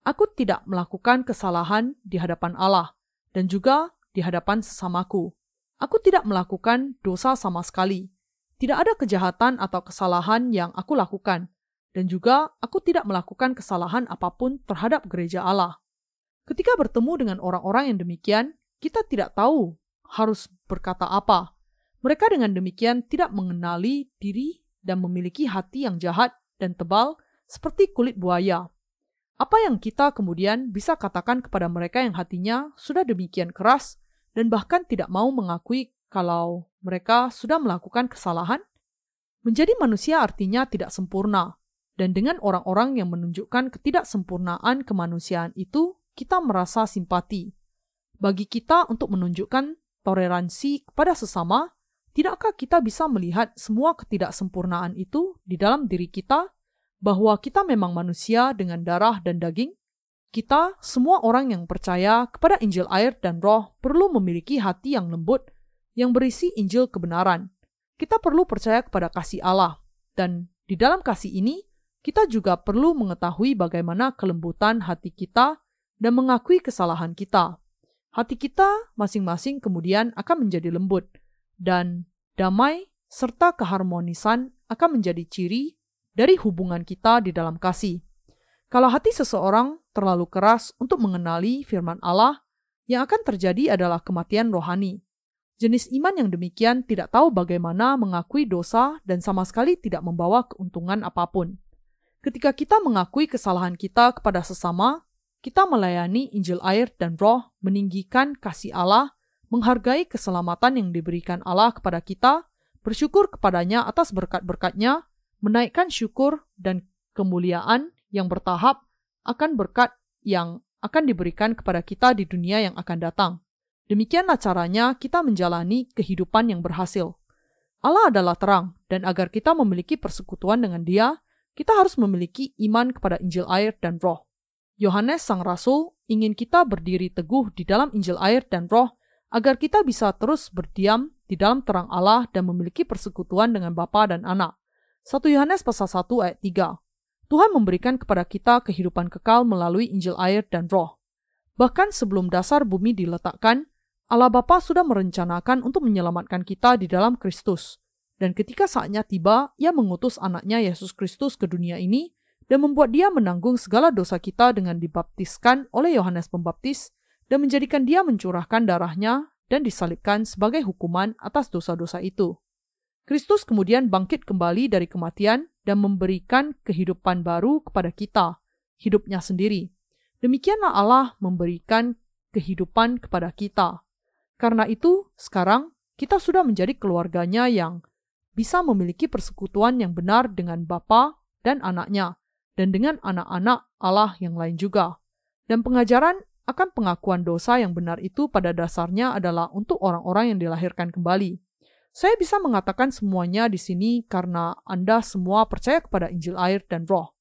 "Aku tidak melakukan kesalahan di hadapan Allah dan juga di hadapan sesamaku. Aku tidak melakukan dosa sama sekali. Tidak ada kejahatan atau kesalahan yang aku lakukan, dan juga aku tidak melakukan kesalahan apa pun terhadap gereja Allah." Ketika bertemu dengan orang-orang yang demikian, kita tidak tahu harus berkata apa. Mereka dengan demikian tidak mengenali diri dan memiliki hati yang jahat dan tebal seperti kulit buaya. Apa yang kita kemudian bisa katakan kepada mereka yang hatinya sudah demikian keras dan bahkan tidak mau mengakui kalau mereka sudah melakukan kesalahan? Menjadi manusia artinya tidak sempurna, dan dengan orang-orang yang menunjukkan ketidaksempurnaan kemanusiaan itu, kita merasa simpati. Bagi kita untuk menunjukkan toleransi kepada sesama, tidakkah kita bisa melihat semua ketidaksempurnaan itu di dalam diri kita, bahwa kita memang manusia dengan darah dan daging? Kita, semua orang yang percaya kepada Injil air dan roh, perlu memiliki hati yang lembut, yang berisi Injil kebenaran. Kita perlu percaya kepada kasih Allah, dan di dalam kasih ini, kita juga perlu mengetahui bagaimana kelembutan hati kita dan mengakui kesalahan kita. Hati kita masing-masing kemudian akan menjadi lembut, dan damai serta keharmonisan akan menjadi ciri dari hubungan kita di dalam kasih. Kalau hati seseorang terlalu keras untuk mengenali firman Allah, yang akan terjadi adalah kematian rohani. Jenis iman yang demikian tidak tahu bagaimana mengakui dosa dan sama sekali tidak membawa keuntungan apa pun. Ketika kita mengakui kesalahan kita kepada sesama, kita melayani Injil air dan roh, meninggikan kasih Allah menghargai keselamatan yang diberikan Allah kepada kita, bersyukur kepadanya atas berkat-berkatnya, menaikkan syukur dan kemuliaan yang bertahap akan berkat yang akan diberikan kepada kita di dunia yang akan datang. Demikianlah caranya kita menjalani kehidupan yang berhasil. Allah adalah terang, dan agar kita memiliki persekutuan dengan Dia, kita harus memiliki iman kepada Injil air dan Roh. Yohanes, sang rasul, ingin kita berdiri teguh di dalam Injil air dan Roh agar kita bisa terus berdiam di dalam terang Allah dan memiliki persekutuan dengan Bapa dan Anak. 1 Yohanes pasal 1 ayat 3. Tuhan memberikan kepada kita kehidupan kekal melalui Injil air dan roh. Bahkan sebelum dasar bumi diletakkan, Allah Bapa sudah merencanakan untuk menyelamatkan kita di dalam Kristus. Dan ketika saatnya tiba, ia mengutus anaknya Yesus Kristus ke dunia ini dan membuat dia menanggung segala dosa kita dengan dibaptiskan oleh Yohanes Pembaptis dan menjadikan dia mencurahkan darahnya dan disalibkan sebagai hukuman atas dosa-dosa itu. Kristus kemudian bangkit kembali dari kematian dan memberikan kehidupan baru kepada kita, hidupnya sendiri. Demikianlah Allah memberikan kehidupan kepada kita. Karena itu, sekarang kita sudah menjadi keluarganya yang bisa memiliki persekutuan yang benar dengan Bapa dan anaknya, dan dengan anak-anak Allah yang lain juga. Dan pengajaran akan pengakuan dosa yang benar itu pada dasarnya adalah untuk orang-orang yang dilahirkan kembali. Saya bisa mengatakan semuanya di sini karena Anda semua percaya kepada Injil air dan roh.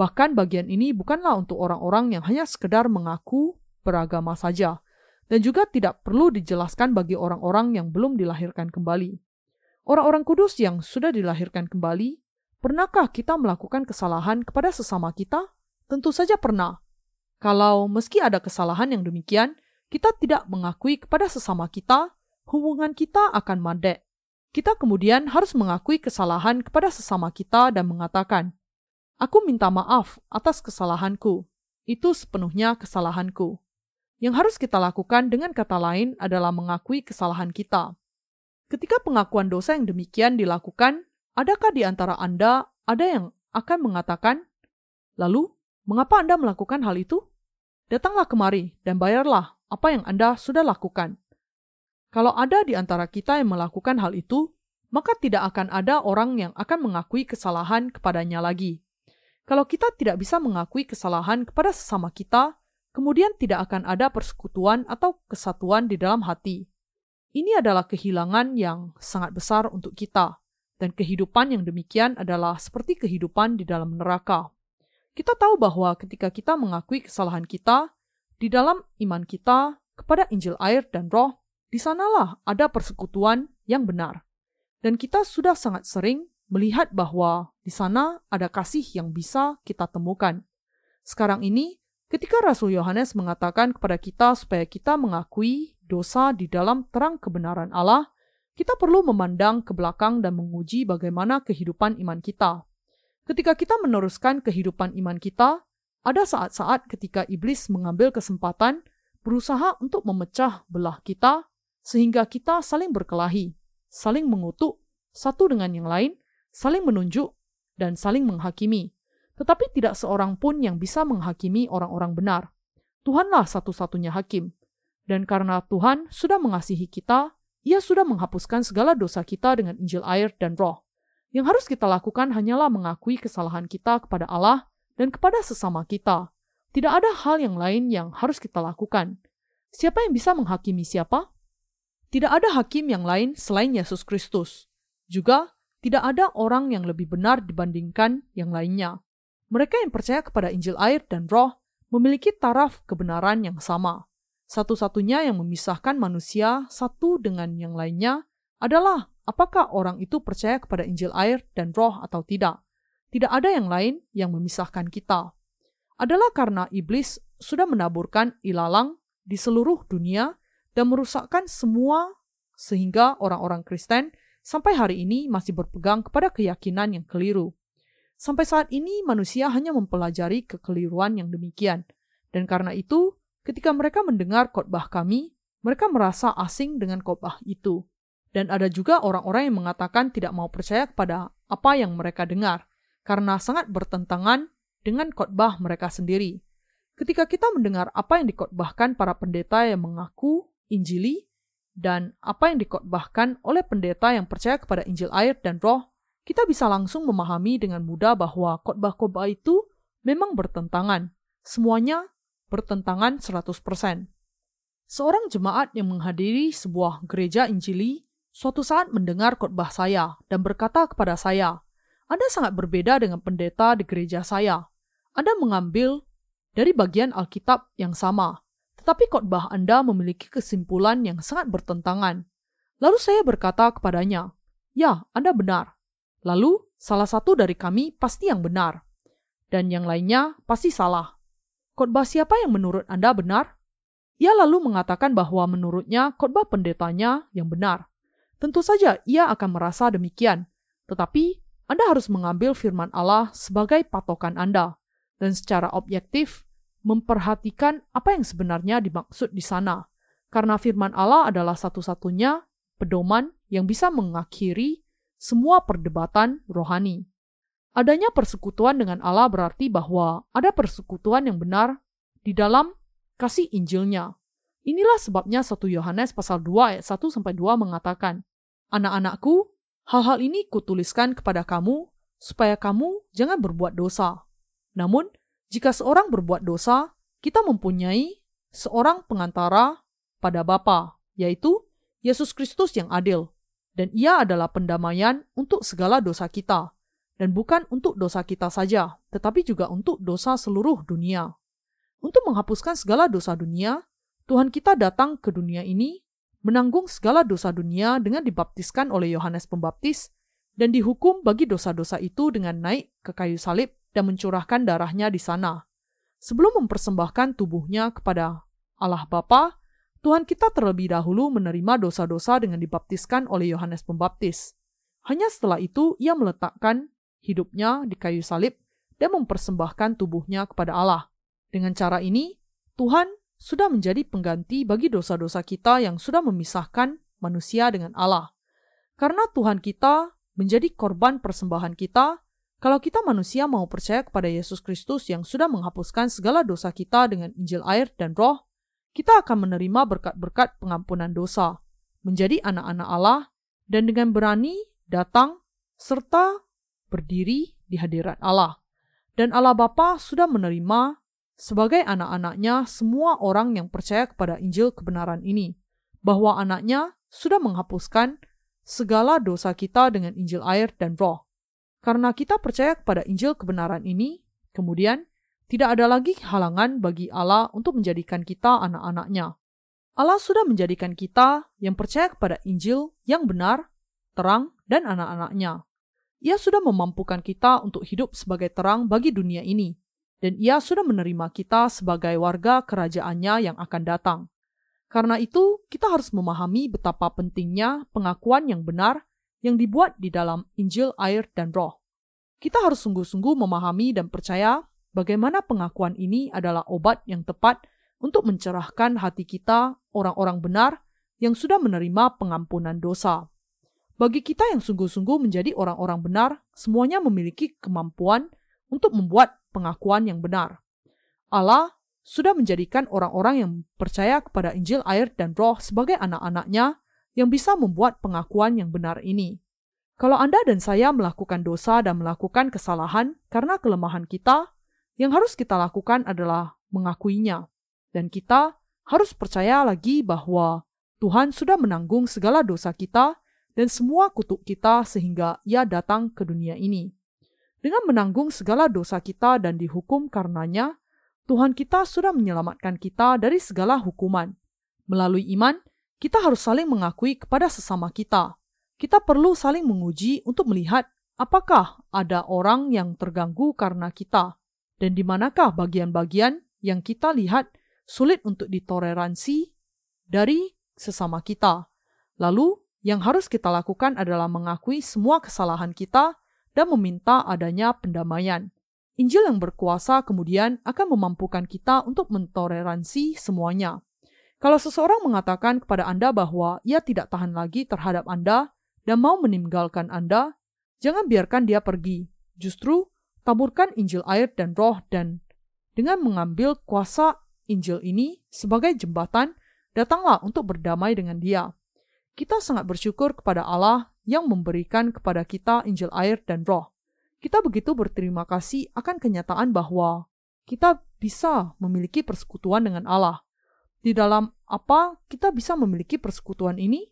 Bahkan bagian ini bukanlah untuk orang-orang yang hanya sekedar mengaku beragama saja, dan juga tidak perlu dijelaskan bagi orang-orang yang belum dilahirkan kembali. Orang-orang kudus yang sudah dilahirkan kembali, pernahkah kita melakukan kesalahan kepada sesama kita? Tentu saja pernah. Kalau meski ada kesalahan yang demikian, kita tidak mengakui kepada sesama kita, hubungan kita akan mandek. Kita kemudian harus mengakui kesalahan kepada sesama kita dan mengatakan, Aku minta maaf atas kesalahanku. Itu sepenuhnya kesalahanku. Yang harus kita lakukan dengan kata lain adalah mengakui kesalahan kita. Ketika pengakuan dosa yang demikian dilakukan, adakah di antara Anda ada yang akan mengatakan, "Lalu, mengapa Anda melakukan hal itu?" Datanglah kemari dan bayarlah apa yang Anda sudah lakukan. Kalau ada di antara kita yang melakukan hal itu, maka tidak akan ada orang yang akan mengakui kesalahan kepadanya lagi. Kalau kita tidak bisa mengakui kesalahan kepada sesama kita, kemudian tidak akan ada persekutuan atau kesatuan di dalam hati. Ini adalah kehilangan yang sangat besar untuk kita, dan kehidupan yang demikian adalah seperti kehidupan di dalam neraka. Kita tahu bahwa ketika kita mengakui kesalahan kita, di dalam iman kita kepada Injil air dan roh, di sanalah ada persekutuan yang benar. Dan kita sudah sangat sering melihat bahwa di sana ada kasih yang bisa kita temukan. Sekarang ini, ketika Rasul Yohanes mengatakan kepada kita supaya kita mengakui dosa di dalam terang kebenaran Allah, kita perlu memandang ke belakang dan menguji bagaimana kehidupan iman kita. Ketika kita meneruskan kehidupan iman kita, ada saat-saat ketika iblis mengambil kesempatan berusaha untuk memecah belah kita sehingga kita saling berkelahi, saling mengutuk satu dengan yang lain, saling menunjuk, dan saling menghakimi. Tetapi tidak seorang pun yang bisa menghakimi orang-orang benar. Tuhanlah satu-satunya hakim. Dan karena Tuhan sudah mengasihi kita, ia sudah menghapuskan segala dosa kita dengan Injil air dan roh. Yang harus kita lakukan hanyalah mengakui kesalahan kita kepada Allah dan kepada sesama kita. Tidak ada hal yang lain yang harus kita lakukan. Siapa yang bisa menghakimi siapa? Tidak ada hakim yang lain selain Yesus Kristus. Juga, tidak ada orang yang lebih benar dibandingkan yang lainnya. Mereka yang percaya kepada Injil air dan roh memiliki taraf kebenaran yang sama. Satu-satunya yang memisahkan manusia satu dengan yang lainnya adalah apakah orang itu percaya kepada Injil air dan roh atau tidak. Tidak ada yang lain yang memisahkan kita. Adalah karena iblis sudah menaburkan ilalang di seluruh dunia dan merusakkan semua sehingga orang-orang Kristen sampai hari ini masih berpegang kepada keyakinan yang keliru. Sampai saat ini manusia hanya mempelajari kekeliruan yang demikian. Dan karena itu, ketika mereka mendengar khotbah kami, mereka merasa asing dengan khotbah itu. Dan ada juga orang-orang yang mengatakan tidak mau percaya kepada apa yang mereka dengar, karena sangat bertentangan dengan khotbah mereka sendiri. Ketika kita mendengar apa yang dikotbahkan para pendeta yang mengaku Injili dan apa yang dikotbahkan oleh pendeta yang percaya kepada Injil air dan roh, kita bisa langsung memahami dengan mudah bahwa khotbah-khotbah itu memang bertentangan. Semuanya bertentangan 100%. Seorang jemaat yang menghadiri sebuah gereja Injili suatu saat mendengar khotbah saya dan berkata kepada saya, Anda sangat berbeda dengan pendeta di gereja saya. Anda mengambil dari bagian Alkitab yang sama, tetapi khotbah Anda memiliki kesimpulan yang sangat bertentangan. Lalu saya berkata kepadanya, "Ya, Anda benar. Lalu salah satu dari kami pasti yang benar." dan yang lainnya pasti salah. Khotbah siapa yang menurut Anda benar? Ia lalu mengatakan bahwa menurutnya khotbah pendetanya yang benar. Tentu saja ia akan merasa demikian, tetapi Anda harus mengambil firman Allah sebagai patokan Anda dan secara objektif memperhatikan apa yang sebenarnya dimaksud di sana. Karena firman Allah adalah satu-satunya pedoman yang bisa mengakhiri semua perdebatan rohani. Adanya persekutuan dengan Allah berarti bahwa ada persekutuan yang benar di dalam kasih Injilnya. Inilah sebabnya 1 Yohanes pasal 2 ayat 1 sampai 2 mengatakan, Anak-anakku, hal-hal ini kutuliskan kepada kamu supaya kamu jangan berbuat dosa. Namun, jika seorang berbuat dosa, kita mempunyai seorang pengantara pada Bapa, yaitu Yesus Kristus yang adil, dan ia adalah pendamaian untuk segala dosa kita, dan bukan untuk dosa kita saja, tetapi juga untuk dosa seluruh dunia. Untuk menghapuskan segala dosa dunia, Tuhan kita datang ke dunia ini, menanggung segala dosa dunia dengan dibaptiskan oleh Yohanes Pembaptis, dan dihukum bagi dosa-dosa itu dengan naik ke kayu salib dan mencurahkan darahnya di sana. Sebelum mempersembahkan tubuhnya kepada Allah Bapa, Tuhan kita terlebih dahulu menerima dosa-dosa dengan dibaptiskan oleh Yohanes Pembaptis. Hanya setelah itu ia meletakkan hidupnya di kayu salib dan mempersembahkan tubuhnya kepada Allah. Dengan cara ini, Tuhan sudah menjadi pengganti bagi dosa-dosa kita yang sudah memisahkan manusia dengan Allah. Karena Tuhan kita menjadi korban persembahan kita, kalau kita manusia mau percaya kepada Yesus Kristus yang sudah menghapuskan segala dosa kita dengan Injil air dan roh, kita akan menerima berkat-berkat pengampunan dosa, menjadi anak-anak Allah, dan dengan berani datang serta berdiri di hadirat Allah. Dan Allah Bapa sudah menerima sebagai anak-anaknya semua orang yang percaya kepada Injil kebenaran ini, bahwa anaknya sudah menghapuskan segala dosa kita dengan Injil air dan roh. Karena kita percaya kepada Injil kebenaran ini, kemudian tidak ada lagi halangan bagi Allah untuk menjadikan kita anak-anaknya. Allah sudah menjadikan kita yang percaya kepada Injil yang benar, terang, dan anak-anaknya. Ia sudah memampukan kita untuk hidup sebagai terang bagi dunia ini, dan ia sudah menerima kita sebagai warga kerajaannya yang akan datang. Karena itu, kita harus memahami betapa pentingnya pengakuan yang benar yang dibuat di dalam Injil, air, dan Roh. Kita harus sungguh-sungguh memahami dan percaya bagaimana pengakuan ini adalah obat yang tepat untuk mencerahkan hati kita, orang-orang benar yang sudah menerima pengampunan dosa. Bagi kita yang sungguh-sungguh menjadi orang-orang benar, semuanya memiliki kemampuan untuk membuat pengakuan yang benar. Allah sudah menjadikan orang-orang yang percaya kepada Injil, air, dan Roh sebagai anak-anaknya yang bisa membuat pengakuan yang benar ini. Kalau Anda dan saya melakukan dosa dan melakukan kesalahan karena kelemahan kita, yang harus kita lakukan adalah mengakuinya, dan kita harus percaya lagi bahwa Tuhan sudah menanggung segala dosa kita dan semua kutuk kita sehingga ia datang ke dunia ini. Dengan menanggung segala dosa kita dan dihukum karenanya, Tuhan kita sudah menyelamatkan kita dari segala hukuman. Melalui iman, kita harus saling mengakui kepada sesama kita. Kita perlu saling menguji untuk melihat apakah ada orang yang terganggu karena kita, dan di manakah bagian-bagian yang kita lihat sulit untuk ditoleransi dari sesama kita. Lalu, yang harus kita lakukan adalah mengakui semua kesalahan kita dan meminta adanya pendamaian. Injil yang berkuasa kemudian akan memampukan kita untuk mentoleransi semuanya. Kalau seseorang mengatakan kepada Anda bahwa ia tidak tahan lagi terhadap Anda dan mau meninggalkan Anda, jangan biarkan dia pergi. Justru, taburkan Injil air dan roh dan dengan mengambil kuasa Injil ini sebagai jembatan, datanglah untuk berdamai dengan dia kita sangat bersyukur kepada Allah yang memberikan kepada kita Injil air dan roh. Kita begitu berterima kasih akan kenyataan bahwa kita bisa memiliki persekutuan dengan Allah. Di dalam apa kita bisa memiliki persekutuan ini?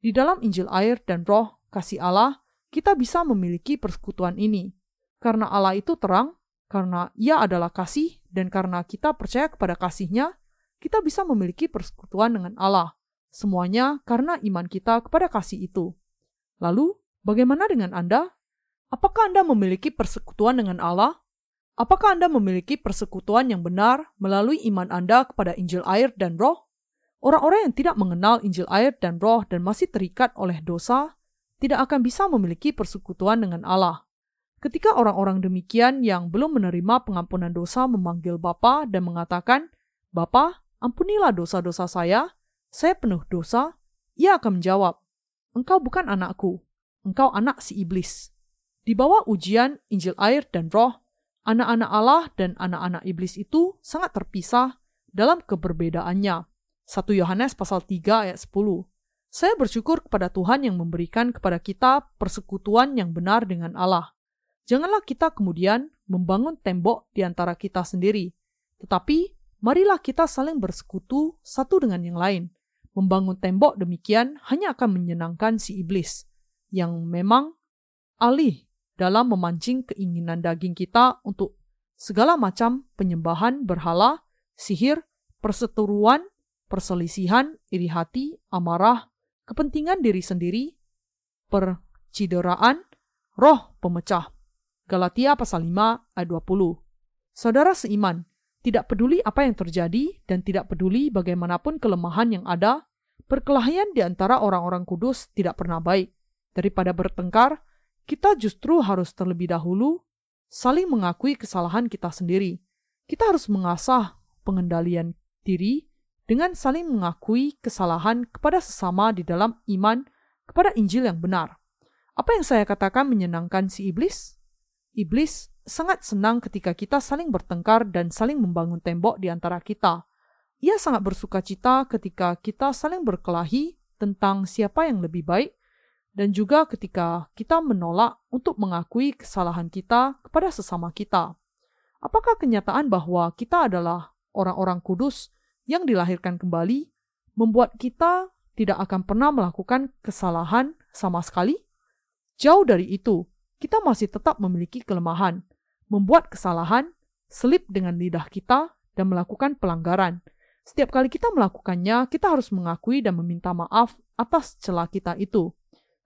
Di dalam Injil air dan roh kasih Allah, kita bisa memiliki persekutuan ini. Karena Allah itu terang, karena ia adalah kasih, dan karena kita percaya kepada kasihnya, kita bisa memiliki persekutuan dengan Allah. Semuanya karena iman kita kepada kasih itu. Lalu, bagaimana dengan Anda? Apakah Anda memiliki persekutuan dengan Allah? Apakah Anda memiliki persekutuan yang benar melalui iman Anda kepada Injil air dan roh? Orang-orang yang tidak mengenal Injil air dan roh dan masih terikat oleh dosa tidak akan bisa memiliki persekutuan dengan Allah. Ketika orang-orang demikian yang belum menerima pengampunan dosa memanggil Bapa dan mengatakan, Bapa, ampunilah dosa-dosa saya, saya penuh dosa, ia akan menjawab, Engkau bukan anakku, engkau anak si iblis. Di bawah ujian Injil air dan roh, anak-anak Allah dan anak-anak iblis itu sangat terpisah dalam keberbedaannya. 1 Yohanes pasal 3 ayat 10. Saya bersyukur kepada Tuhan yang memberikan kepada kita persekutuan yang benar dengan Allah. Janganlah kita kemudian membangun tembok di antara kita sendiri, tetapi marilah kita saling bersekutu satu dengan yang lain. Membangun tembok demikian hanya akan menyenangkan si iblis, yang memang alih dalam memancing keinginan daging kita untuk segala macam penyembahan berhala, sihir, perseteruan, perselisihan, iri hati, amarah, kepentingan diri sendiri, percideraan, roh pemecah. Galatia pasal 5 ayat 20. Saudara seiman, tidak peduli apa yang terjadi dan tidak peduli bagaimanapun kelemahan yang ada, perkelahian di antara orang-orang kudus tidak pernah baik. Daripada bertengkar, kita justru harus terlebih dahulu saling mengakui kesalahan kita sendiri. Kita harus mengasah pengendalian diri dengan saling mengakui kesalahan kepada sesama di dalam iman kepada Injil yang benar. Apa yang saya katakan menyenangkan si iblis? Iblis sangat senang ketika kita saling bertengkar dan saling membangun tembok di antara kita. Ia sangat bersuka cita ketika kita saling berkelahi tentang siapa yang lebih baik, dan juga ketika kita menolak untuk mengakui kesalahan kita kepada sesama kita. Apakah kenyataan bahwa kita adalah orang-orang kudus yang dilahirkan kembali membuat kita tidak akan pernah melakukan kesalahan sama sekali? Jauh dari itu, kita masih tetap memiliki kelemahan, membuat kesalahan, selip dengan lidah kita, dan melakukan pelanggaran. Setiap kali kita melakukannya, kita harus mengakui dan meminta maaf atas celah kita itu.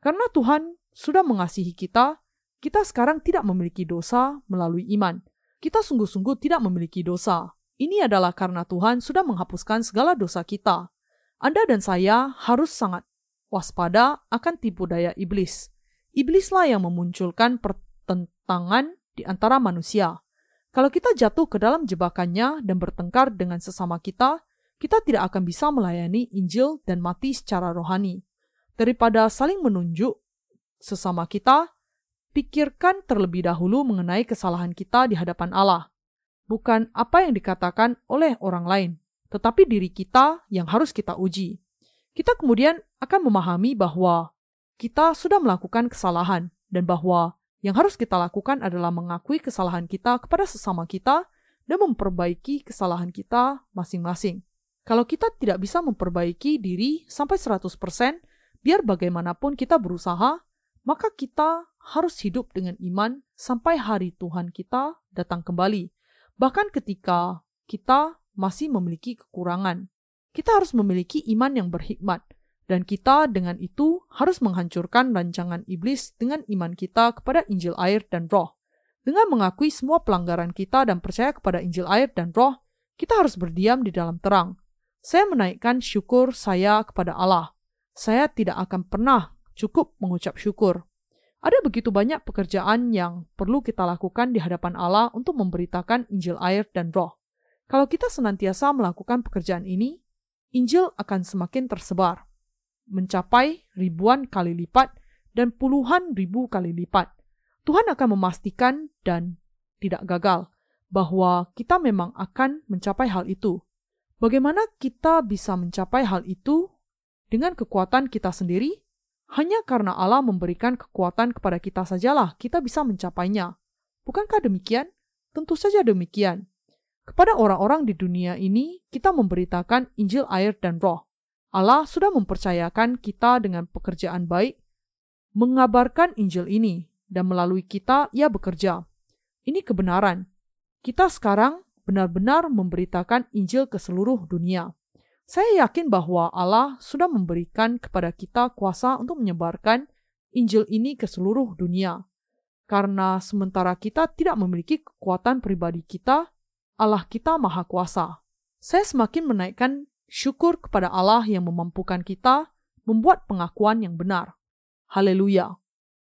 Karena Tuhan sudah mengasihi kita, kita sekarang tidak memiliki dosa melalui iman. Kita sungguh-sungguh tidak memiliki dosa. Ini adalah karena Tuhan sudah menghapuskan segala dosa kita. Anda dan saya harus sangat waspada akan tipu daya iblis. Iblislah yang memunculkan pertentangan di antara manusia. Kalau kita jatuh ke dalam jebakannya dan bertengkar dengan sesama kita, kita tidak akan bisa melayani Injil dan mati secara rohani. Daripada saling menunjuk sesama kita, pikirkan terlebih dahulu mengenai kesalahan kita di hadapan Allah. Bukan apa yang dikatakan oleh orang lain, tetapi diri kita yang harus kita uji. Kita kemudian akan memahami bahwa kita sudah melakukan kesalahan dan bahwa yang harus kita lakukan adalah mengakui kesalahan kita kepada sesama kita dan memperbaiki kesalahan kita masing-masing. Kalau kita tidak bisa memperbaiki diri sampai 100%, biar bagaimanapun kita berusaha, maka kita harus hidup dengan iman sampai hari Tuhan kita datang kembali. Bahkan ketika kita masih memiliki kekurangan, kita harus memiliki iman yang berhikmat dan kita dengan itu harus menghancurkan rancangan iblis dengan iman kita kepada Injil air dan roh. Dengan mengakui semua pelanggaran kita dan percaya kepada Injil air dan roh, kita harus berdiam di dalam terang. Saya menaikkan syukur saya kepada Allah. Saya tidak akan pernah cukup mengucap syukur. Ada begitu banyak pekerjaan yang perlu kita lakukan di hadapan Allah untuk memberitakan Injil air dan roh. Kalau kita senantiasa melakukan pekerjaan ini, Injil akan semakin tersebar mencapai ribuan kali lipat dan puluhan ribu kali lipat. Tuhan akan memastikan dan tidak gagal bahwa kita memang akan mencapai hal itu. Bagaimana kita bisa mencapai hal itu dengan kekuatan kita sendiri? Hanya karena Allah memberikan kekuatan kepada kita sajalah kita bisa mencapainya. Bukankah demikian? Tentu saja demikian. Kepada orang-orang di dunia ini, kita memberitakan Injil air dan roh. Allah sudah mempercayakan kita dengan pekerjaan baik, mengabarkan Injil ini, dan melalui kita ia bekerja. Ini kebenaran. Kita sekarang benar-benar memberitakan Injil ke seluruh dunia. Saya yakin bahwa Allah sudah memberikan kepada kita kuasa untuk menyebarkan Injil ini ke seluruh dunia. Karena sementara kita tidak memiliki kekuatan pribadi kita, Allah kita maha kuasa. Saya semakin menaikkan syukur kepada Allah yang memampukan kita membuat pengakuan yang benar. Haleluya!